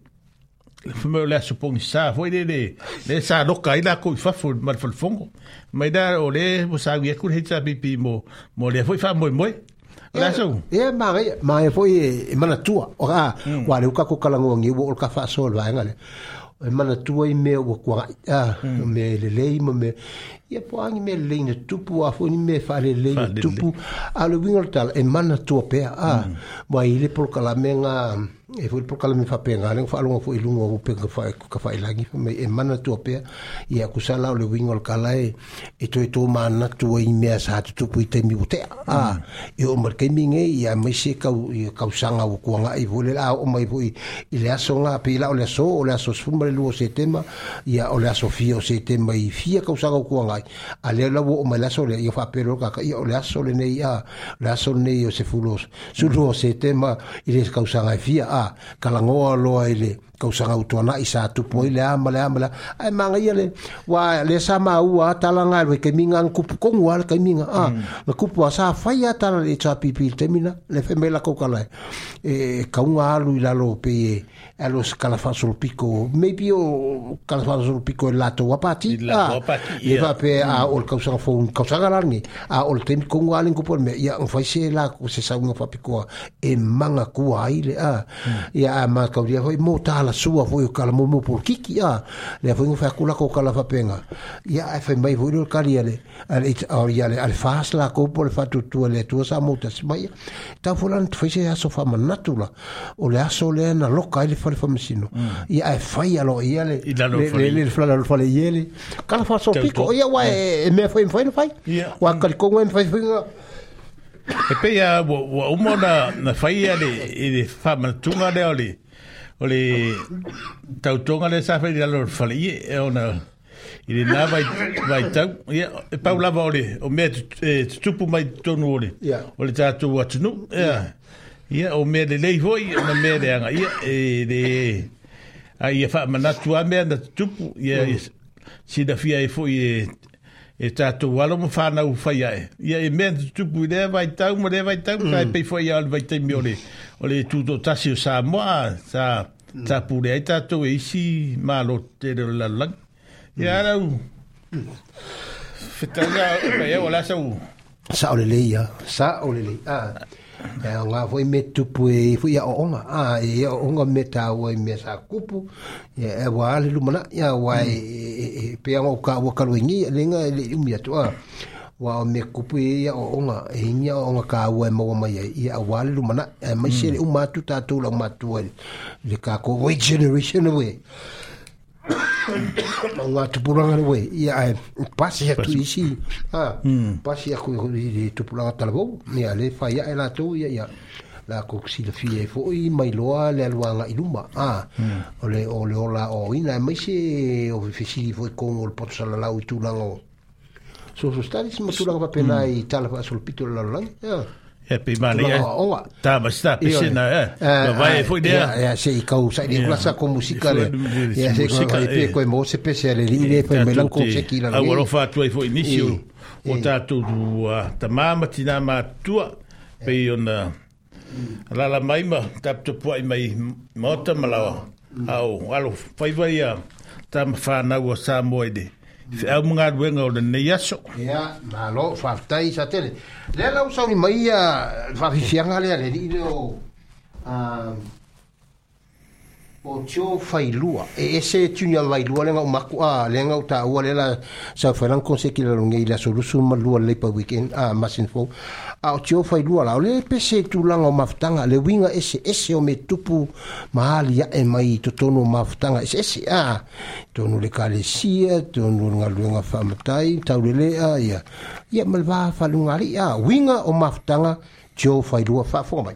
le fumo le supong sa foi le le le sa loka ina ko fa fo mal fo fongo mai da o le mo sa wi e ko hita bi mo mo le foi fa mo mo la so e ma re ma foi e, e mana tua o ra hmm. wa le ka ko kala ngo ngi wo ka fa so va ngale e mana tua i me wo kwa a hmm. me le le mo me e po ang me le ne tupu a foi me fa le le tupu a le wingortal e mana tua pe a hmm. wa i le por kala me nga e foi por kala me fa penga le fa longa foi lunga o penga fa ka fa ilangi me e mana tu pe e a kusala le wingol kala e e to to mana tu e me sa tu tu pui te mi ute a e o mar kemi nge e a me se ka ka sanga o kuanga e vole la o mai foi i le aso nga pe la o le so o le aso sfuma le luo se tema e o le aso fia o se tema i fia ka sanga o kuanga a le la o mai la so le e fa pero ka ka o le aso le nei a le aso nei o se fulos su luo se tema i le ka sanga fia a kalangoa loa ile kausanga utuana isa tupo ile ama le amala amala ai manga ile wa le sama ua talanga le ke minga kupu kongu ala ke minga a na mm. kupu asa fai atara le tsa pipi le femela kokala e ka kaunga alu ilalo peye los pico, maybe o pico il lato wapati, il lato wapati, ia, vape a o il kausanga fo un kausanga rangi, a ah, ol tem con kongo alen ya me, ia un em faise la ko se fa pico, e manga kua aile, a, ah. ia mm. em a ma kauria foi mo la sua foi o por kiki, ah. em a, le fo ingo fakula ko penga, ia a fe mai voilo kari it le al fas la ko por fatu tu le tu sa mota, mai, ta fulan faise aso fa manatula, o le so le na loka fale fa masino mm. ia e fai alo ia le le le le fale fale ia le kala fa so piko ia wa e, e me fai fai fai wa kali kongo e fai fai e pe ia wa umo na na fai ia le e le fa manatunga le o le o le tautonga le sa fai alo fale ia e ona i le nā vai, vai tau. Ia, e pau lava ole, o mea e tutupu mai tonu ole. Ia. O le tātou atunu. Ia. Ia. Ia, o mea le lei hoi, na mea le anga. Ia, e, le, a e wha manatu a mea na tupu. Ia, mm. si da fia e foi e, e tato wala mo whana u whai ae. Ia, e mea na tupu, i lea vai tau, ma lea vai tau, mm. kai pei foi ale vai teimi o le, o le tuto tasi o sa moa, sa, sa mm. pure ai tato e isi, ma lo te re la lang. Ia, rau. rau, mm. fetanga, mm. o la sa Sa o le leia, sa o le leia. Ah. Ela nga foi me tupu e foi a onga. Ah, ya e onga me ta wo me sa kupu. Ya e wa ale lumana ya wa e pe ngo ka wo ka wingi lenga le umi Wa me cupo e ya onga e nya onga ka wo e mo ma ya ya wa ale lumana e ma shele umatu ta tu la matu wel. Le ka ko generation away. Ngā tupuranga rewe, ia ai, pasi ha tu hmm. isi, pasi ha kui kui i tupuranga talabou, ni ale fai ai e la tau, ia ia, la kuksi la fie e fo'i, mai loa le alua ngā iluma, hmm. o le o le ola o ina, mai se o fesili fo'i kong o le potu salalau i tūlanga o. So, so, stari si ma tūlanga hmm. pa pena i tala pa asolpito la lalangi, ia happy money eh ola ta ma sta pisina eh ma vai fu idea ya se i kau sa di kula sa ko musica le ya se ko vai e pe eh. ko mo se pe se le li le e, e, pe me lan ko se ki la le awaro fa tu ai fu inicio o ta tu ta ma ma ti na ma tu pe on la la mai ma ta tu po ai mai mota ma la mm. au alo fai vai ta ma fa na wo sa mo ide Fe au mga duenga o le nei aso. malo, whaftai sa tele. Lea lau sauni mai a whawhifianga lea le rile o... o tio failua e ese tunia vailua le ngau maku a le ngau ta le la sa faran konse ki la longe ila solusu ma weekend ah masin fo a o tio failua la o le pese tulanga o maftanga le winga ese ese o me tupu mahali a e mai totono mafutanga ese ese a tonu le kalesia tonu lunga lunga famatai tau le lea ya ia falunga li a winga o maftanga, tio failua fa mai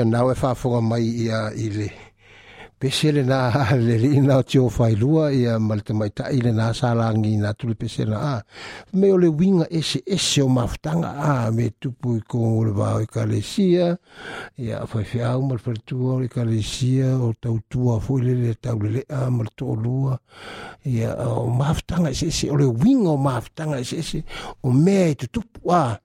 ia nau e whaafonga mai i a i le. pese lenā le li'i na o tio failua ia ma le tamaitaʻi lenā salagina atu le pese na a ah, me o le uiga eseese o mafutaga a ah, me tupu i kogo le vao ekalesia ia faifeau ma le faletua o le ekalesia o tautua foʻi le le tauleleʻa ma le toʻalua ia o mafutaga eseese o le uiga o mafutaga eseese o mea ah. e tutupu a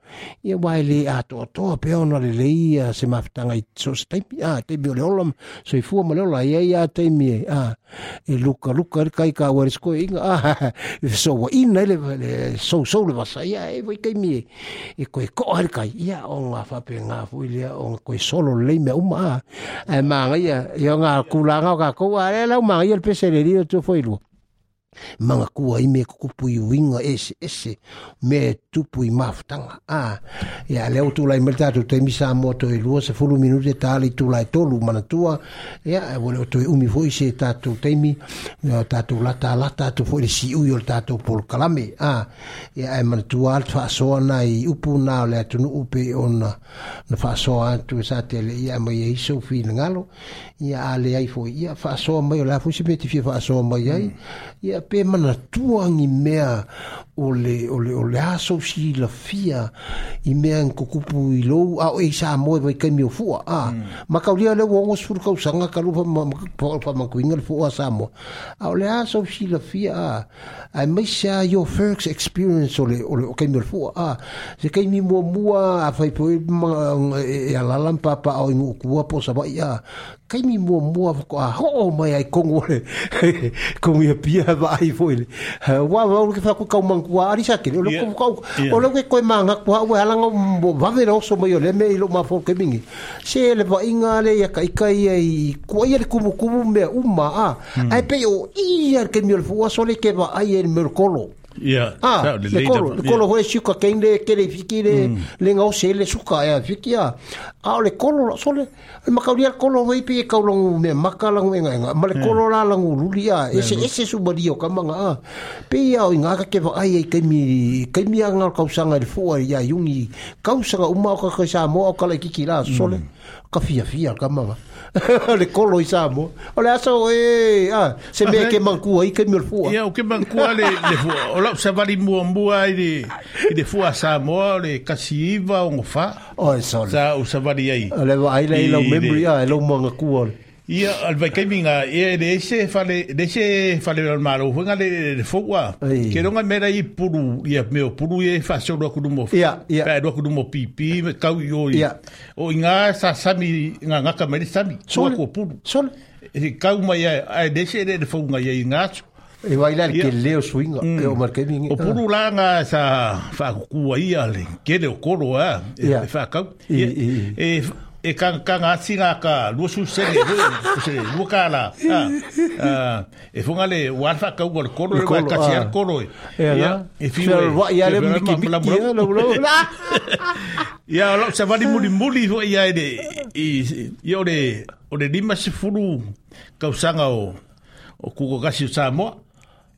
ia uae lē atoatoa pea ona lelei ia se mafutaga i so se taimi a taimi o le ola soifua ma le ola iai ia te mie a e luka luka le kai ka wari sko inga a e so wa ina le so so le vasa ia e vai kai mie e koe ko al kai ia o nga fa pe nga fu ile o koe solo le me uma a e manga ia ia nga kulanga ka ko ale la manga ia le pese le rio tu foi lu manga kua i me kukupu i winga ese ese me tupu i mafutanga a ah, ya leo tu lai mele tatu te misa moto i lua se fulu minute tali tu lai tolu manatua ya e wole oto i umi fuhi se tatu teimi uh, tatu lata lata tu fuhi si ui ol tatu polo kalame a ah, ya e manatua al tfa soa na i upu na le atunu upe on na fa soa tu e sa tele ya ma ye iso fi ngalo ia ale ai foi ia faasoa mai o le afusi pe tifia faasoa mai ai mm. ia pe manatuagi mea o ole o le o le aso silafia i mea i kokupu i lou ao ei sa moe vaikaimi o fua a mm. makaulia le ua ogo sefulu kausaga kalu faamakuiga le foa sa moa a o le aso silafia a ae maisa your first experience o le o le o kaimi o le fua a se kaimi muamua e alala e, e ma papaao i guukua po sava'i a kai mi mo mua ko a ho mai ai kongo le ko mi pia va ai foi le wa wa ko fa ko ka man ko ari sa ke lo ko ko o lo ke ko man ko ha wa lang va de ro so mai le me lo ma fo ke mingi se le va inga le ya kai kai ai ko ai le kumu kumu me u ma a hmm. ai pe yo i ke mi lo fo so le ke va ai el mercolo Yeah. Ah, le kolo, le kolo hoe shuka kende kere fiki e le mm. le ngau se le shuka ya e fiki ya. Ah, le kolo so le makauria kolo hoe pi e ka long me makala ngue nga nga. Ma le kolo la la ngu luli Ese ese su bodio ka manga. Pi ya o nga ka ke va ai ai kemi kemi ya ngal kausa ngal foa ya yungi. Kausa ga uma ka ka sa mo ka le kiki la so le. Mm. Ka fia fia ka manga. le kolo i samo o le aso e ah se me ke mankua i ke mi fua ia o ke mankua le le fua o la se vali mua mua i de i de fua samo le kasi iva o ngofa o e sa o sa vali ai le va ai le lo memory ai lo manga kua le Ia, alwai kai minga, ia lese fale, lese fale al maro, huenga le fokwa. Ke ronga mera e puru, ia meo puru e fasio rua kudumo. Ia, ia. Pea rua kudumo pipi, me kau Ia. O inga sa sami, inga ngaka meri sami, tua kua puru. só E kau mai ai lese le le fonga ia mm. E vai lá que leo swinga, mm. o marketing. O eh. puru lá nga sa fa kua ia le, kere o koro a, eh, e fa e kang kang ati ah, ngā ka lua su sere lu ka la e fungale le wanfa ka gol le koro ka wai kasi ar ah. koro e e fiwe e le mi ki mi la lo lo Ya lo sa di muli muli ho ia e ia ya, o le o le lima sifuru kausanga o o kuko kasi o Samoa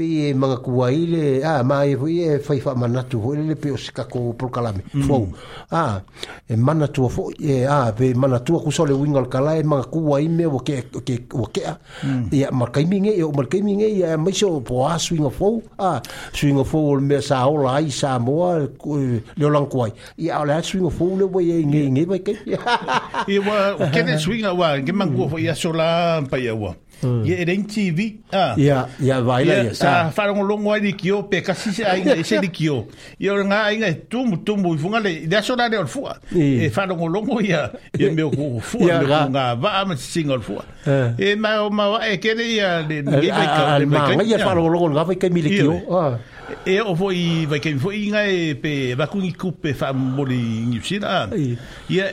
pe e manga kua ah mai ma e, e, mm. e fo e fai fa manatu ho ile pe o ko pro kalame fo ah e manatu fo e ah ve manatu ku sole wingal kala e manga kua i o ke o ke o ke a e ma minge e o ma minge e ma so po a swing fo ah swing of fo me sa e, o la i sa mo le lang kua i a le swing of fo le we e nge nge ba ke e wa ke ne swing wa ke manga fo ia sola pa ia wa Hmm. Ye e reng TV. Ah. Ya, ya vaila ya sa. Faro ah, ngolo ngwa di kio, pe kasi se ainga, ese di kio. Yo nga ainga, tumu, tumu, i funga le, da sona le olfua. E faro ngolo ngwa ya, ye me o fua, me o nga va, ama si singa olfua. E ma o ma wa, e kere ya, le ngei vai ka. Al ma, nga ya faro ngolo ngwa, vai kai mi le kio. E o fo i, vai kai mi fo, i nga e pe, vakungi kupe, fa mboli ngusina. Ye,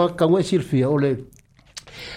anga ka ngue ole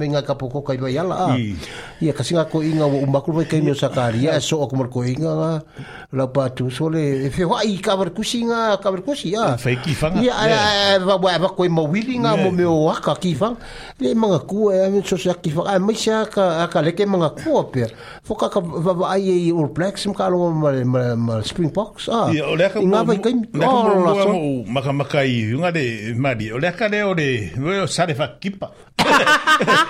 menga kapoko ka poko kai vai ala ia kasi ngako inga wo umba ko kai no sakaria so ko ko inga nga la pa sole e fe wai ka kusi nga ka kusi e ia fe kifang iya ia va va koi ma wili nga mo meo o ka kifang le manga kua e me so sa kifang fanga mai sa ka ka leke manga kua pe fo ka ka va va ai e ur plex ka lo ma spring box ah ia ole ka inga vai kai oh, o maka maka i nga de mari ole ka de ole sare fa kipa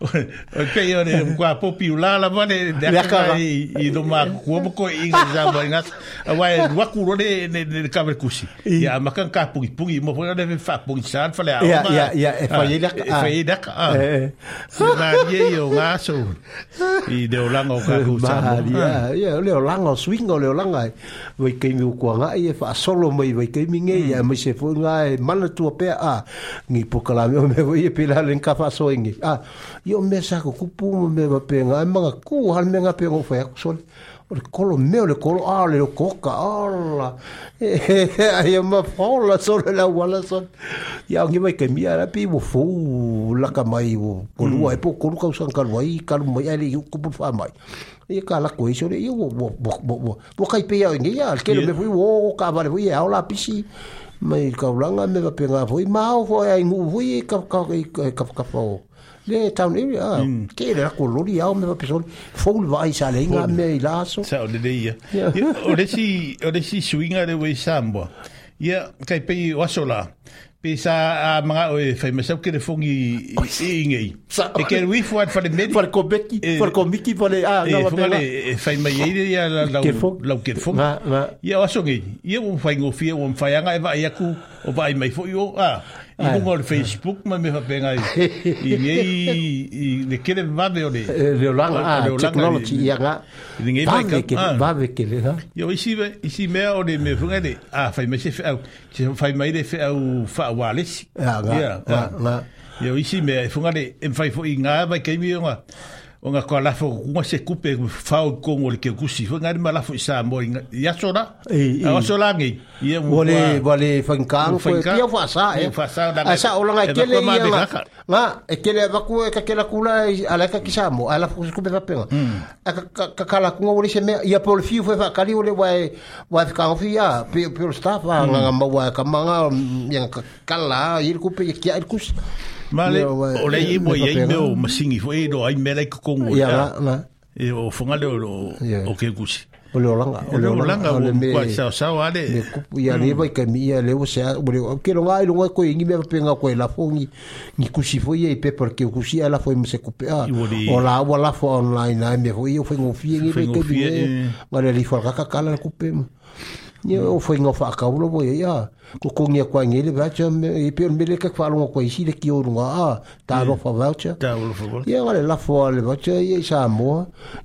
o pe o le kwa popi ula la vale de ka i do ma ko mo ko i za mo nga wa wa ku ro ne ne ka ver kusi ya ma kan ka pungi pungi mo fo le fa pungi san fa le a ya ya ya e fa ye da fa ye da ka ma ye yo nga so i de o lango ka ku sa ya ya le o lango swing o le o lango we ke mi ku nga fa solo mo we ke mi nge ya mo se fo nga e mana tu pe a ngi pokala me me we pe la len ka fa so ngi ah io me sa ko kupu me va penga e manga ku hal me nga pego fa ya sol o kolo me o kolo a le coca alla ala e ai ma fola sol la wala sol ya ngi mai ke mi ara pi bu fu la ka mai bu ko lu ai po ko lu ka san ka wai ka lu mai ali ku pu fa mai e ka la ko isore io bo bo bo bo bo bo kai pe ya ngi ya ke me fu o ka vale fu ya ola pi si mai ka ulanga me va penga fu mau fu ai ngu i ka ka ka ka fu le town area ah. mm. ke era ko lo dia o me pa person foul vai sa le nga me la so sa o le dia o le si o le si swinga le we sambo ya yeah, kai pe o so la pe sa a manga o e fai mesau ke le fungi i inge i e ke le wifu at fale medi fale kobeki e- fale komiki fale a ah, e fuma le e fai mai eire ya lau ke fung ya o aso ngei ia o fai ngofia o mfai anga e vai aku o vai mai fo i o a ah i runga o Facebook ma me hapenga i i i i i le kere vave o le le olanga a technology i anga ke vave ke le da. yo isi isi mea o me funga le a fai ah, mai se fai au se fai mai de fai au fai au alesi a ga yo isi mea funga le en fai fo i nga vai kei mi yunga o nga ko lafo kunga se kupe fau kongo le ke kusi fo ngari malafo isa mo ya sola a sola ngi ye mo wale wale fankang fo kia fo asa eh. e fasa da asa ola nga kele ya nga nga e kele ba ku ka kele kula ala ka kisa mo ala fo kupe ba penga ka kala kunga wale se me ya pol fi fo fa kali wale wa wa ka fi ya pe pe staff nga nga wa ka manga ya kala il kupe ya kia il kusi Male, o le i mo i ai meo masingi fwe, no ai mele kukongo. Ia la, la. E o fonga le o ke kusi. O le olanga. O le olanga, o mkua sao sao ale. Le kupu, mm. ia le vai kami, ia le sea, o le o ke longa ai e longa koe ingi mea penga koe la fo ngi, ngi kusi fwe ia i pepar ke kusi ala fwe mse kupe a. Ah, o la awa la online ai me fwe ia fwe ngofie ngi me kemi eh. ngi, ma le li fwa kupe mo. Ni o hmm. foi ngā wha akau lo boi ia. Ko kongi a kwa ngele vacha e peo mele ka kwa longa kwa isi le ki o runga a. Tā lo wha vacha. o lo wha vacha. Ia ngare la wha le vacha ia i sa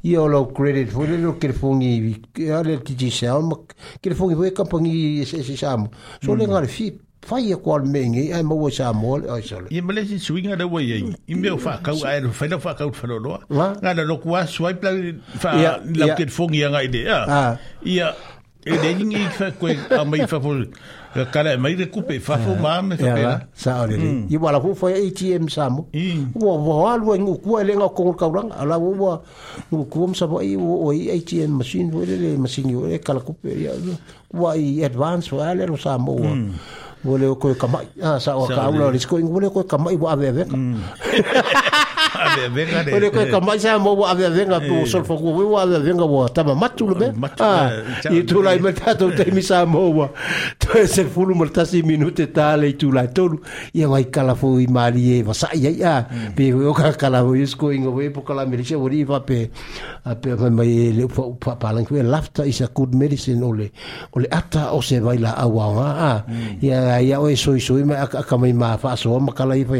Ia o crédito credit fo le lo kere fongi a le ki jisao ma kere fongi fo e kampangi e sa moa. So le hmm. ngare fi fai e kwa mengi ai maua sa moa le ai sole. Ia mele si suinga le wai ei. I meo wha akau hmm. a e lo whaina wha akau whanau loa. Ngā na loku a suai pla crédito lau kere fongi a ngai de. Ia. Ia. e le ni ngi fa koe a mai fa pol ka kala mai re kupe fa fo ma me fa pela sa ole le i wala fo ATM sa mo wo wo alu ngu ku ele nga ko ka rang ala wo wo ngu ku mo sa bo i wo i ATM machine wo le machine yo e kala kupe ya wa i advance wa le ro sa mo wo wo le ko ka mai sa o ka alu le ko ngu le ko ka mai wa ve ve Ave venga kami saya ko ka mai sa mo ave venga tu iya. sol fo ko wa ave venga wa ta ma matu le. Ah. I tu lai me ta tu te mi sa mo wa. Tu se fulu mo ta si minute ta le tu lai tolu. Ia ya, ngai kala fo i mali e va ya, sa ya. ia ia. Hmm. Pe o ka kala ho isko ingo we po kala mi va pe. A pe ma mai le fo pa pa lafta is a good medicine ole. Ole ata o oh, se vai la awa ah, ah. ha. Hmm. Ia ia o soi so ma ka mai ma fa so ma kala i fa.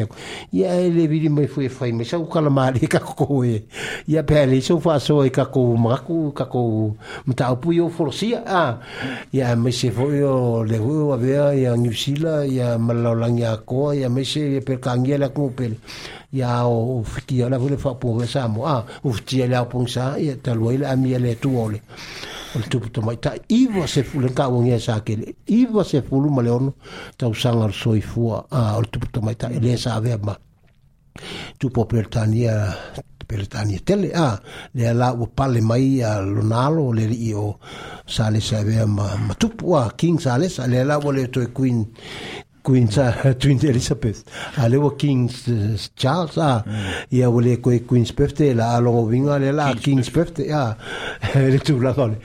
Ia le vidi mai fo ah, e mai sa tau mali ka ko e ya pele so fa so e ka ko maku ka ko mta pu yo forsia a ya me se fo yo le hu avea ya New Zealand ya malolang ya ko ya me se pe kangiela ku pel ya o fti ala vole fa po sa mo a o fti ala po sa ia talua ile mi le tu ole o mai ta i vo se fu le sa i vo se lu ma le ono fu soifua o tu tupu mai ta ele sa ve ma tupo Peretania Peretania tele a le la ua pale mai a lonalo le li'i o salesa sa ma ma tupu a king salesa sa le la ua le to queen Queen, Elizabeth ale kings King Charles ah, mm. a volé Queen's birthday la alongo la King's ah, birthday la se la la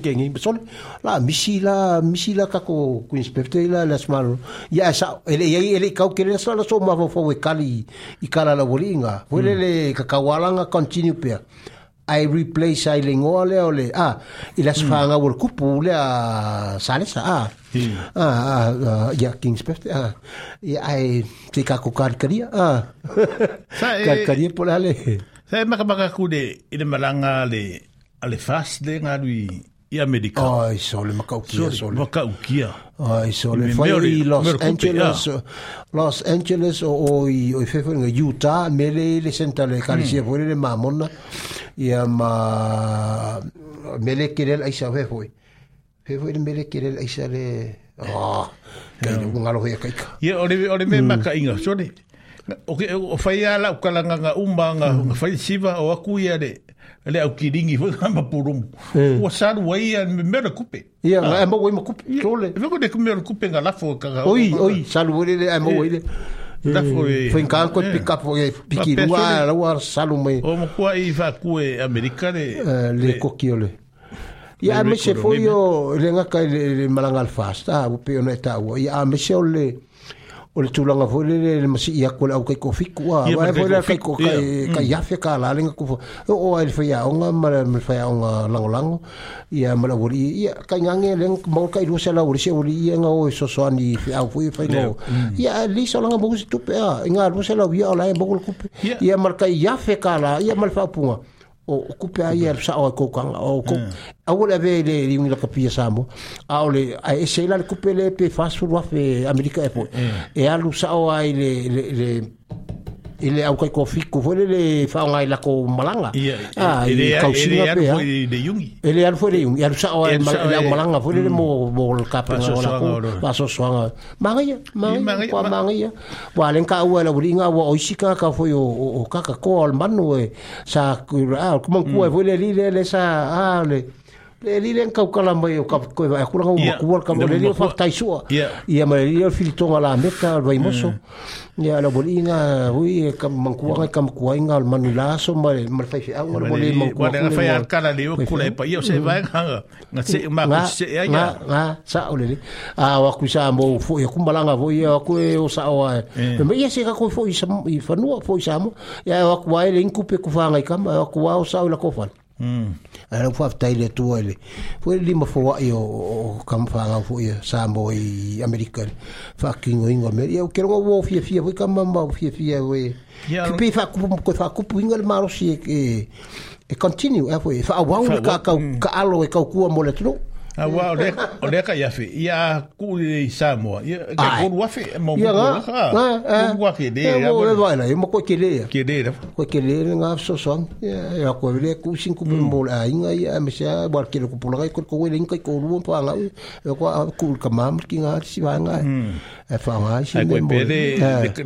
Queen's birthday la la la ai replay sa i lengo le ole a ah, ila las mm. fanga wor kupu le a a ah. yeah. Ah. Iya. Ah, ah, ah, ya kings peft a ah. ya ai te ka ko kar karia a kar karia por ale e maka maka kude i malanga le ale fast le ngalui ia medical. Ai, sole ma kia, sole. Ma kia. Ai, sole. Fai i Los Angeles, ah. Los Angeles o oi, oi fefo inga Utah, mele i le senta le karisia fuere hmm. le mamona, ia ma mele kirel aisa fefo i. Fefo i le mele kirel aisa le... Ah, kai le unga lohe kaika. Ia, ole me mm. maka inga, sole. O fai ala ukalanga nga umba nga, fai siva o hmm. akuia le... le au kiringi foi ma purum o saru ai a me mera kupe ia ma ah. mo wai ma kupe tole e ko de kume kupe nga lafo e ka oi oi saru le mo wai le foi ka ko pick up e piki rua la war salu mai o mo ko i fa eh, ku e america le le kokiole ia me se foi o le nga ka le malangal fast ah, e a o pe ona ta o ia me se o o le tūlanga fo le le le masi ia kua au ya. kai kofiku a wa fo le kai ko kai kai ia fe ka la lenga kufo o ai le ia onga ma le fe ia onga lango lango ia ma la wori ia kai ngange leng mo kai lu se wori ia nga o so so ani au ya. hmm. ia li so langa mo si tupe a nga lu sala ia la e mo kupe ia ma kai ia fe ka la ia ma fa punga o kupe ai ar sa o ko kan o ko hmm. au le ve le ri ngi ka pia samo a o e le a ese la kupe le pe fasu wa fe america e po hmm. e alu sa o ai le le i le au kai ko fiku foi le whaonga i lako malanga ah i le kausinga pe ha i le yungi i le aru foi le yungi aru sao e au e- malanga foi le mm. mo mo kapenga o lako paso soanga mangaia mangaia kwa mangaia wa lenka ua la uringa ua oisika ka foi o kaka koa al manu e sa kumangkua e mm. foi le li le sa ah le le li len kau kala mai o kap ko va ku ngau ku wal kam le li fa tai so ia mai li fil tonga la meka vai moso ia la bolinga hui kam manku nga kam ku inga al manila so mai mal fai fi au ngol le manku wa le fai al kala le ku le pa ia se va nga nga se ma ku se ia nga nga sa o le li a wa ku sa mo fo ia ku malanga vo ia ku e o sa o ai me ia se ka ku fo i sa i fa no fo i sa mo ia wa ku ai le ku pe ku fa nga kam ku wa o sa o la ko fa Mm. Ana fa tai le tuele. Fo le lima fo o kam fa nga fo ye sa mo i America. Fa kingo ingo me. Ya ke wo fi fi fo kam ma fi fi we. Ya. Ke pe fa ku ko fa ku ingo le maro si e, e e continue e fo fa wa ka ka mm. ka alo e ka ku mo le tru. a ah, wa ole ole ka yafe ia ku i e Samoa ia ka ko wafe mo ko ha ko wa ke de ia mo wa na e e mo ko ke de ke de ko ke de nga so so ia ko le ku sin ku hmm. mo la inga ia me sa wa ke ko pula ko ko le inga ko lu pa nga ia ko ku ka mam ki nga si va nga hmm. e fa nga si mo ko de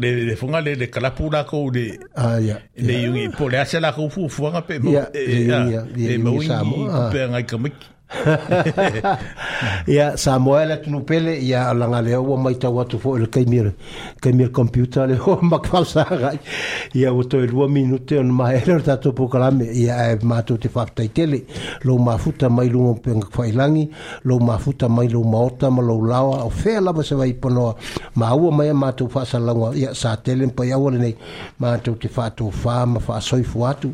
de de fonga le kala pula ko de ah ia le yungi po le asela ko fu fu nga pe mo ia ia ia mo pe nga ka ia sa moa le tunu pele ia langa le o mai tau atu fo le kai mira kai mira computer le o ma kwa sa ga ia o to lu minute on ma ele ta to po kala me ia e ma to te fa ta tele lo ma futa mai lu mo pen kwa ilangi lo ma futa mai lu ma ota ma lo la o fe la ba se vai pono ma o mai ma to fa sa langa ia sa tele pa ia o le nei ma to te fa to fa ma fa so i fo atu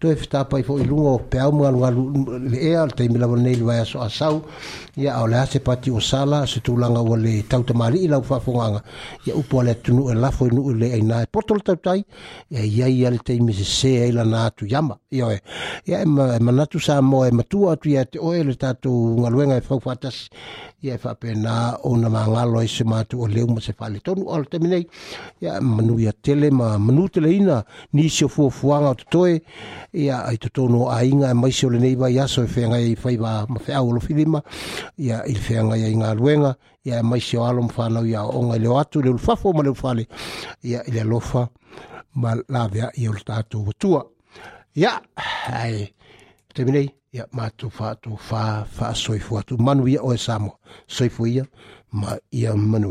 to e fta pa i fo lu o pe au ma lu le e al te mi la nei atu aso asau ya au lea se pati o sala se tūlanga ua le tautamari i lau whafonganga ia upo ale atu e lafo i e nuu le aina e portol tautai ya e ia ia le teimi se se na atu yama ia e ya e manatu sa mo e matua atu ia te oe le tatu ngaluenga e fau fatas ia e faapena ona magalo ai e se matu o leu ma se faaletonu ao le taimi nei ia manuia tele ma manu teleina nisi o fuafuaga o totoe ia ai totonu e o aiga e maisi o lenei vai aso e feagai faiva ma feau o ia i le feagai ai galuega ia e maisi o alo ma fanau ia ooga i leo atu i le ulufafo ma le fale ia i le alofa ma laveaʻi o le tatou atua ia ai taimi ia ya, matu fatu fa fa soifu atu manu ia oe samo soifu ma ia manu